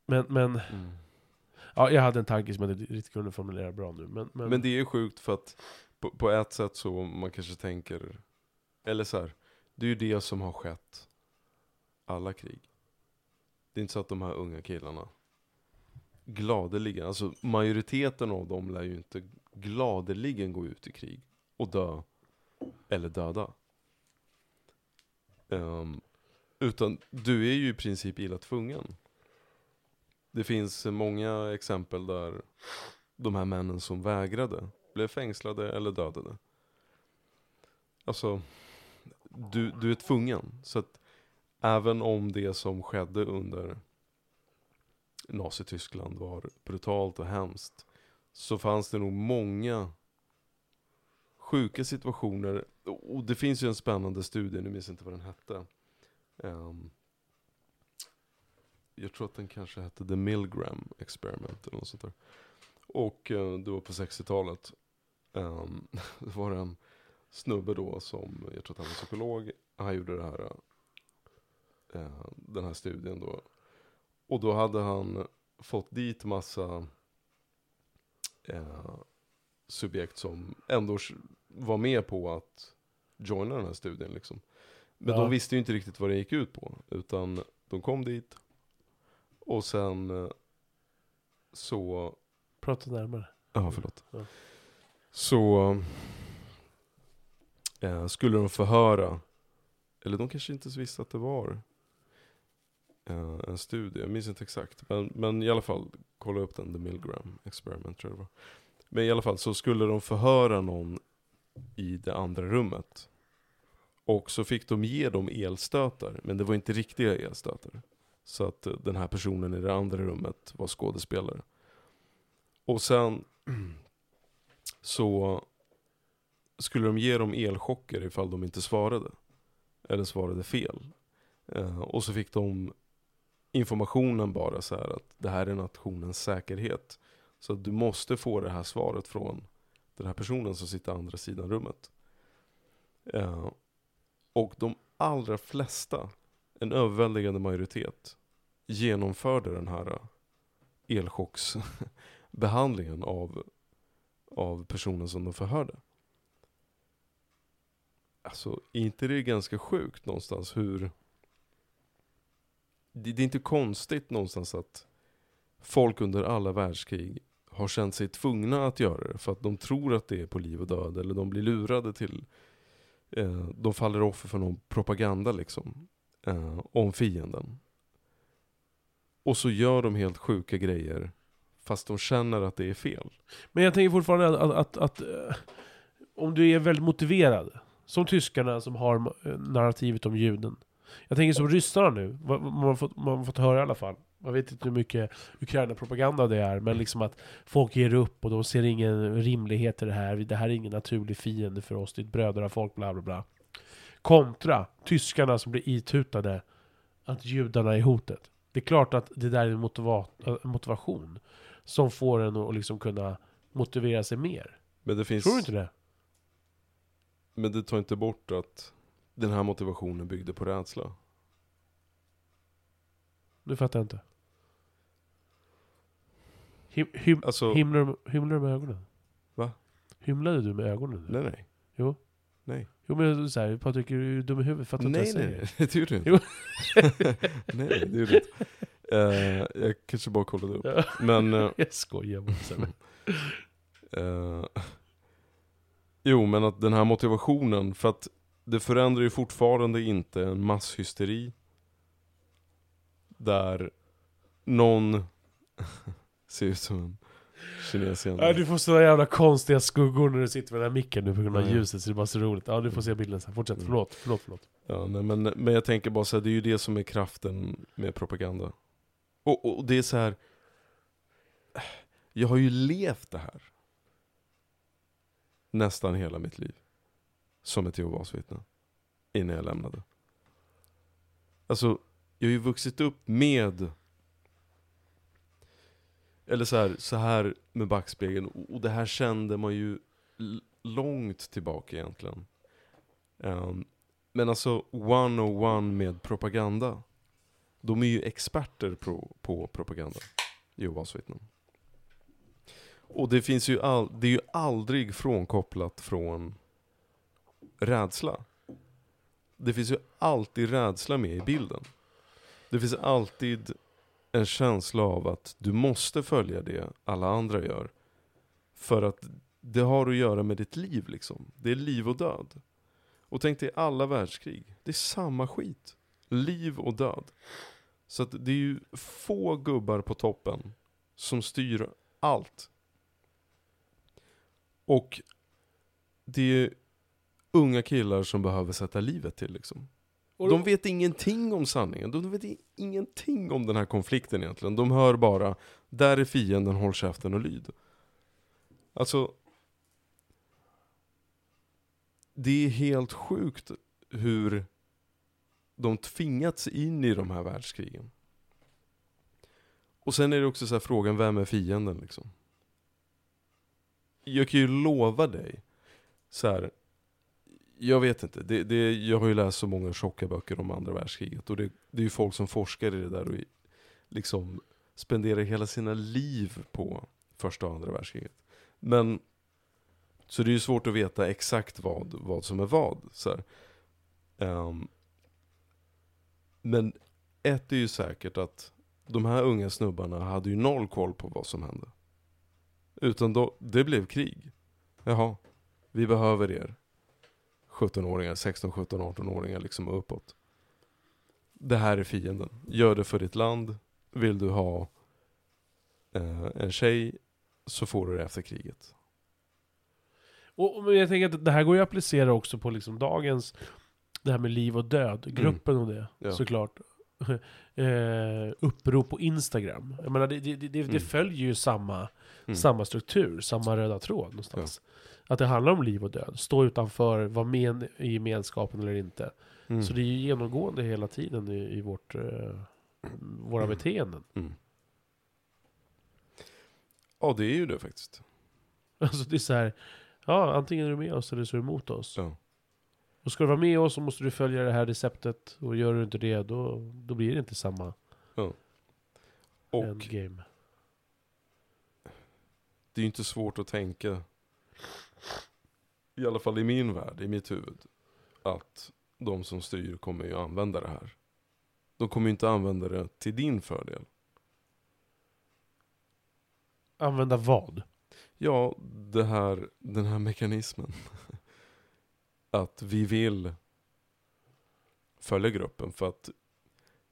Men, men mm ja, jag hade en tanke som jag inte riktigt kunde formulera bra nu. Men, men, Men det är sjukt för att på, på ett sätt så man kanske tänker, eller så här, det är ju det som har skett alla krig. Det är inte så att de här unga killarna gladeligen, alltså majoriteten av dem lär ju inte gladeligen gå ut i krig och dö eller döda. Um, utan du är ju i princip illa tvungen. Det finns många exempel där de här männen som vägrade blev fängslade eller dödade. Alltså, du, du är tvungen. Så att även om det som skedde under Nazityskland var brutalt och hemskt så fanns det nog många sjuka situationer. Och det finns ju en spännande studie, nu minns jag inte vad den hette. Um, jag tror att den kanske hette The Milgram Experiment eller något sånt där. Och eh, det var på 60-talet. Um, det var en snubbe då som, jag tror att han var psykolog, han gjorde det här, eh, den här studien då. Och då hade han fått dit massa eh, subjekt som ändå var med på att joina den här studien liksom. Men Ja. de visste ju inte riktigt vad det gick ut på. Utan de kom dit. Och sen eh, så prata närmare. Ja, förlåt. Ja. Så eh, skulle de förhöra, eller de kanske inte visste att det var eh, en studie, jag minns inte exakt. Men, men i alla fall, kolla upp den, The Milgram Experiment tror jag det var. Men i alla fall så skulle de förhöra någon i det andra rummet. Och så fick de ge dem elstötar, men det var inte riktiga elstötar. Så att eh, den här personen i det andra rummet var skådespelare. Och sen så skulle de ge dem elchocker ifall de inte svarade. Eller svarade fel. Eh, och så fick de informationen bara så här att det här är nationens säkerhet. Så att du måste få det här svaret från den här personen som sitter andra sidan rummet. Eh, och de allra flesta, en överväldigande majoritet, genomförde den här eh, elchocksbehandlingen av, av personen som de förhörde. Alltså, är inte det ganska sjukt någonstans hur... Det, det är inte konstigt någonstans att folk under alla världskrig har känt sig tvungna att göra det för att de tror att det är på liv och död eller de blir lurade till eh, de faller offer för någon propaganda liksom eh, om fienden. Och så gör de helt sjuka grejer fast de känner att det är fel. Men jag tänker fortfarande att, att, att, att eh, om du är väldigt motiverad, som tyskarna som har eh, narrativet om juden. Jag tänker som ryssarna nu, man har fått, man har fått höra i alla fall. Man vet inte hur mycket Ukraina-propaganda det är, men liksom att folk ger upp och de ser ingen rimlighet i det här. Det här är ingen naturlig fiende för oss, det är ett bröder av folk bla bla bla. Kontra tyskarna som blir itutade att judarna är hotet. Det är klart att det där är en motiva- äh, motivation som får en att liksom kunna motivera sig mer. Men det finns... Tror du inte det? Men det tar inte bort att den här motivationen byggde på rädsla. Nu fattar jag inte. Him, him, Alltså, himlar, himlar du med ögonen? Va? Himlade du med ögonen? nej nej. Jo. Nej. Jo men såhär, Patrik är du dum i huvudet? Fattar du inte vad Nej jag nej, säger? nej, det gjorde du inte. nej, nej, det gjorde du inte. Eh, jag kanske bara kollade upp. Ja. Men, eh, Jag skojar bara. eh, jo men att den här motivationen, för att det förändrar ju fortfarande inte en masshysteri. Där någon ser ut som en kines igen. Ja, du får såna jävla konstiga skuggor när du sitter med den här micken nu på grund av ja. ljuset, så det är bara så roligt. Ja, du får se bilden sen. Fortsätt, Mm. förlåt, förlåt, förlåt. Ja, nej, men, men jag tänker bara så här, det är ju det som är kraften med propaganda. Och, och det är så här. Jag har ju levt det här. Nästan hela mitt liv. Som ett Jehovas vittne. Innan jag lämnade. Alltså, jag har ju vuxit upp med eller så här, så här med backspegeln, och det här kände man ju långt tillbaka egentligen. Um, men alltså, one-on-one med propaganda. De är ju experter på, på propaganda, Jehovas vittnen. Och det finns ju all, det är ju aldrig frånkopplat från rädsla. Det finns ju alltid rädsla med i bilden. Det finns alltid en känsla av att du måste följa det alla andra gör. För att det har att göra med ditt liv liksom. Det är liv och död. Och tänk dig alla världskrig. Det är samma skit. Liv och död. Så att det är ju få gubbar på toppen som styr allt. Och det är unga killar som behöver sätta livet till liksom. Och De vet ingenting om sanningen. De vet ingenting om den här konflikten egentligen. De hör bara, där är fienden, håll käften och lyd. Alltså, det är helt sjukt hur de tvingats in i de här världskrigen. Och sen är det också så här frågan, vem är fienden liksom? Jag kan ju lova dig, så här, jag vet inte, det, det, jag har ju läst så många tjocka böcker om andra världskriget och det, det är ju folk som forskar i det där och liksom spenderar hela sina liv på första och andra världskriget. Men, så det är ju svårt att veta exakt vad, vad som är vad. Så här. Ehm, men ett är ju säkert att de här unga snubbarna hade ju noll koll på vad som hände. Utan då, det blev krig. Jaha, vi behöver er. 17-åringar, 16, 17, 18-åringar liksom uppåt. Det här är fienden. Gör det för ditt land. Vill du ha eh, en tjej så får du det efter kriget. Och, och jag tänker att det här går ju att applicera också på liksom dagens, det här med liv och död, gruppen och det, Mm. Ja. såklart. eh, upprop på Instagram. Jag menar, det, det, det, det Mm. följer ju samma, Mm. samma struktur, samma röda tråd någonstans. Att det handlar om liv och död. Stå utanför, vara med i gemenskapen eller inte. Mm. Så det är ju genomgående hela tiden i, i vårt, eh, våra Mm. beteenden. Mm. Ja, det är ju det faktiskt. Alltså det är så här, ja antingen är du med oss eller så är du emot oss. Ja. Och ska du vara med oss så måste du följa det här receptet. Och gör du inte det, då, då blir det inte samma Och endgame. det är ju inte svårt att tänka, i alla fall i min värld, i mitt huvud, att de som styr kommer ju använda det här. De kommer ju inte använda det till din fördel. Använda vad? Ja, det här, den här mekanismen. Att vi vill följa gruppen för att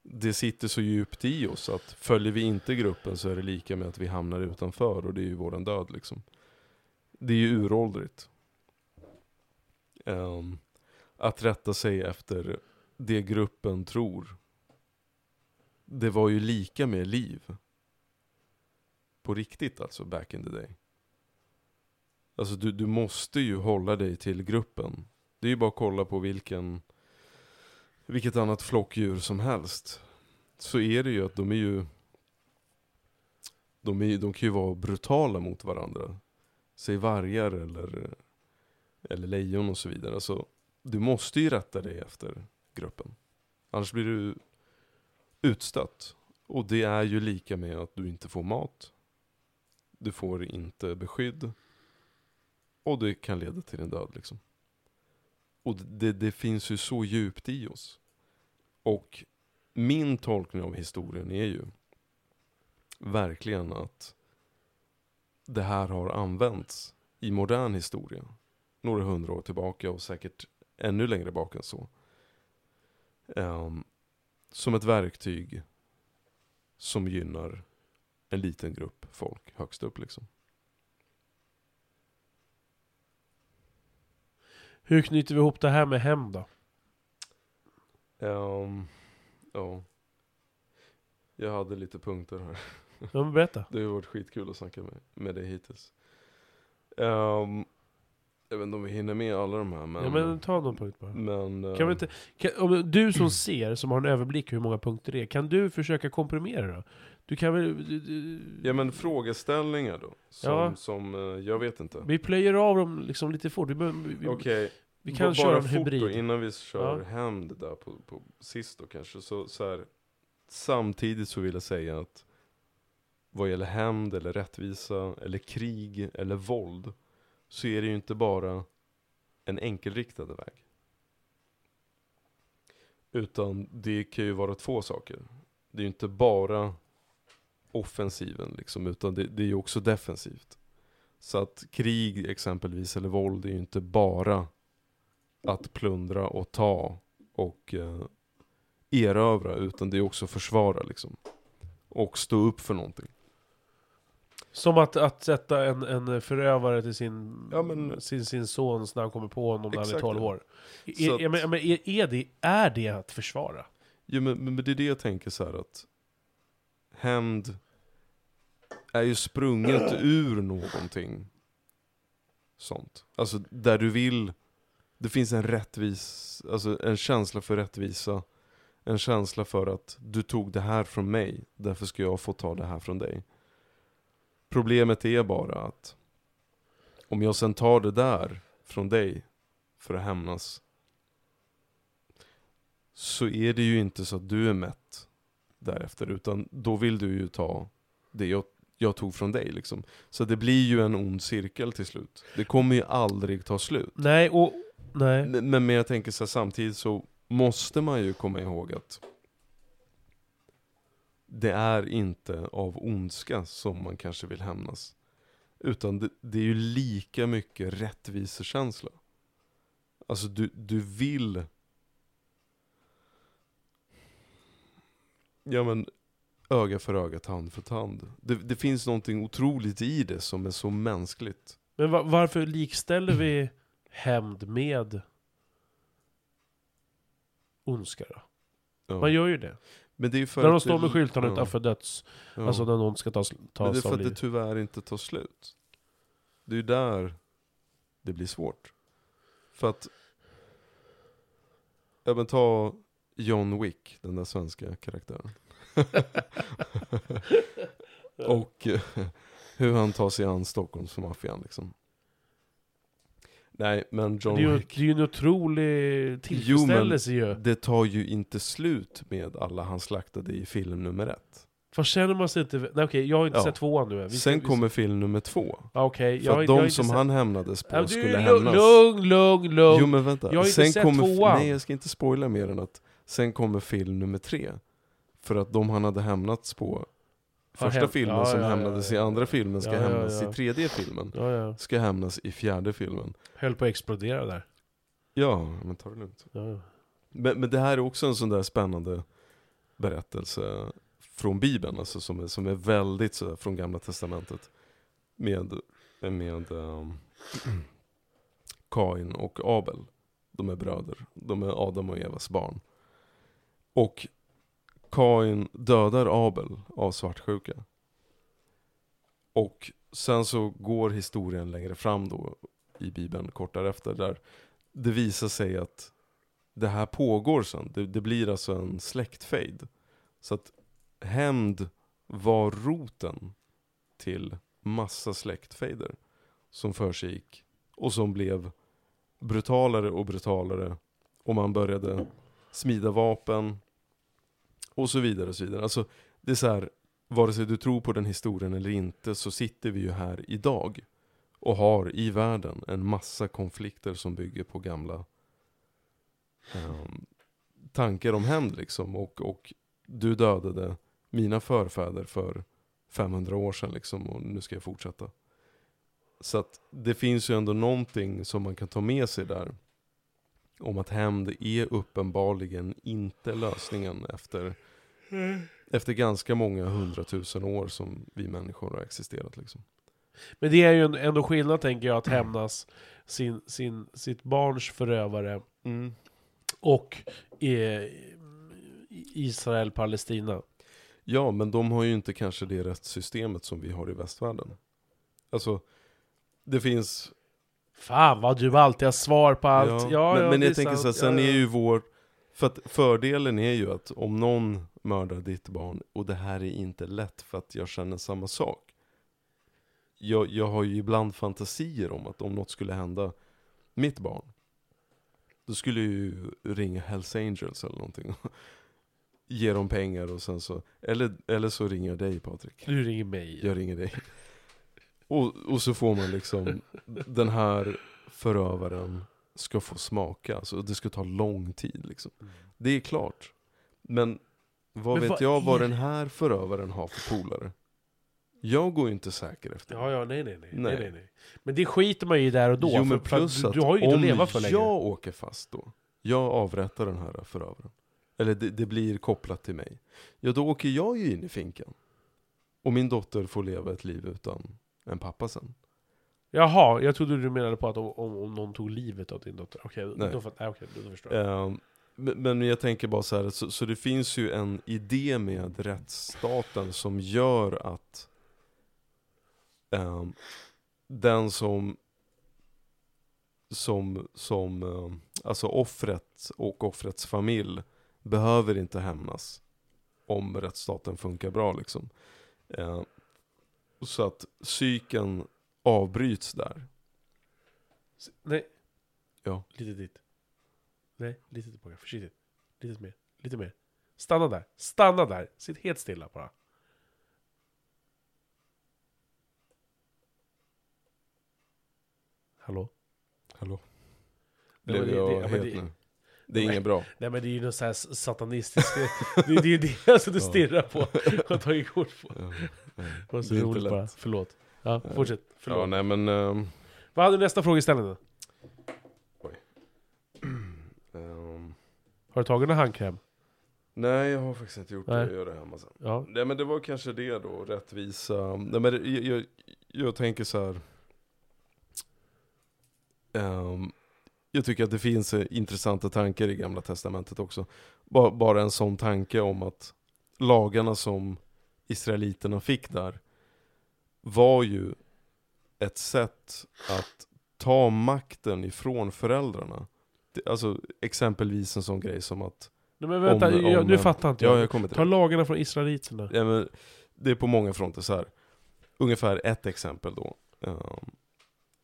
det sitter så djupt i oss att följer vi inte gruppen så är det lika med att vi hamnar utanför och det är ju våran död liksom. Det är ju uråldrigt. Um, att rätta sig efter det gruppen tror. Det var ju lika med liv. På riktigt alltså, back in the day. Alltså du, du måste ju hålla dig till gruppen. Det är ju bara att kolla på vilken, vilket annat flockdjur som helst. Så är det ju att de är ju, de, är, de kan ju vara brutala mot varandra. Säg vargar eller, eller lejon och så vidare. Alltså, du måste ju rätta dig efter gruppen. Annars blir du utstött. Och det är ju lika med att du inte får mat. Du får inte beskydd. Och det kan leda till en död liksom. Och det, det finns ju så djupt i oss. Och min tolkning av historien är ju verkligen att det här har använts i modern historia. Några hundra år tillbaka och säkert ännu längre bak än så. Um, som ett verktyg som gynnar en liten grupp folk högst upp liksom. Hur knyter vi ihop det här med hem då? Um, ja. Jag hade lite punkter här. Ja, men berätta. Det har varit skitkul att snacka med, med dig hittills. Um, jag vet inte om vi hinner med alla de här men... Ja, men ta någon punkt bara. men Kan vi eh, inte, kan, om du som ser, som har en överblick hur många punkter det är, kan du försöka komprimera då? Du kan väl... Du, du, Ja men frågeställningar då? Som, Ja. som eh, jag vet inte. Vi plöjer av dem liksom lite fort. Vi, behöver- vi, Okej, kan ba- köra bara en hybrid. Då, innan vi kör Ja. hem det där på, på sist då kanske. Så, så här, samtidigt så vill jag säga att vad gäller hämnd eller rättvisa eller krig eller våld så är det ju inte bara en enkelriktad väg. Utan det kan ju vara två saker. Det är ju inte bara offensiven liksom, utan det, det är ju också defensivt. Så att krig exempelvis, eller våld, är ju inte bara att plundra och ta och eh, erövra, utan det är också försvara liksom. Och stå upp för någonting. Som att, att sätta en, en förövare till sin, Ja, men- sin, sin son när han kommer på honom när han är Exakt, 12 ja. år. Så Är, att- men, men är, är, det, är det att försvara? Jo men, men men det är det jag tänker så här att hämnd är ju sprunget ur någonting sånt. Alltså där du vill, det finns en rättvis, alltså en känsla för rättvisa. En känsla för att du tog det här från mig, därför ska jag få ta det här från dig. Problemet är bara att om jag sen tar det där från dig för att hämnas så är det ju inte så att du är mätt därefter, utan då vill du ju ta det jag, jag tog från dig liksom. Så det blir ju en ond cirkel till slut. Det kommer ju aldrig ta slut. Nej, och... Nej. Men, men jag tänker så här, samtidigt så måste man ju komma ihåg att det är inte av ondska som man kanske vill hämnas. Utan det, det är ju lika mycket rättvisekänsla. Alltså du, du vill Ja men öga för öga, tand för tand. Det, det finns någonting otroligt i det som är så mänskligt. Men va, varför likställer vi hämnd med ondska då? Ja. Man gör ju det. Men det är ju för När de står med skyltarna ja, utanför döds... ja. Alltså när någon ska tas, Men tas det är för att det tyvärr inte tar slut. Det är ju där det blir svårt. För att, ja men ta John Wick, den där svenska karaktären. Och eh, hur han tar sig an Stockholmsmaffian liksom. Nej, men John Det är, ju, Wick. det är ju en otrolig tillfredsställelse ju. Det tar ju inte slut med alla han slaktade i film nummer ett. Vad känner man sig inte... Nej okej, jag har inte Ja. sett tvåan nu. Vi ska- Sen vi- kommer film nummer två. Ja, Okej, För jag, att jag har de inte som sett... han hämnades på Ja, du, skulle lugn, hämnas. Lugn, lugn, lugn. Jo men vänta, Jag har inte sen sett kommer, tvåan. nej jag ska inte spoila mer än att sen kommer film nummer tre. För att de han hade hämnats på Har första filmen ja, som ja, hämnades i andra filmen ska hämnas i tredje filmen. Ska hämnas i fjärde filmen. Höll på att explodera där. Ja, men ta det lugnt. Men, men det här är också en sån där spännande berättelse från Bibeln, alltså som är, som är väldigt så, från Gamla Testamentet. Med, med um, Kain och Abel. De är bröder. De är Adam och Evas barn. Och Kain dödar Abel av svartsjuka. Och sen så går historien längre fram då i Bibeln kort därefter. Där det visar sig att det här pågår sen. Det, det blir alltså en släktfejd. Så att hämnd var roten till massa släktfejder som försiggick och som blev brutalare och brutalare och man började smida vapen och så vidare och så vidare. Alltså, det är så här, vare sig du tror på den historien eller inte så sitter vi ju här idag och har i världen en massa konflikter som bygger på gamla um, tankar om hämnd liksom och, och du dödade mina förfäder för 500 år sedan liksom och nu ska jag fortsätta. Så att det finns ju ändå någonting som man kan ta med sig där. Om att hämnd är uppenbarligen inte lösningen efter, efter ganska många hundratusen år som vi människor har existerat liksom. Men det är ju ändå skillnad tänker jag att hämnas sin, sin, sitt barns förövare Mm. och eh, Israel-Palestina. Ja, men de har ju inte kanske det rättssystemet som vi har i västvärlden. Alltså, det finns... Fan vad du alltid har svar på allt. Ja, men, ja, men jag tänker så här, sant. sen Ja, är ja. ju vår... För att fördelen är ju att om någon mördar ditt barn, och det här är inte lätt för att jag känner samma sak. Jag, jag har ju ibland fantasier om att om något skulle hända mitt barn, då skulle jag ju ringa Hells Angels eller någonting. Ge dem pengar och sen så, eller, eller så ringer jag dig Patrik. Du ringer mig. Jag ringer dig. Och, och så får man liksom, den här förövaren ska få smaka. Alltså det ska ta lång tid liksom. Det är klart. Men vad Men vet vad jag vad är- den här förövaren har för polare? Jag går ju inte säker efter Ja, ja, nej, nej, nej. nej. Nej. nej. Men det skiter man ju i där och då. Jo men för, plus att att du, du har ju inte att om leva för längre. jag åker fast då, jag avrättar den här förövaren. Eller det, det blir kopplat till mig. Ja då åker jag ju in i finkan. Och min dotter får leva ett liv utan en pappa sen. Jaha, jag trodde du menade på att om, om, någon tog livet av din dotter. Okej, Nej. då, nej, okej, då, förstår jag. Ehm, men, jag tänker bara så här, så, så det finns ju en idé med rättsstaten som gör att ehm, den som som, som ehm, alltså offret och offrets familj behöver inte hämnas om rättsstaten funkar bra liksom. Så att psyken avbryts där. Nej. Ja. Lite dit. Nej, lite tillbaka. Försiktigt. Lite mer. Lite mer. Stanna där. Stanna där. Sitt helt stilla bara. Hallå? Hallå? Blev det- det- jag ja, men het det- nu? Det är Nej. inget bra. Nej men det är ju något så här satanistiskt. det, det är ju det alltså du stirrar på och tagit kort på. Nej. Det var så Det roligt bara. Förlåt. Ja, fortsätt. Förlåt. Ja, nej men... ehm, Vad hade du nästa frågeställning då? ehm, Har du tagit någon handkräm? nej, jag har faktiskt inte gjort det. Nej. Jag gör det hemma sen. Ja. Nej men det var kanske det då, rättvisa. Nej men det- jag, jag, jag tänker så här. Ehm, jag tycker att det finns eh, intressanta tankar i Gamla Testamentet också. Bara, bara en sån tanke om att lagarna som Israeliterna fick där var ju ett sätt att ta makten ifrån föräldrarna. Alltså exempelvis en sån grej som att... Nej men vänta, Om- jag, om- nu fattar inte Ja, jag. jag kommer till Ta det. lagarna från israeliterna. Ja, men det är på många fronter så här. Ungefär ett exempel då. ehm,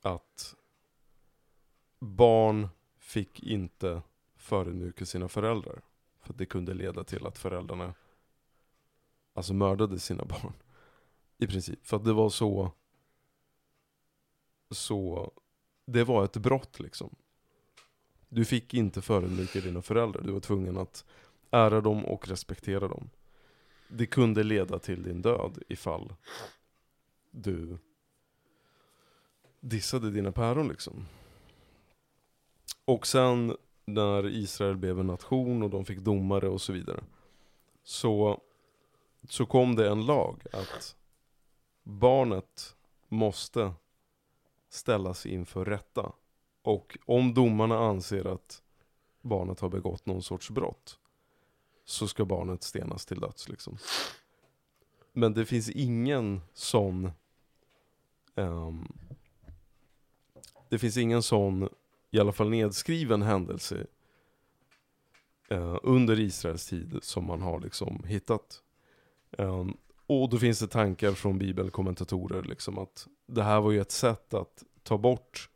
att barn fick inte förödmjuka sina föräldrar. För det kunde leda till att föräldrarna alltså mördade sina barn. I princip. För att det var så så det var ett brott liksom. Du fick inte förödmjuka dina föräldrar. Du var tvungen att ära dem och respektera dem det kunde leda till din död ifall du dissade dina päron liksom. Och sen när Israel blev en nation och de fick domare och så vidare. Så, så kom det en lag att barnet måste ställas inför rätta Och om domarna anser att barnet har begått någon sorts brott så ska barnet stenas till döds liksom. Men det finns ingen sån um, Det finns ingen sån, i alla fall nedskriven händelse eh, under Israels tid som man har liksom hittat. Um, och då finns det tankar från bibelkommentatorer liksom att det här var ju ett sätt att ta bort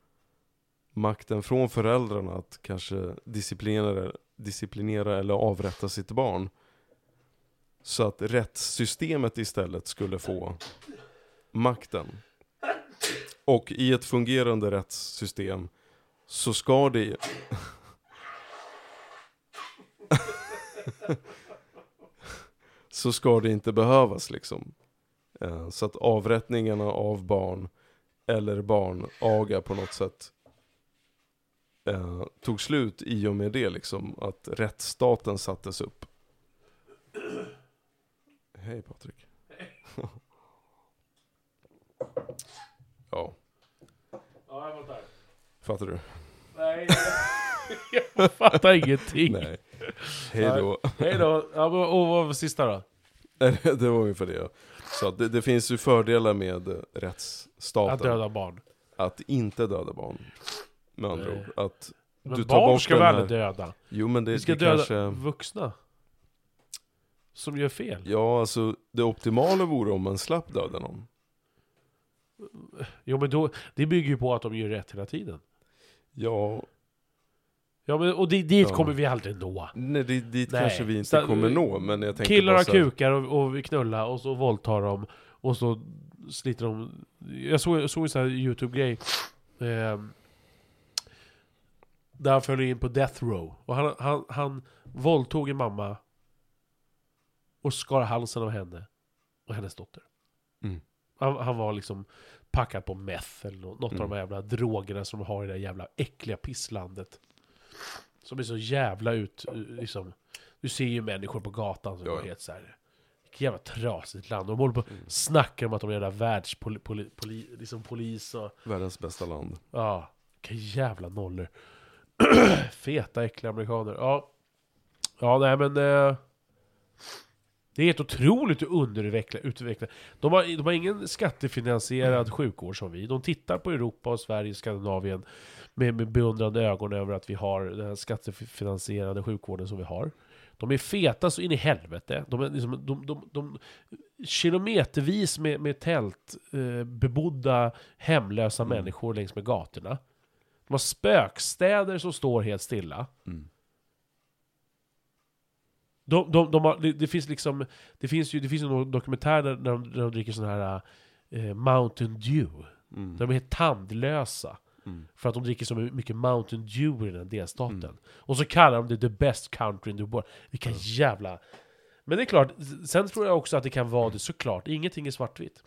makten från föräldrarna att kanske disciplinera, disciplinera eller avrätta sitt barn. Så att rättssystemet istället skulle få makten. Och i ett fungerande rättssystem så ska det... så ska det inte behövas liksom. Eh, Så att avrättningarna av barn eller barnaga på något sätt eh, tog slut i och med det liksom, att rättsstaten sattes upp. Hej Patrik. ja, Ja, jag fattar. fattar du? Nej, jag fattar ingenting. Nej. Hej då. Hej då. Ja, och vad var sista då? Det var ungefär det. Så det, det finns ju fördelar med rättsstaten. Att döda barn. Att inte döda barn. Med andra Nej. ord. Att Men du barn ska här... aldrig döda. Jo men det, Vi ska det döda kanske... vuxna. Som gör fel. Ja alltså, det optimala vore om man slapp döda någon. Jo men då, det bygger ju på att de gör rätt hela tiden. Ja, Ja men, och det, dit Ja. kommer vi aldrig nå. nej, dit, dit Nej. kanske vi inte Så- kommer nå, men jag tänker Killar har så kukar och, och vi knullar och så våldtar de och så sliter de Jag såg, såg en sån här youtube-grej eh, Där han följde in på death row och han, han, han våldtog en mamma Och skar halsen av henne och hennes dotter Mm. han, han var liksom packad på meth eller nå- något Mm. av de här jävla drogerna som de har i det där jävla äckliga pisslandet Som är så jävla ut, liksom Du ser ju människor på gatan som Ja, är ja. helt såhär Vilket jävla trasigt land. De håller på Mm. snackar om att de är jävla världspoli, poli, poli, liksom polis och... Världens bästa land. Ja, vilka jävla nollor. Feta, äckliga amerikaner. Ja, ja nej men... Eh, det är helt otroligt underutvecklat. Utvecklat. De, har, de har ingen skattefinansierad sjukvård som vi. De tittar på Europa och Sverige, Skandinavien med, med beundrande ögon över att vi har den här skattefinansierade sjukvården som vi har. De är feta så in i helvete. De är liksom, de, de, de, kilometervis med, med tält, eh, bebodda, hemlösa Mm. människor längs med gatorna. De har spökstäder som står helt stilla. Mm. De, de, de har, det, det finns liksom, det finns ju, det finns någon dokumentär där, de, när de dricker sån här eh, Mountain Dew. Mm. De är helt tandlösa. Mm. För att de dricker så mycket Mountain Dew i den här delstaten. Mm. Och så kallar de det the best country in the world. Vilka jävla... Men det är klart, sen tror jag också att det kan vara det såklart. Ingenting är svartvitt.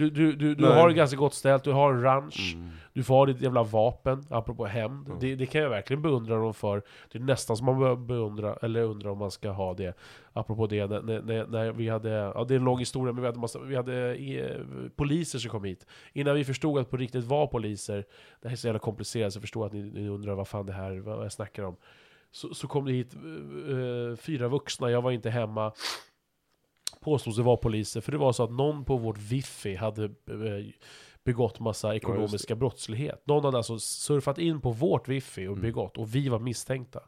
Du, du, du, du har det ganska gott ställt, du har en ranch, Mm. du får ha ditt jävla vapen, apropå hämnd. Mm. Det, det kan jag verkligen beundra dem för. Det är nästan som man börjar beundra, eller undra om man ska ha det. Apropå det, när, när- när, när vi hade, ja det är en lång historia, men vi hade, massa, vi hade eh, poliser som kom hit. Innan vi förstod att på riktigt var poliser, det här är så jävla komplicerat, så jag förstår att ni, ni undrar vad fan det här, vad jag snackar om. Så, så kom det hit eh, fyra vuxna, jag var inte hemma. Påstods det var poliser, för det var så att någon på vårt Wifi hade eh, begått massa ekonomiska brottslighet. Någon hade alltså surfat in på vårt Wifi och Mm. begått, och vi var misstänkta.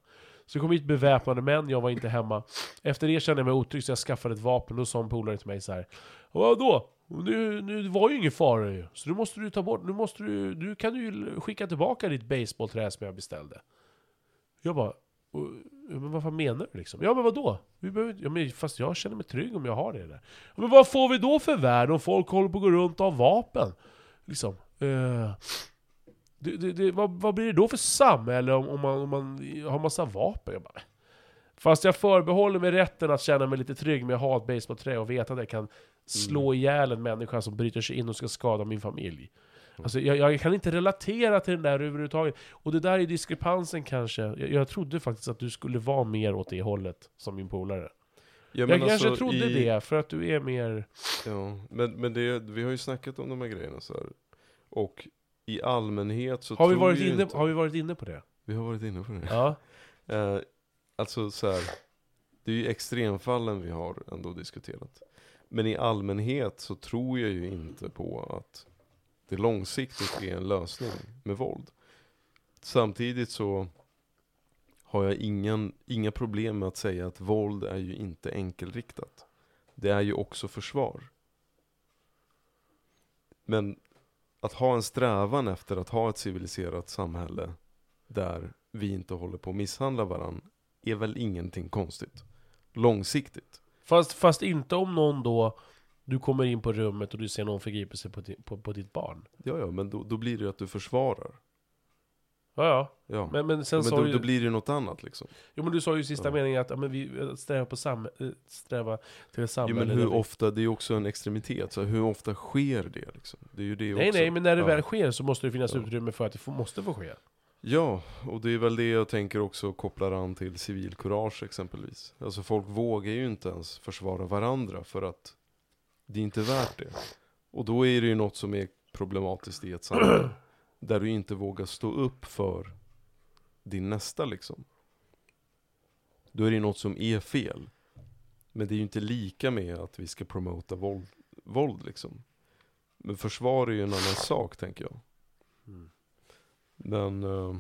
Så det kom hit beväpnade män, jag var inte hemma. Efter det kände jag mig otrygg så jag skaffade ett vapen, och sa en polare till mig så här. Vadå? Nu, nu var ju ingen fara ju. Så nu måste du ta bort, nu måste du, nu kan du ju skicka tillbaka ditt baseballträ som jag beställde. Jag bara, "Och, men vad fan menar du liksom? Ja men vadå? Vi behöver, ja, men fast jag känner mig trygg om jag har det där. Ja, men vad får vi då för värld om folk håller på att gå runt och har vapen? Liksom. Eh, det, det, det, vad, vad blir det då för samhälle om, om, man, om man har massa vapen? Jag bara, fast jag förbehåller mig rätten att känna mig lite trygg med att ha ett basebollträ och veta att jag kan slå ihjäl en människa som bryter sig in och ska skada min familj. Alltså, jag, jag kan inte relatera till den där överhuvudtaget. Och det där är diskrepansen kanske. Jag, jag trodde faktiskt att du skulle vara mer åt det hållet som min polare. Ja, Jag, kanske alltså, trodde i- det, för att du är mer... Ja, men, men det, vi har ju snackat om de här grejerna så här. Och i allmänhet så Har vi, varit inne, inte... har vi varit inne på det? Vi har varit inne på det. Ja. Eh, alltså så här, det är ju extremfallen vi har ändå diskuterat. Men i allmänhet så tror jag ju inte på att det långsiktigt är en lösning med våld. Samtidigt så har jag ingen, inga problem med att säga att våld är ju inte enkelriktat. Det är ju också försvar. Men att ha en strävan efter att ha ett civiliserat samhälle där vi inte håller på att misshandla varandra är väl ingenting konstigt. Långsiktigt. Fast, fast inte om någon då, du kommer in på rummet och du ser någon förgripa sig på, på, på ditt barn. Ja, ja, men då, då blir det ju att du försvarar. Ja, ja. Ja. Men, men sen men sa då, ju... då blir det ju något annat liksom. Jo men du sa ju i sista Ja. meningen att ja, men vi att sträva, på sam, eh, sträva till ett Jo, samhälle men där hur vi- ofta, det är ju också en extremitet, så hur ofta sker det liksom? Det är ju det Nej också. nej, men när det Ja. väl sker så måste det finnas Ja. utrymme för att det får, måste få ske. Ja, och det är väl det jag tänker också kopplar an till civilkurage exempelvis. Alltså folk vågar ju inte ens försvara varandra för att det är inte värt det. Och då är det ju något som är problematiskt i ett samhälle. där du inte vågar stå upp för din nästa liksom. Då är det något som är fel. Men det är ju inte lika med att vi ska promota våld, våld liksom. Men försvar är ju en annan sak tänker jag. Mm. Men, eh,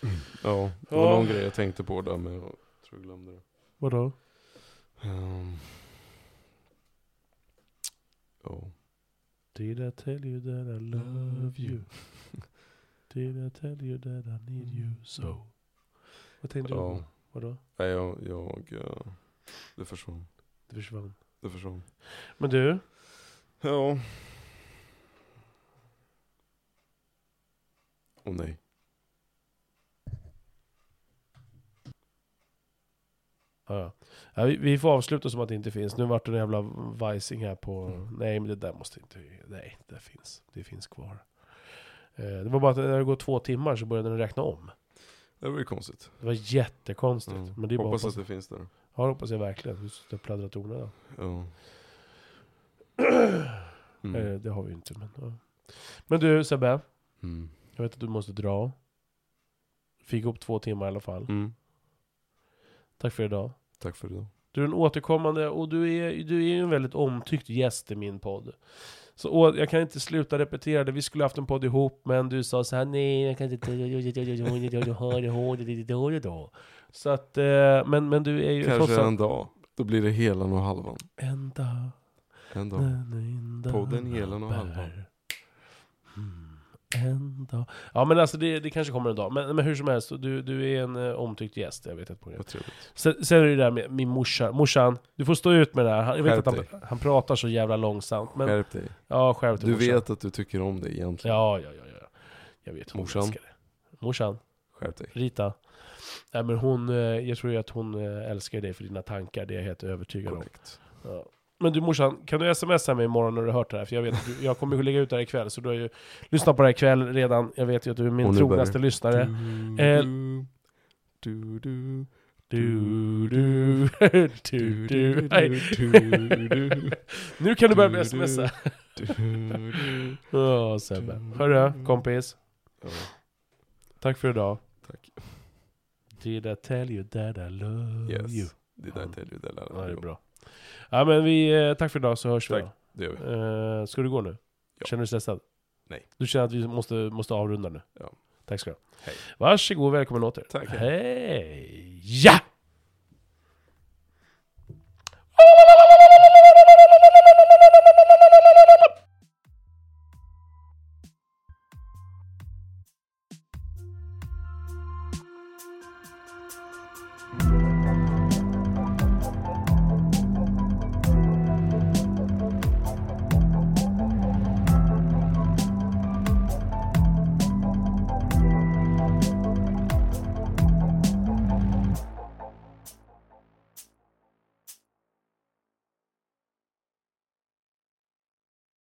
ja, det var Ja. någon grej jag tänkte på där men jag tror jag glömde det. Vadå? Um, ja. Did I tell you that I love you? Did I tell you that I need you so? Vad tänkte du på? Vadå? Nej, jag, jag, eh, det försvann. Det försvann. Det försvann. Men du, Ja. Åh nej. Ja, ja. Ja, vi, vi får avsluta som att det inte finns. Nu vart det en jävla vajsing här på... Mm. Nej, men det där måste inte... Nej, det finns. Det finns kvar. Eh, det var bara att när det går två timmar så började den räkna om. Det var ju konstigt. Det var jättekonstigt. Mm. Men det är bara Hoppas hoppas, att det finns där. Ja, det hoppas jag verkligen. Du ska pladdra tonerna. Ja. Mm. Eh, det har vi ju inte, men... Ja. Men du Sebbe, Mm. jag vet att du måste dra. Fick upp två timmar i alla fall. Mm. Tack för idag. Tack för idag. Du är en återkommande och du är, du är ju en väldigt omtyckt gäst i min podd. Så och jag kan inte sluta repetera det. Vi skulle haft en podd ihop, men du sa så här: nej, jag kan inte... Så att, eh, men, men du är ju Kanske en dag. Då blir det helan och halvan. En dag, En dag. Podden Helan och Halvan. En dag. Ja men alltså det, det kanske kommer en dag. Men, men hur som helst, du, du är en eh, omtyckt gäst. Jag vet ett program. Vad trevligt. Sen, sen är det där med min morsa. Morsan, du får stå ut med det här. Han, jag vet Skärp att han, han pratar så jävla långsamt. Men, Skärp dig. ja, skärp dig Du morsan. vet att du tycker om det egentligen. Ja, ja, ja, ja. Jag vet hon Morsan. älskar det. Morsan, Skärp dig. Rita. Nej, men hon, eh, jag tror ju att hon eh, älskar dig för dina tankar. Det är jag helt övertygad om. Korrekt. Ja. Men du morsan, kan du smsa mig imorgon när du har hört det här? För jag vet att du, jag kommer ju lägga ut det här ikväll, så du har ju lyssnat på det här ikväll redan. Jag vet ju att du är min trognaste lyssnare. Du, Eh, du, du, Du, du, du, du. Nu kan du börja med smsa. Åh Sebbe. Hörru, kompis. Tack för idag. tack. Did I tell you that I love you? Yes. Det där tell you, det lär Ja, det är bra. Ja, men vi, eh, tack för idag så hörs tack. vi då. Det gör vi. Eh, ska du gå nu? Ja. Känner du dig stressad? Nej. Du känner att vi måste, måste avrunda nu? Ja. Tack ska du ha. Hej. Varsågod och välkommen åter. Tack. Hej! Ja!